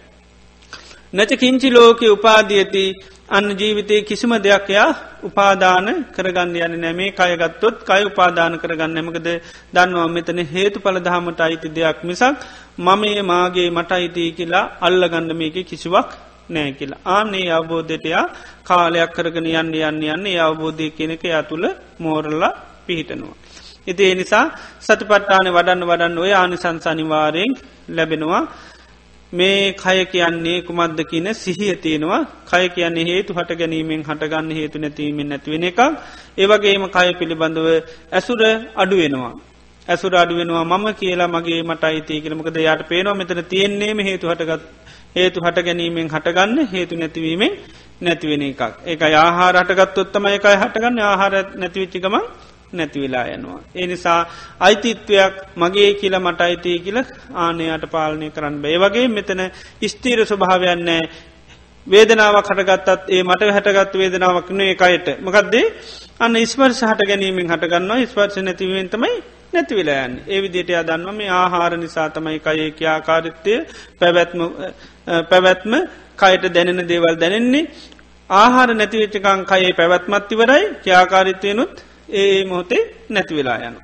නැච කිංචි ලෝක උපාදියති අන්න ජීවිතය කිසිම දෙයක්යා උපාදාන කරගන්න යන නැමේ කයගත්තොත් කය උපාදාන කරගන්න එමකද දන්නවා මෙතන හේතු පලදහමට අයිති දෙයක් මිසක් මම ඒ මාගේ මට අයිතිය කියලා අල්ලගන්න මේක කිසිවක් නෑ කියලා. ආනේ අවබෝධයටයා කාලයක් කරගෙන යන්න යන්න යන්න අවබෝධය කෙනෙක යා තුළ මෝරල්ලා පිහිටනවා. ඉති ඒ නිසා සතිපට්ටාන වඩන්න වඩන්න ඔය ආනිසංසනිවාරයෙන් ලැබෙනවා. මේ කය කියන්නේ කුමද්ද කියන සිහිය තියෙනවා. කය කියන්නේ හේතු හට ගැනීමෙන් හටගන්න හේතු නැතිවීමෙන් නැතිවෙන එකක්. ඒවගේම කය පිළිබඳව ඇසුර අඩුවෙනවා ඇසුර අඩුවෙනවා මම කියලා මගේ මට අයිති කියලමකද යාට පේනවා මෙතන තියෙන්නේම හේතු හටගත් හේතු හට ගැනීමෙන් හටගන්න හේතු නැතිවීමෙන් නැතිවෙන එකක්. ඒක ආහාර හටගත්තොත්තම එකයි හටගන්න. ආහාර නැතිවිච්චිකමක් නැතිවෙලා යනවා. ඒ නිසා අයිතිත්වයක් මගේ කියල මට අයිතිය කියල ආනයට පාලනය කරන්න බේ. වගේ මෙතන ස්තීර ස්වභාවයන්නෑ වේදනාවක් හටගත්තත් ඒ මට හැටගත් වේදනාවක් නේ එකයට මකක්දේ අන්න ස්පර්ශ හට ගැනීමෙන් හටගන්නවා ස්පර්ශ නැතිවෙන් තමයි නැතිවෙලායන් ඒ විදිට අදන්ව මේ ආහාර නිසා තමයි කයේ කියාකාරිත්තය පැවැත්ම පැවැත්ම කයට දැනෙන දේවල් දැනෙන්නේ. ආහාර නැතිවෙච්චකං කයේ පැවැත්මත්තිවරයි ක්‍යාකාරිත්වයනුත් ඒ මොහොතේ නැති වෙලා යන.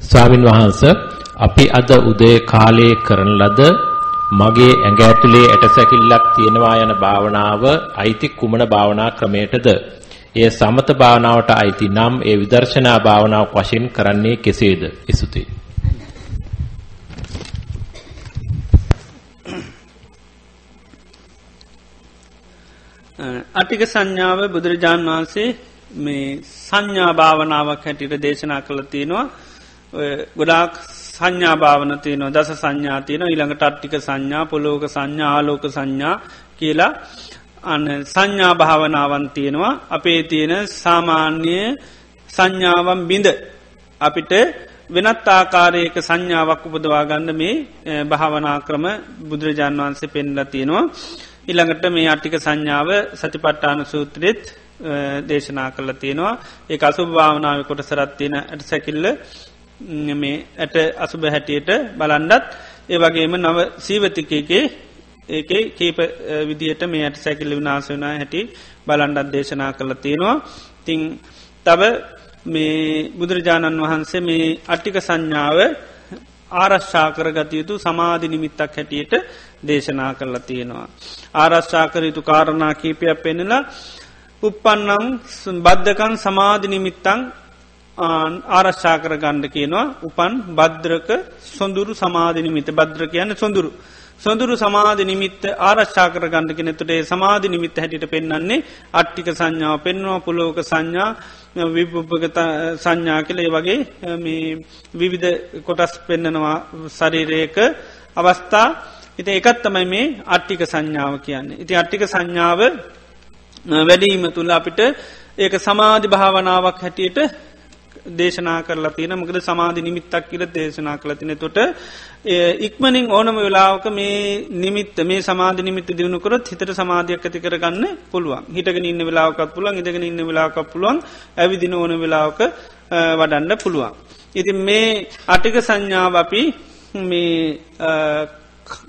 ස්වාමින් වහන්ස අපි අද උදේ කාලයේ කරන ලද මගේ ඇඟ ඇතුලේ ඇටසැකිල්ලක් තියෙනවා යන භාවනාව අයිති කුමන භාවනා ක්‍රමයටද? එය සමත භාවනාවට අයිති නම් ඒ විදර්ශනා භාවනාවක් වශයෙන් කරන්නේ කෙසේද? ඉසුතේ. අටික සංඥාව බුදුරජාන් වහන්සේ මේ සංඥා භාවනාවක් හැටියට දේශනා කළ තියෙනවා ගොඩාක් සංඥා භාවන තියනවා දස සංඥා තියන ඊළඟට අට්ටික සංඥා පොලෝක සංඥා ආලෝක සංඥා කියලා අන්න සංඥා භාවනාවන් තියෙනවා. අපේ තියෙන සාමාන්‍ය සංඥාවන් බිඳ අපිට වෙනත් ආකාරයක සංඥාවක් උපදවා ගන්න මේ භාවනා ක්‍රම බුදුරජාණන් වහන්සේ පෙන්ල තියෙනවා. ඉළඟට මේ අට්ටික සංඥාව සතිපට්ටාන සූත්‍රෙත් දේශනා කළ තියෙනවා. ඒ අසු භාවනාව කොට සරත්තියන ඇට සැකිල්ල මේ ඇට අසුබ හැටියට බලන්ඩත් ඒ වගේම නව සීවතිකයගේ ඒක කීප විදිහට මේ ඇයට සැකිල්ලි විනාස වනා හැටි බලන්ඩත් දේශනා කළ තියෙනවා තිං තව මේ බුදුරජාණන් වහන්සේ මේ අට්ටික සංඥාව ආරශ්ා කරගත යුතු සමාධි නිමිත්තක් හැටියට දේශනා කරලා තියෙනවා. ආරශ්ා කර යුතු කාරණා කීපයක් පෙනෙලා උපපන්නම් බද්ධකන් සමාධි නිමිත්තං ආරශ්ා කර ගණ්ඩ කියනවා උපන් බද්‍රක සොඳුරු සමාධනිමිත බද්‍ර කියන්න සොඳුරු. සොඳුරු සමාධ නිමිත්ත ආරශ්ා කර ගණඩ කෙනෙතුටේ සමාධ නිමිත්ත හැටිට පෙන්න්නන්නේ අට්ටික සංඥාව පෙන්වා පුලෝක සංඥා විපුපගත සංඥා කළේ වගේ විවිධ කොටස් පෙන්නනවා ශරීරයක අවස්ථා ඉති එකත් තමයි මේ අට්ටික සංඥාව කියන්නේ. ඉති අට්ටික සංඥාව වැඩීම තුළ අපිට ඒක සමාධි භාවනාවක් හැටියට දේශනා කරලා තියෙන මොකද සමාධි නිමිත්තක් කියල දේශනා කළ තින තොට ඉක්මනින් ඕනම වෙලාවක මේ නිමිත් මේ සමාධ නිමිත දියුණුකරත් හිතට සමාධයක් ඇති කරගන්න පුළුවන් හිටගෙන ඉන්න වෙලාවකත් පුළන් ඉදගෙන ඉන්න වෙලාකක් පුළුවන් ඇවිදින ඕන වෙලාවක වඩන්න පුළුවන්. ඉතින් මේ අටික සංඥාව අපි මේ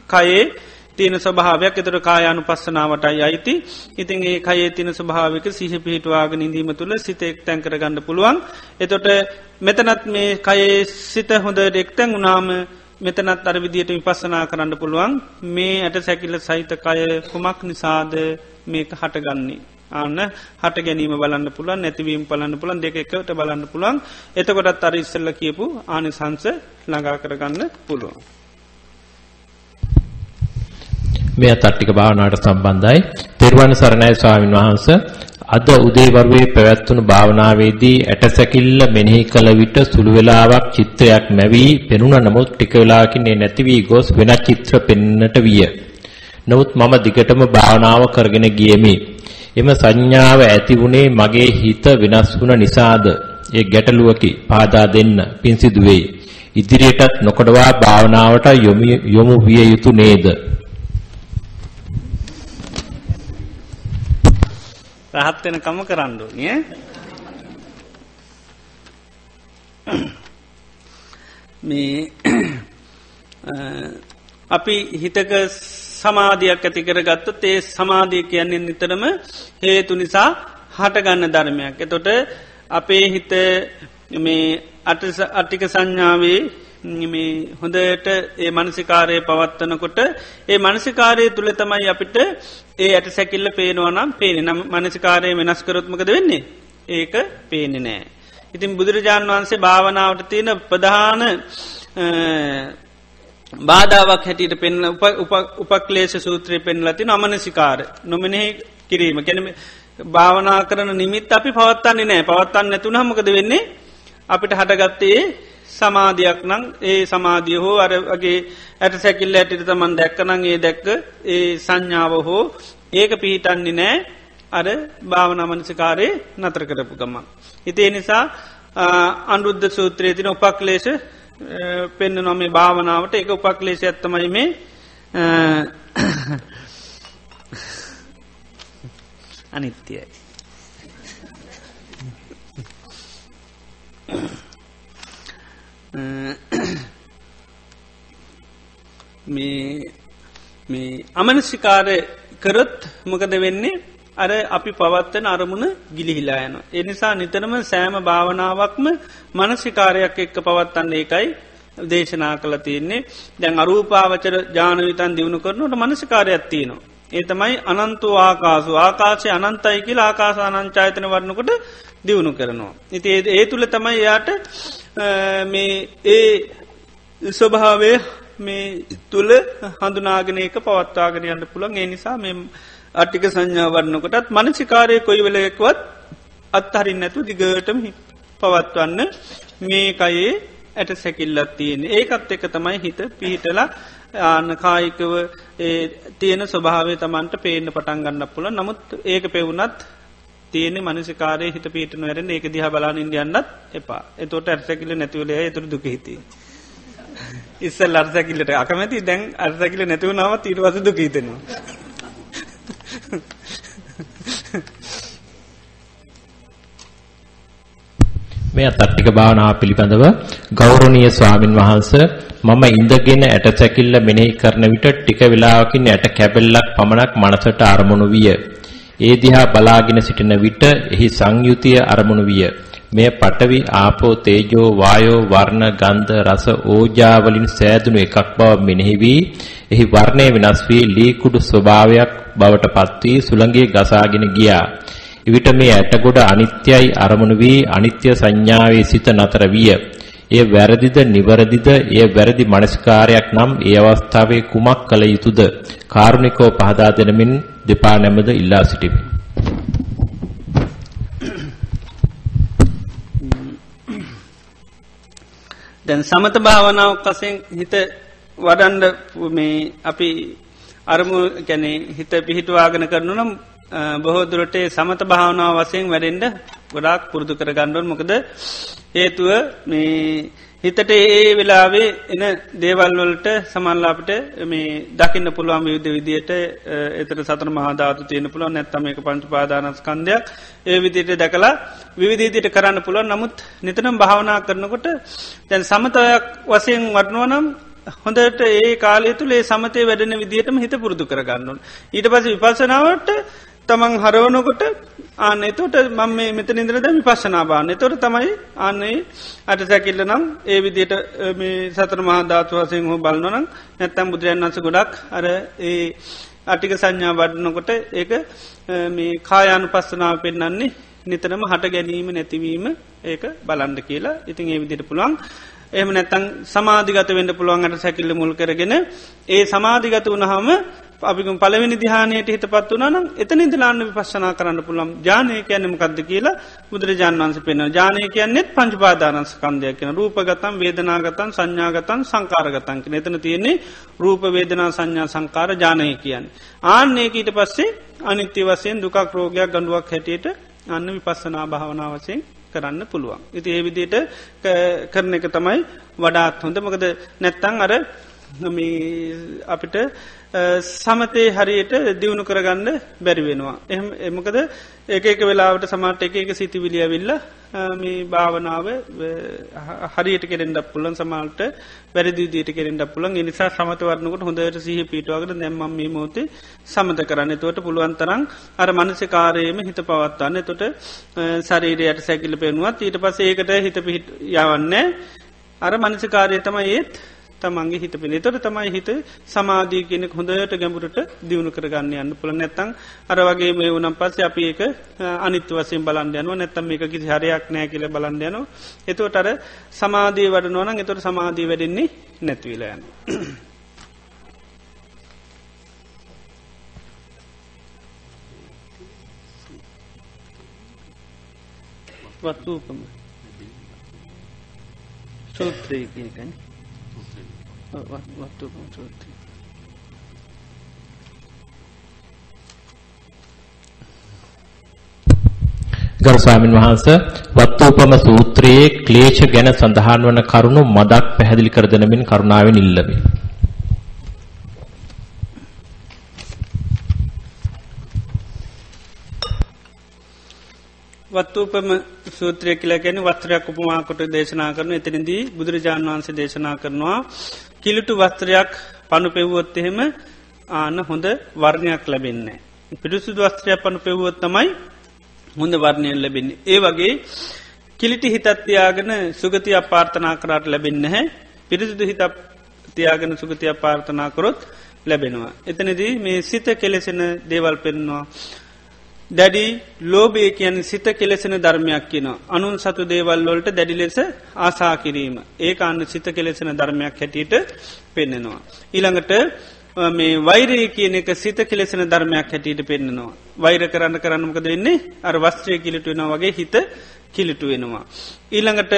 කයේ තියෙන ස්වභාවයක් එතර කායානු පස්සනාවටයි අයිති. ඉතින් ඒ කයේ තින ස්වභාවික සිහ පිහිටවාගෙන ඉඳීම තුළ සිත එක් තැන් කරගන්න පුළුවන්. එතොට මෙතනත් මේ කයේ සිත හොඳ එක්තැන් උනාම මෙතනත් අර විදියට විපස්සනා කරන්න පුළුවන්. මේ ඇට සැකිල්ල සහිතකය කුමක් නිසාද? මේක හටගන්නේ. ආන්න හට ගැනීම බලන්න පුළන් නැතිවීම පලන්න පුළන් දෙක එකට බලන්න පුළන් එතකොටත් අර ඉස්සල්ල කියපු ආනිසංස ළඟා කරගන්න පුළුවන්. මේ අතට්ටික භාවනාවට සම්බන්ධයි. තෙරුවන් සරණයි ස්වාමින් වහන්සේ. අද උදේවරුේ පැවැත්වුණු භාවනාවේදී ඇටසැකිල්ල මෙනෙහි කළ විට සුළු වේලාවක් චිත්‍රයක් මැවි පෙනුණ නමුත් ටික වේලාවකින් ඒ නැති වී ගොස් වෙනත් චිත්‍ර පෙනෙන්නට විය. නමුත් මම දිගටම භාවනාව කරගෙන ගියෙමි. එම සංඥාව ඇති වුණේ මගේ හිත වෙනස් වුණ නිසාද? ඒ ගැටලුවකි. පාදා දෙන්න. පින් සිදු වෙයි. ඉදිරියටත් නොකඩවා භාවනාවට යොමු විය යුතු නේද? රහත් වෙන කම කරන්න ඕනේ මේ අපි හිතක සමාධයක් ඇති කරගත්තොත් ඒ සමාධිය කියන්නේ නිතරම හේතු නිසා හටගන්න ධර්මයක්. එතොට අපේ හිත මේ අටික සංඥාවේ මේ හොඳට ඒ මනසිකාරය පවත්වනකොට ඒ මනසිකාරය තුළ තමයි අපිට ඒ ඇට සැකිල්ල පේනවනම් පේන නම් මනසිකාරය වෙනස්කරොත්මකද වෙන්නේ? ඒක පේනෙ නෑ. ඉතින් බුදුරජාණන් වහන්සේ භාවනාවට තියෙන ප්‍රධාන බාධාවක් හැටියට පෙන් උපක්ලේශ සූත්‍රය පෙන්ලති නමනසිකාර නොමනෙහි කිරීම. ගැනම භාවනා කරන නිමිත් අපි පවත්තන්නේ නෑ. පවත්තන්න නැතුන හමකද වෙන්නේ? අපිට හටගත්තේ සමාධයක් නං ඒ සමාධිය හෝ අරගේ ඇට සැකිල්ල ඇටිට තමන් දැක්කනං ඒ දැක්ක ඒ සංඥාව හෝ ඒක පිහිටන්නේ නෑ අර භාවනමනසිකාරය නතර කරපු ගමන්. හිතේ නිසා අන්රුද්ධ සූත්‍රයේ තින උපක්ලේශ පෙන්න්න නොමේ භාවනාවට එක උපක්ලේශ ඇත්තමයි මේ අනිත්‍යයි. මේ මේ අමනසිකාරය කරොත් මොකද වෙන්නේ අර අපි පවත්වන අරමුණ ගිලිහිලා යන. එනිසා නිතරම සෑම භාවනාවක්ම මනසිකාරයක් එක්ක පවත්තන්න ඒකයි දේශනා කළ තියන්නේ දැන් අරූපාවචර ජානවිතන් දියුණු කරනට මනසිකාරයක් තියනවා. ඒ තමයි අනන්තු ආකාසු ආකාශය අනන්තයි කියලා ආකාස අනංචායතන වරණකොට දියුණු කරනවා. ඉති ඒ තුළ තමයි යාට මේ ඒ ස්වභාවේ මේ තුළ හඳුනාගෙන ඒක පවත්වාගෙන යන්න පුළන් ඒ නිසා මෙ අට්ටික සංඥාවරන්නකොටත් මනසිකාරය කොයි වෙලයෙක්වත් අත්හරින් නැතු දිගටම පවත්වන්න මේ කයේ ඇට සැකිල්ලත් තියෙන ඒකත් එක තමයි හිත පිහිටලා ආන්න කායිකව තියෙන ස්වභාවේ තමන්ට පේන පටන් ගන්න පුළ නමුත් ඒක පෙවුනත් තියෙන මනසිකාරය හිට පීටන වැරෙන් ඒක දිහ බලාන ඉන්දියන්නත් එපා එතොට ඇත්සැකිල නැතිවලේ තුර දුකහිතිී. ඉස්සල් අර්සැකිල්ලට අකමැති දැන් අර්සැකිල නැතිව නවත් ඊටවස දුකීතෙනවා. මේ අතට්ටික භාවනාව පිළිබඳව ගෞරවනීය ස්වාමින් වහන්සේ මම ඉඳගෙන ඇට සැකිල්ල මෙනෙහි කරන විට ටික වේලාවකින් ඇට කැබල්ලක් පමණක් මනසට අරමුණු විය. ඒ දිහා බලාගෙන සිටින විට එහි සංයුතිය අරමුණු විය. මෙය පඨවි ආපෝ තේජෝ වායෝ වර්ණ ගන්ධ රස ඕජා වලින් සෑදුණු එකක් බව මෙනෙහි වී එහි වර්ණය වෙනස් වී ලී කුඩු ස්වභාවයක් බවට පත් වී සුළඟේ ගසාගෙන ගියා. එවිට මේ ඇටගොඩ අනිත්‍යයි අරමුණු වී අනිත්‍ය සංඥාවේ සිත නතර විය. එය වැරදිද නිවැරදිද එය වැරදි මනස්කාරයක් නම් ඒ අවස්ථාවේ කුමක් කළ යුතුද කාරුණිකව පහදා දෙනමින් දෙපා නැමද ඉල්ලා සිටිමි. දැන් සමත භාවනාවක් වසයෙන් හිත වඩන්ඩ මේ අපි අරමු ගැනේ හිත පිහිටවාගෙන කරනු නම් බොහෝදුරටේ සමත භාවනාව වසයෙන් වැඩෙන්ඩ ගොඩාක් පුරුදු කර ගණ්ඩුවන් මොකද හේතුව මේ හිතට ඒ වෙලාවේ එන දේවල්වලට සමල්ලාපට මේ දකින්න පුළුවන් විවිධ විදියට එතර සතන මහදාතු තියෙන පුළුවන් නැත්තම එක පංච පාදානස්කන්දයක් ඒ විදියට දැකලා විවිධීතියට කරන්න පුළුවන්. නමුත් නිතනම් භාවනා කරනකොට දැන් සමතයක් වසයෙන් වටනුවනම් හොඳට ඒ කාලය තුළේ සමතය වැඩෙන විදිහටම හිත පුරුදු කරගන්නුන් ඊට පස විපසනාවට තමන් හරවනකොට ආන්න එතොට මම මේ මෙත නිදරද විපශනාබාන තොට තමයි අන්නේ අට සැකිල්ල නම් ඒ විදියට මේ සතර මහා ධාතු වසයෙන් හෝ බලන්නනම් නැත්තම් බුදුරයන් වන්ස ගොඩක් අර ඒ අටික සංඥා වඩනකොට ඒක මේ කායානු පස්සනාව පෙන්න්නන්නේ නිතරම හට ගැනීම නැතිවීම ඒක බලන්ඩ කියලා. ඉතින් ඒ විදිට පුළුවන්. එහම නැත්තං සමාධිගත වෙන්ඩ පුළුවන්ගට සැකිල්ල මුල් කරගෙන. ඒ සමාධිගත වනහම අපිකුම් පලවෙනි දිහානයට හිත පත් වනම් එතන ඉදිලාන්න විපශනා කරන්න පුළම් ජානය කියන්න මකක්ද කියලා බුදුරජාන් වන්ස පෙන ජානය කියන්නෙත් පංචපාදානස් කන්දයක් කියන රූපගතන් වේදනාගතන් සංඥාගතන් සංකාරගතන් කියෙන එතන තියෙන්නේ රූප වේදනා සංඥා සංකාර ජානය කියන්න. ආන්නේ ඊට පස්සේ අනිත්‍ය වසයෙන් දුකක් රෝගයක් ගඩුවක් හැටියට අන්න විපස්සනා භාවනාවසයෙන් කරන්න පුළුවන්. ඉති ඒවිදියට කරන එක තමයි වඩාත් හොඳ මොකද නැත්තං අර අපිට සමතේ හරියට දියුණු කරගන්න බැරි වෙනවා. එහම එමකද ඒක එක වෙලාවට සමාට එක එක සිතිවිලිය විල්ල මේ භාවනාව හරියට කෙරෙන්ඩ පුලන් සමාල්ට වැරදිදීට කෙරෙන්ඩ පුලන් නිසා සමතවරනකට හොඳට සහ පිටවාකට දැම්ම මේ මෝතේ සමත කරන්න. තොට පුළුවන් තරම් අර මනස කාරයම හිත පවත්වන්න. තොට සරීරයට සැකිල පෙනුවත් ඊට පස ඒකට හිත පිහිට යවන්නේ. අර මනසිකාරය තම ඒත් තමන්ගේ හිත පිළි තොට තමයි හිත සමාධී කෙනෙක් හොඳට ගැඹුරට දියුණු කරගන්න යන්න පුළ නැත්තං අර වගේ මේ වනම් පස්ස අපි ඒක අනිත් වසයෙන් බලන්ඩයන නැත්තම් එක කිසි හරයක් නෑ කියල බලන්ඩයන එතුවට අර සමාධී වඩනුවන එතොට සමාධී වැඩෙන්නේ නැතිවිලයන්. වත්තුූපම සූත්‍රය කියකැන වත්තු සූත්‍රය ගරු ස්වාමින් වහන්සේ වත්තෝපම සූත්‍රයේ ක්ලේශ ගැන සඳහන් වන කරුණු මදක් පැහැදිලි කර දෙනමින් කරුණාවෙන් ඉල්ලමි. වත්තුූපම සූත්‍රය කියලා ගැන වස්ත්‍රයක් උපමාකොට දේශනා කරන එතනිදී බුදුරජාණන් වහන්සේ දේශනා කරනවා කිලිටු වස්ත්‍රයක් පණු පෙව්වොත් එහෙම ආන හොඳ වර්ණයක් ලැබෙන්නේ. පිරිසුදු වස්ත්‍රයක් පණු පෙව්වොත් තමයි හොඳ වර්ණයෙන් ලැබෙන්නේ. ඒ වගේ කිලිටි හිතත්තියාගෙන සුගතිය පාර්ථනා කරාට ලැබෙන්න හැ පිරිසිදු හිත තියාගෙන සුගතිය පාර්ථනා කරොත් ලැබෙනවා. එතනදී මේ සිත කෙලෙසෙන දේවල් පෙන්නවා. දැඩි ලෝබේ කියන සිත කෙලෙසෙන ධර්මයක් කියන අනුන් සතු දේවල් වලට දැඩි ලෙස ආසා කිරීම ඒ අන්න සිත කෙලෙසෙන ධර්මයක් හැටියට පෙන්නෙනවා. ඊළඟට මේ වෛරය කියන එක සිත කෙලෙසෙන ධර්මයක් හැටියට පෙන්න්නනවා. වෛර කරන්න කරන්නමකද වෙන්නේ අර වස්ත්‍රය කිලිට වෙන වගේ හිත කිලිටු වෙනවා. ඊළඟට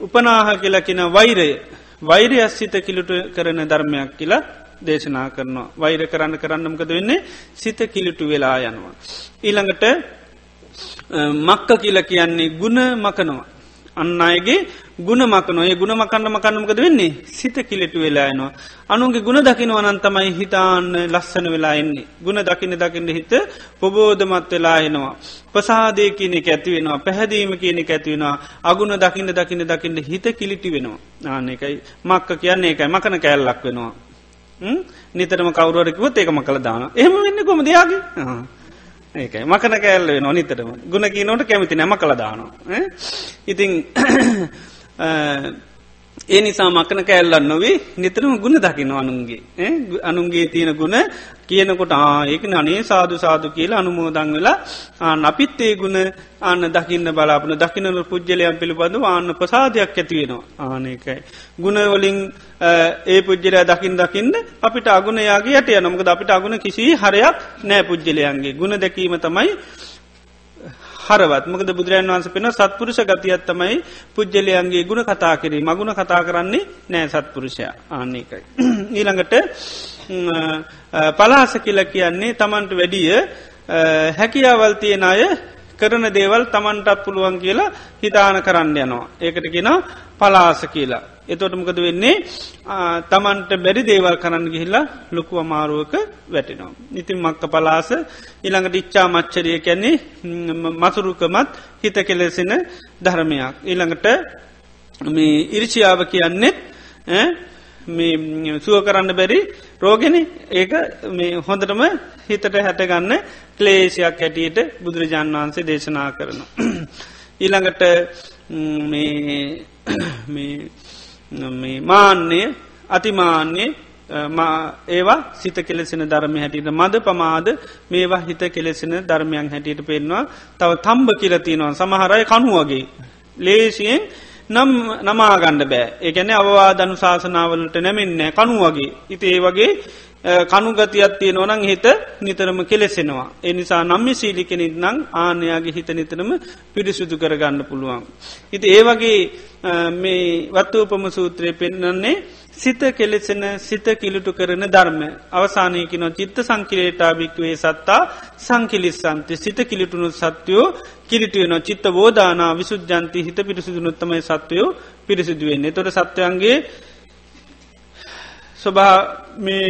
උපනාහ කියලා කියෙන වෛරය වෛරය සිත කිලිටු කරන ධර්මයක් කියලා දේශනා කරනවා. වෛර කරන්න කරන්නමකද වෙන්නේ සිත කිලිටු වෙලා යනවා. ඊළඟට මක්ක කියල කියන්නේ ගුණ මකනවා. අන්න අයගේ ගුණ මකනොය ගුණ මකන්න මකන්නමකද වෙන්නේ සිත කිලිටු වෙලායනවා. අනුන්ගේ ගුණ දකිනවනන් තමයි හිතාන්න ලස්සන වෙලා එන්නේ. ගුණ දකින දකින්න හිත පොබෝධමත් වෙලා එනවා. පසාදය කියන එක ඇතිවෙනවා පැහැදීම කියන එක ඇතිවෙනවා අගුණ දකින්න දකින්න දකින්න හිත කිලිටි වෙනවා. ආන එකයි මක්ක කියන්නේ එකයි මකන කැල්ලක් වෙනවා. නිතරම කවරුවරකිවත් ඒකම කළ දාන එහම වෙන්න කොම දෙයාගේ ඒකයි. මකන කෑල්ල වෙන නිතරම. ගුණ කී නොට කැමති නැම කළ දානවා. ඉතිං ඒ නිසා මක්කන කෑල්ලන්න නොවේ නිතරම ගුණ දකින අනුන්ගේ. අනුන්ගේ තියෙන ගුණ කියනකොට ආඒක අනේ සාදු සාදු කියලා අනුමෝදං වෙලා ආන අපිත් ඒ ගුණ අන්න දකින්න බලාපන දකිනල පුද්ජලයන් පිළිබඳ ආන්න ප්‍රසාධයක් ඇතිවෙනවා ආනකයි. ගුණවලින් ඒ පුද්ජලය දකිින් දකින්න අපිට අගුණයාගේ යට නොමකද අපිට අගුණ කිසි හරයක් නෑ පුද්ජලයන්ගේ ගුණ දැකීම තමයි හරවත්. මකද බුදුරන් වන්ස පෙන සත්පුරුෂ ගතියත් තමයි පුද්ජලයන්ගේ ගුණ කතා කරේ මගුණ කතා කරන්නේ නෑ සත්පුරුෂය. ආන්නේකයි. ඊළඟට පලාස කියල කියන්නේ තමන්ට වැඩිය හැකියාවල් තියෙන අය කරන දේවල් තමන්ටත් පුළුවන් කියලා හිතාන කරන්න යනවා. ඒකට කියෙන පලාස කියලා. එතොට මොකද වෙන්නේ තමන්ට බැරි දේවල් කරන්න ගිහිල්ලා ලොකු අමාරුවක වැටෙනවා. ඉතින් මක්ක පලාස ඉළඟට ඉච්චා මච්චරිය කැන්නේ මසුරුකමත් හිත කෙලෙසෙන ධර්මයක්. ඊළඟට මේ ඉරිචියාව කියන්නෙත් මේ සුව කරන්න බැරි රෝගෙන. ඒක මේ හොඳටම හිතට හැටගන්න ක්ලේෂයක් හැටියට බුදුරජාණන් වහන්සේ දේශනා කරනවා. ඊළඟට මේ මාන්‍යය අතිමාන්‍යය ඒවා සිත කෙලෙසෙන ධර්මය හැටියට මද පමාද මේවා හිත කෙලෙසෙන ධර්මයන් හැටියට පෙන්වා තව තම්බ කියලතිනවා සමහරය කනුවගේ ලේසියෙන් නම් නමාගණ්ඩ බෑ ඒගැන අවවාදනු ශාසනාවලට නැමෙන්නේ කනු වගේ ඉති ඒ වගේ කනුගතියත් තිය නොනං හිත නිතරම කෙලෙසෙනවා. එනිසා නම්ම සීලි කෙනෙක් නං ආනයාගේ හිත නිතරම පිරිසුදු කරගන්න පුළුවන්. ඉති ඒ වගේ මේ වත්තූපම සූත්‍රය පෙන්න්නන්නේ සිත කෙලෙසෙන සිත කිලුටු කරන ධර්ම. අවසානයකින චිත්ත සංකිලේටාභික්වේ සත්තා සංකිලිස්සන්ති. සිත කිලිටුණු සත්‍යයෝ කිරිටුවන චිත්ත බෝධානා විසුද්ජන්ති හිත පිරිසිදුනුත්තමයි සත්වයෝ පිරිසිදුවෙන්නේ තොට සත්වයන්ගේ ස්වභා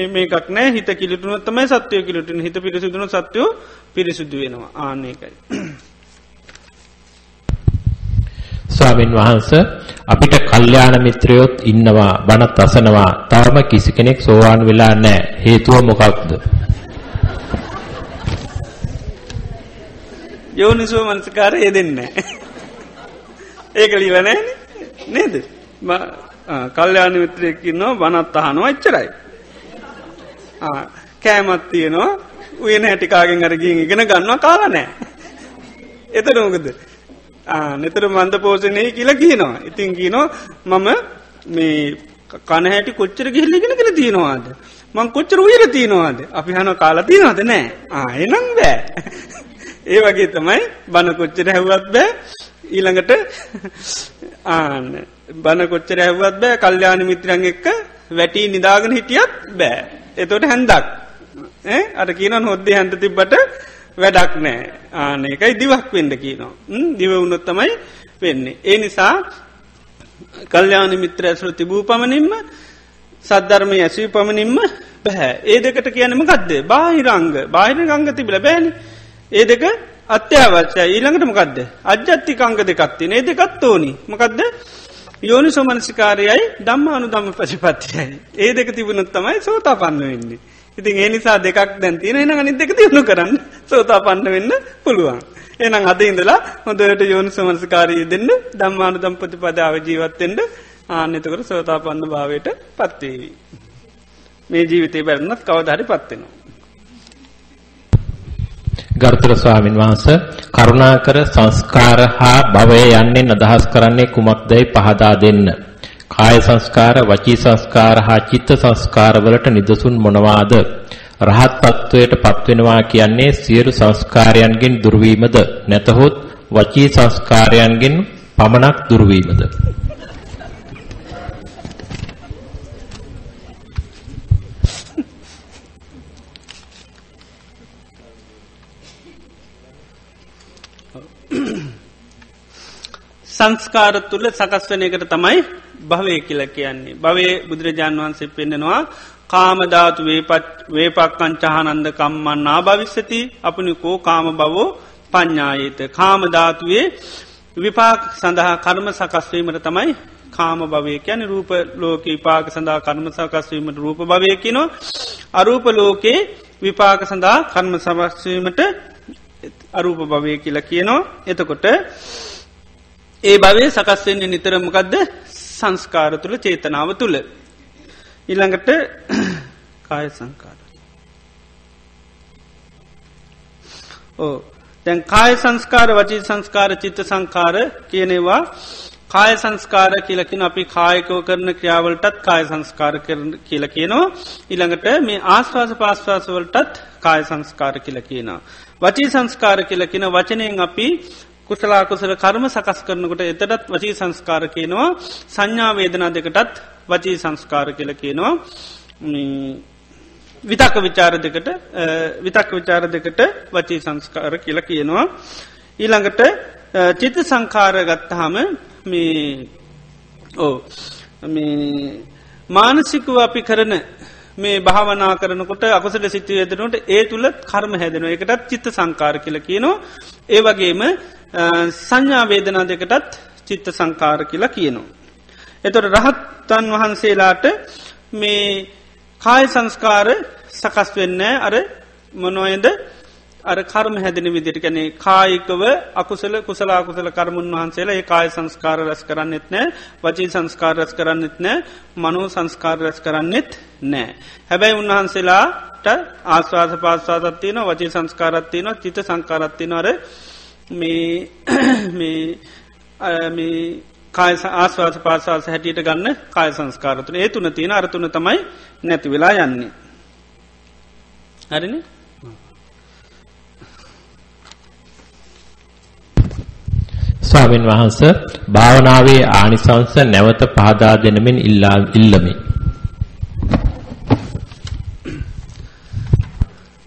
මේකක් නෑ. හිත කිලිටුන තමයි සත්වය කිලිටන. හිත පිරිසිදුන සත්‍යයෝ පිරිසිදු වෙනවා. ආනයකයි. ස්වාමින් වහන්ස අපිට කල්්‍යාන මිත්‍රයොත් ඉන්නවා බණත් අසනවා තාම කිසි කෙනෙක් සෝවාන් වෙලා නෑ හේතුව මොකක්ද. යෝනිසුව මනසකාර යෙදෙන්න. ඒක ලිවනෑ නේද කල්්‍යාන මිත්‍රයකින්නවා බනත් අහනවා එච්චරයි. කෑමත් තියනවා උයන හැටිකාගෙන් අරගින් ඉගෙන ගන්නවා කාල නෑ. එතන මොකද. නෙතර මන්ද පෝෂණය කියලා කියනවා. ඉතින් කියනවා මම මේ කන හැටි කොච්චර ගිහිල්ලිගෙන කර තියෙනවාද. මං කොච්චර උයර තියෙනවාද. අපි හන කාලා තියෙනවාද නෑ ආයනම් බෑ. ඒ වගේ තමයි බණ කොච්චර හැව්වත් බෑ ඊළඟට ආන්න බණ කොච්චර හැවත් බෑ කල්්‍යාන මිත්‍රන් එක්ක වැටී නිදාගෙන හිටියත් බෑ. එතොට හැන්දක් අට කියන හොද්ද හැන්ත තිබ්බට වැඩක් නෑ ආනකයි දිවක් වෙන්ඩ කියනවා. දිව උනොත් තමයි වෙන්නේ. ඒ නිසා කල්්‍යාන මිත්‍ර ඇසුරු තිබූ පමණින්ම සද්ධර්මය ඇසී පමණින්ම බැහැ. ඒ දෙකට කියනම ගත්ද බාහිරංග බාහිර ගංග තිබිල බෑන. ඒ දෙක අත්‍යවශ්‍ය ඊළඟට මොකක්ද අජ්‍යත්තිකංග දෙකත්ති ඒ දෙකත් ඕනි මොකක්ද යෝනි සෝමනසිකාරයයි දම්ම අනු දම්ම පසිපත්තියයි ඒ දෙක තිබුණුත් තමයි සෝතා පන්න වෙන්නේ. ඉතින් ඒ නිසා දෙකක් දැන්තින එන අනි දෙක තියුණු කරන්න සෝතා පන්න වෙන්න පුළුවන්. එනම් අද ඉඳලා හොඳට යෝනි සෝමනසිකාරී දෙන්න දම්මානු දම්පති පදාව ජීවත්තෙන්ට ආන්‍යතකර සෝතා පන්න භාවයට පත්වේවී. මේ ජීවිතය බැරනත් කවධරි පත්වෙනවා. ගරුතර ස්වාමින් වහන්සේ කරුණාකර සංස්කාර හා භවය යන්නේ අදහස් කරන්නේ කුමක්දයි පහදා දෙන්න. කාය සංස්කාර, වචී සංස්කාර හා චිත්ත සංස්කාර වලට නිදසුන් මොනවාද? රහත් තත්වයට පත්වෙනවා කියන්නේ සියලු සංස්කාරයන්ගෙන් දුර්වීමද නැතහොත් වචී සංස්කාරයන්ගෙන් පමණක් දුර්වීමද? සංස්කාර තුළ සකස් වන එකට තමයි භවය කියල කියන්නේ. භවය බුදුරජාණන් වහන්සේ පෙන්නෙනවා කාමධාතු වේපක්කංචහනන්ද කම්මන් ආභවිස්සති අපනි කෝ කාම බවෝ පඤ්ඥායත. කාමධාතුවේ විපාක් සඳහා කර්ම සකස්වීමට තමයි කාම භවය කියන රූප ලෝක විපාක සඳහා කර්ම සකස්වීමට රූප භවයකිනවා අරූප ලෝකයේ විපාක සඳහා කර්ම සවස්වීමට අරූප භවය කියලා කියනවා. එතකොට ඒ භවේ සකස්වෙන්නේ නිතරමකක්ද සංස්කාර තුළ චේතනාව තුළ. ඉළඟට කාය සංකාර. ඕ දැන් කාය සංස්කාර වචී සංස්කාර චිත්ත සංකාර කියනෙවා කාය සංස්කාර කියලකින අපි කායකෝ කරන ක්‍රියාවලටත් කාය සංස්කාර කියල කියනවා ඉළඟට මේ ආස්වාස පාස්වාසවලටත් කාය සංස්කාර කියල කියනවා. වචී සංස්කාර කියලකින වචනයෙන් අපි කුසලාකුසල කර්ම සකස් කරනකොට එතටත් වචී සංස්කාර කියනවා. සංඥාවේදනා දෙකටත් වචී සංස්කාර කියල කියනවා. විතක්ක විචාර දෙකට විතක්ක විචාර දෙකට වචී සංස්කාර කියල කියනවා. ඊළඟට චිත සංකාර ගත්තහම මේ ඕ මේ මානසිකුව අපි කරන මේ භාවනා කරනකොට අකුසට සිත්තු ඇදනට ඒ තුළ කර්ම හැදෙන එකටත් චිත්ත සංකාර කියල කියනවා. ඒ වගේම සංඥාවේදනා දෙකටත් චිත්ත සංකාර කියලා කියනවා. එතොට රහත්තන් වහන්සේලාට මේ කාය සංස්කාර සකස් වෙන්න අර මොනොයද අර කර්ම හැදෙන විදිට කැනෙ කායිකව අකුසල කුසලා කුසල කර්මුන් වහන්සේලා ඒ කාය සංස්කාර රැස් කරන්නෙත් නෑ වචී සංස්කාර රැස් කරන්නෙත් නෑ මනෝ සංස්කාර රැස් කරන්නෙත් නෑ. හැබැයි උන්වහන්සේලාට ආස්වාස පාස්වාදත්තියන වචී සංස්කාරත්තියන චිත සංකාරත්තිනවර මේ මේ කාය ආස්වාස පාසාස හැටියට ගන්න කාය සංස්කාරතුන ඒ තුන තියෙන අරතුන තමයි නැති වෙලා යන්නේ. හරිනි ස්වාමීන් වහන්ස භාවනාවේ ආනිසංස නැවත පහදා දෙනමින් ඉල්ලා ඉල්ලමි.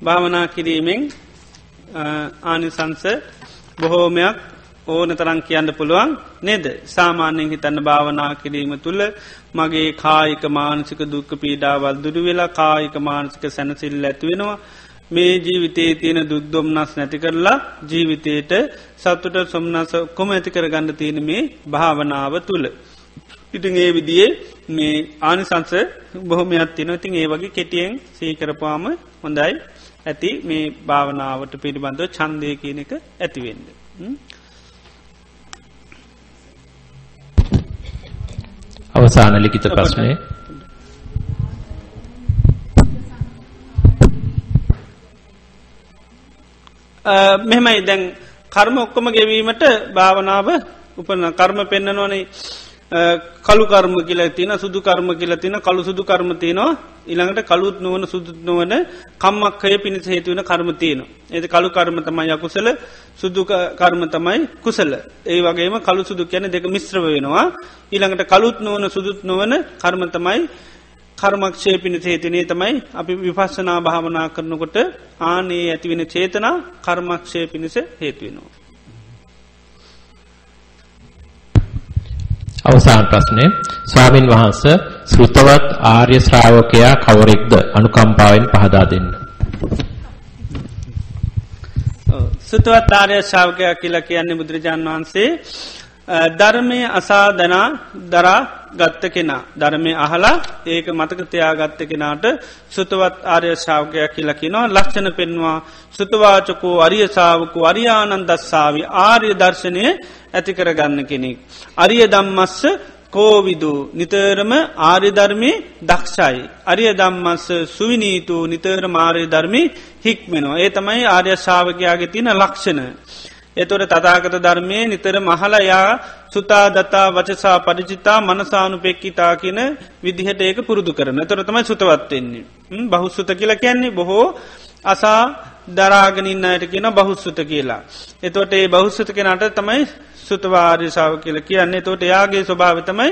භාවනා කිරීමෙන් ආනිසංස බොහෝමයක් ඕන තරං කියන්න පුළුවන් නේද? සාමාන්‍යයෙන් හිතන්න භාවනා කිරීම තුළ මගේ කායික මානසික දුක්ක පීඩාවල් දුරු වෙලා කායික මානසික සැනසිල් ඇතිවෙනවා මේ ජීවිතයේ තියෙන දුද්දොම්න්නස් නැති කරලා ජීවිතයට සත්තුට සොම්න්නස කොම ඇති කර ගන්න තියෙන මේ භාවනාව තුළ. ඉතින් ඒ විදියේ මේ ආනිසංස බොහොමයක් තින ඉතින් ඒ වගේ කෙටියෙන් සීකරපාම හොඳයි. ඇති මේ භාවනාවට පිළිබඳව චන්දය කියන එක ඇතිවෙන්න. අවසාන ලිකිත ප්‍රශ්නය මෙහෙමයි. දැන් කර්ම ඔක්කොම ගෙවීමට භාවනාව උපන කර්ම පෙන්න්නනවනේ කළු කර්ම කියලා තින සුදු කර්ම කියලා තින කළු සුදු කර්ම තියනවා ඉළඟට කළුත් නුවන සුදුත් නොවන කම්මක්කය පිණිස හේතුවන කර්ම තියන. ඒති කළු කර්ම තමයි යකුසල සුදු කර්ම තමයි කුසල. ඒ වගේම කළු සුදු කියන දෙක මිශ්‍රව වෙනවා. ඊළඟට කළුත් නොවන සුදුත් නොවන කර්ම තමයි කර්මක්ෂය පිණිස හේතුනේ තමයි අපි විපස්සනා භාවනා කරනකොට ආනේ ඇතිවෙන චේතනා කර්මක්ෂය පිණිස හේතුවෙනවා. අවසාන ප්‍රශ්නය ස්වාමින් වහන්ස ශ්‍රුතවත් ආර්ය ශ්‍රාවකයා කවරෙක්ද? අනුකම්පාවෙන් පහදා දෙන්න. සුතවත් ආර්ය ශ්‍රාවකයා කියලා කියන්නේ බුදුරජාන් වහන්සේ. ධර්මය අසාධනා දරා ගත්ත කෙනා ධර්මය අහලා ඒක මතකතයා ගත්ත කෙනාට සුතවත් ආර්ය ශාවකයක් කියලා කිනවා ලක්ෂණ පෙන්වා සුතවාචකෝ අරියසාාවකු අරියානන් දස්සාාව ආර්ය දර්ශනය ඇතිකර ගන්න කෙනෙක්. අරිය දම්මස්ස කෝවිදු නිතරම ආර්යධර්මය දක්ෂයි. අරිය දම්මස්ස සුවිනීතු නිතර මාර්ය ධර්මි හික්මෙනවා. ඒ තමයි ආර්ය ශාවකයාගේ තින ලක්ෂණ. එතොට තතාගත ධර්මය නිතර මහලයා සුතා දතා වචසා පරිචිතා මනසානු පෙක්කිතා කියන විදිහට ඒක පුරුදු කරන තොරතමයි සුතවත්වෙන්නේ. බහුස්සුත කියලා කියන්නේ බොහෝ අසා දරාගනින්න අයට කියන බහුස්සුත කියලා. එතොට ඒ බහුස්සත කෙනට තමයි සුතවාර්යසාාව කියල කියන්නේ තොට යාගේ ස්වභාවිතමයි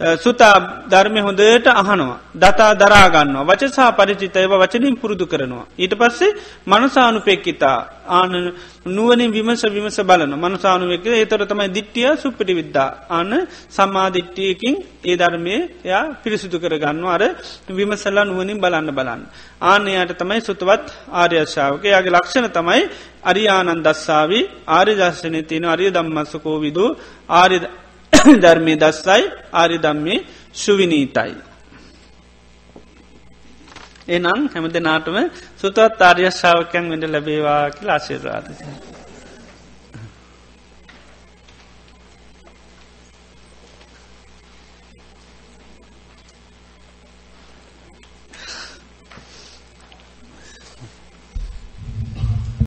සුතා ධර්මය හොඳට අහනවා. දතා දරාගන්න වචසා පරිචිතයව වචනින් පුරුදු කරනවා. ඊට පස්සේ මනසානුපෙක්කිතා ආන නුවනින් විමස විමස බලන මනසානුවක ඒතර තමයි දිට්ටිය සුප්පිටි විද්දා අන්න සම්මාධිට්ටියකින් ඒ ධර්මය එයා පිරිසිදු කරගන්න අර විමසල්ලා නුවනින් බලන්න බලන්න. ආනයට තමයි සුතුවත් ආර්යශාවක යාගේ ලක්ෂණ තමයි අරියානන් දස්සාාවී ආර්යදර්ශනය තියෙන අරිය දම්මස්සකෝ විදු ආර්ය ධර්මය දස්සයි ආරි දම්මේ ශුවිනීතයි. එනම් හැමද නාටම සුතවත් ආර්යශාවකයන් වෙඩ ලැබේවා කියලා ආශිර්වාදසය.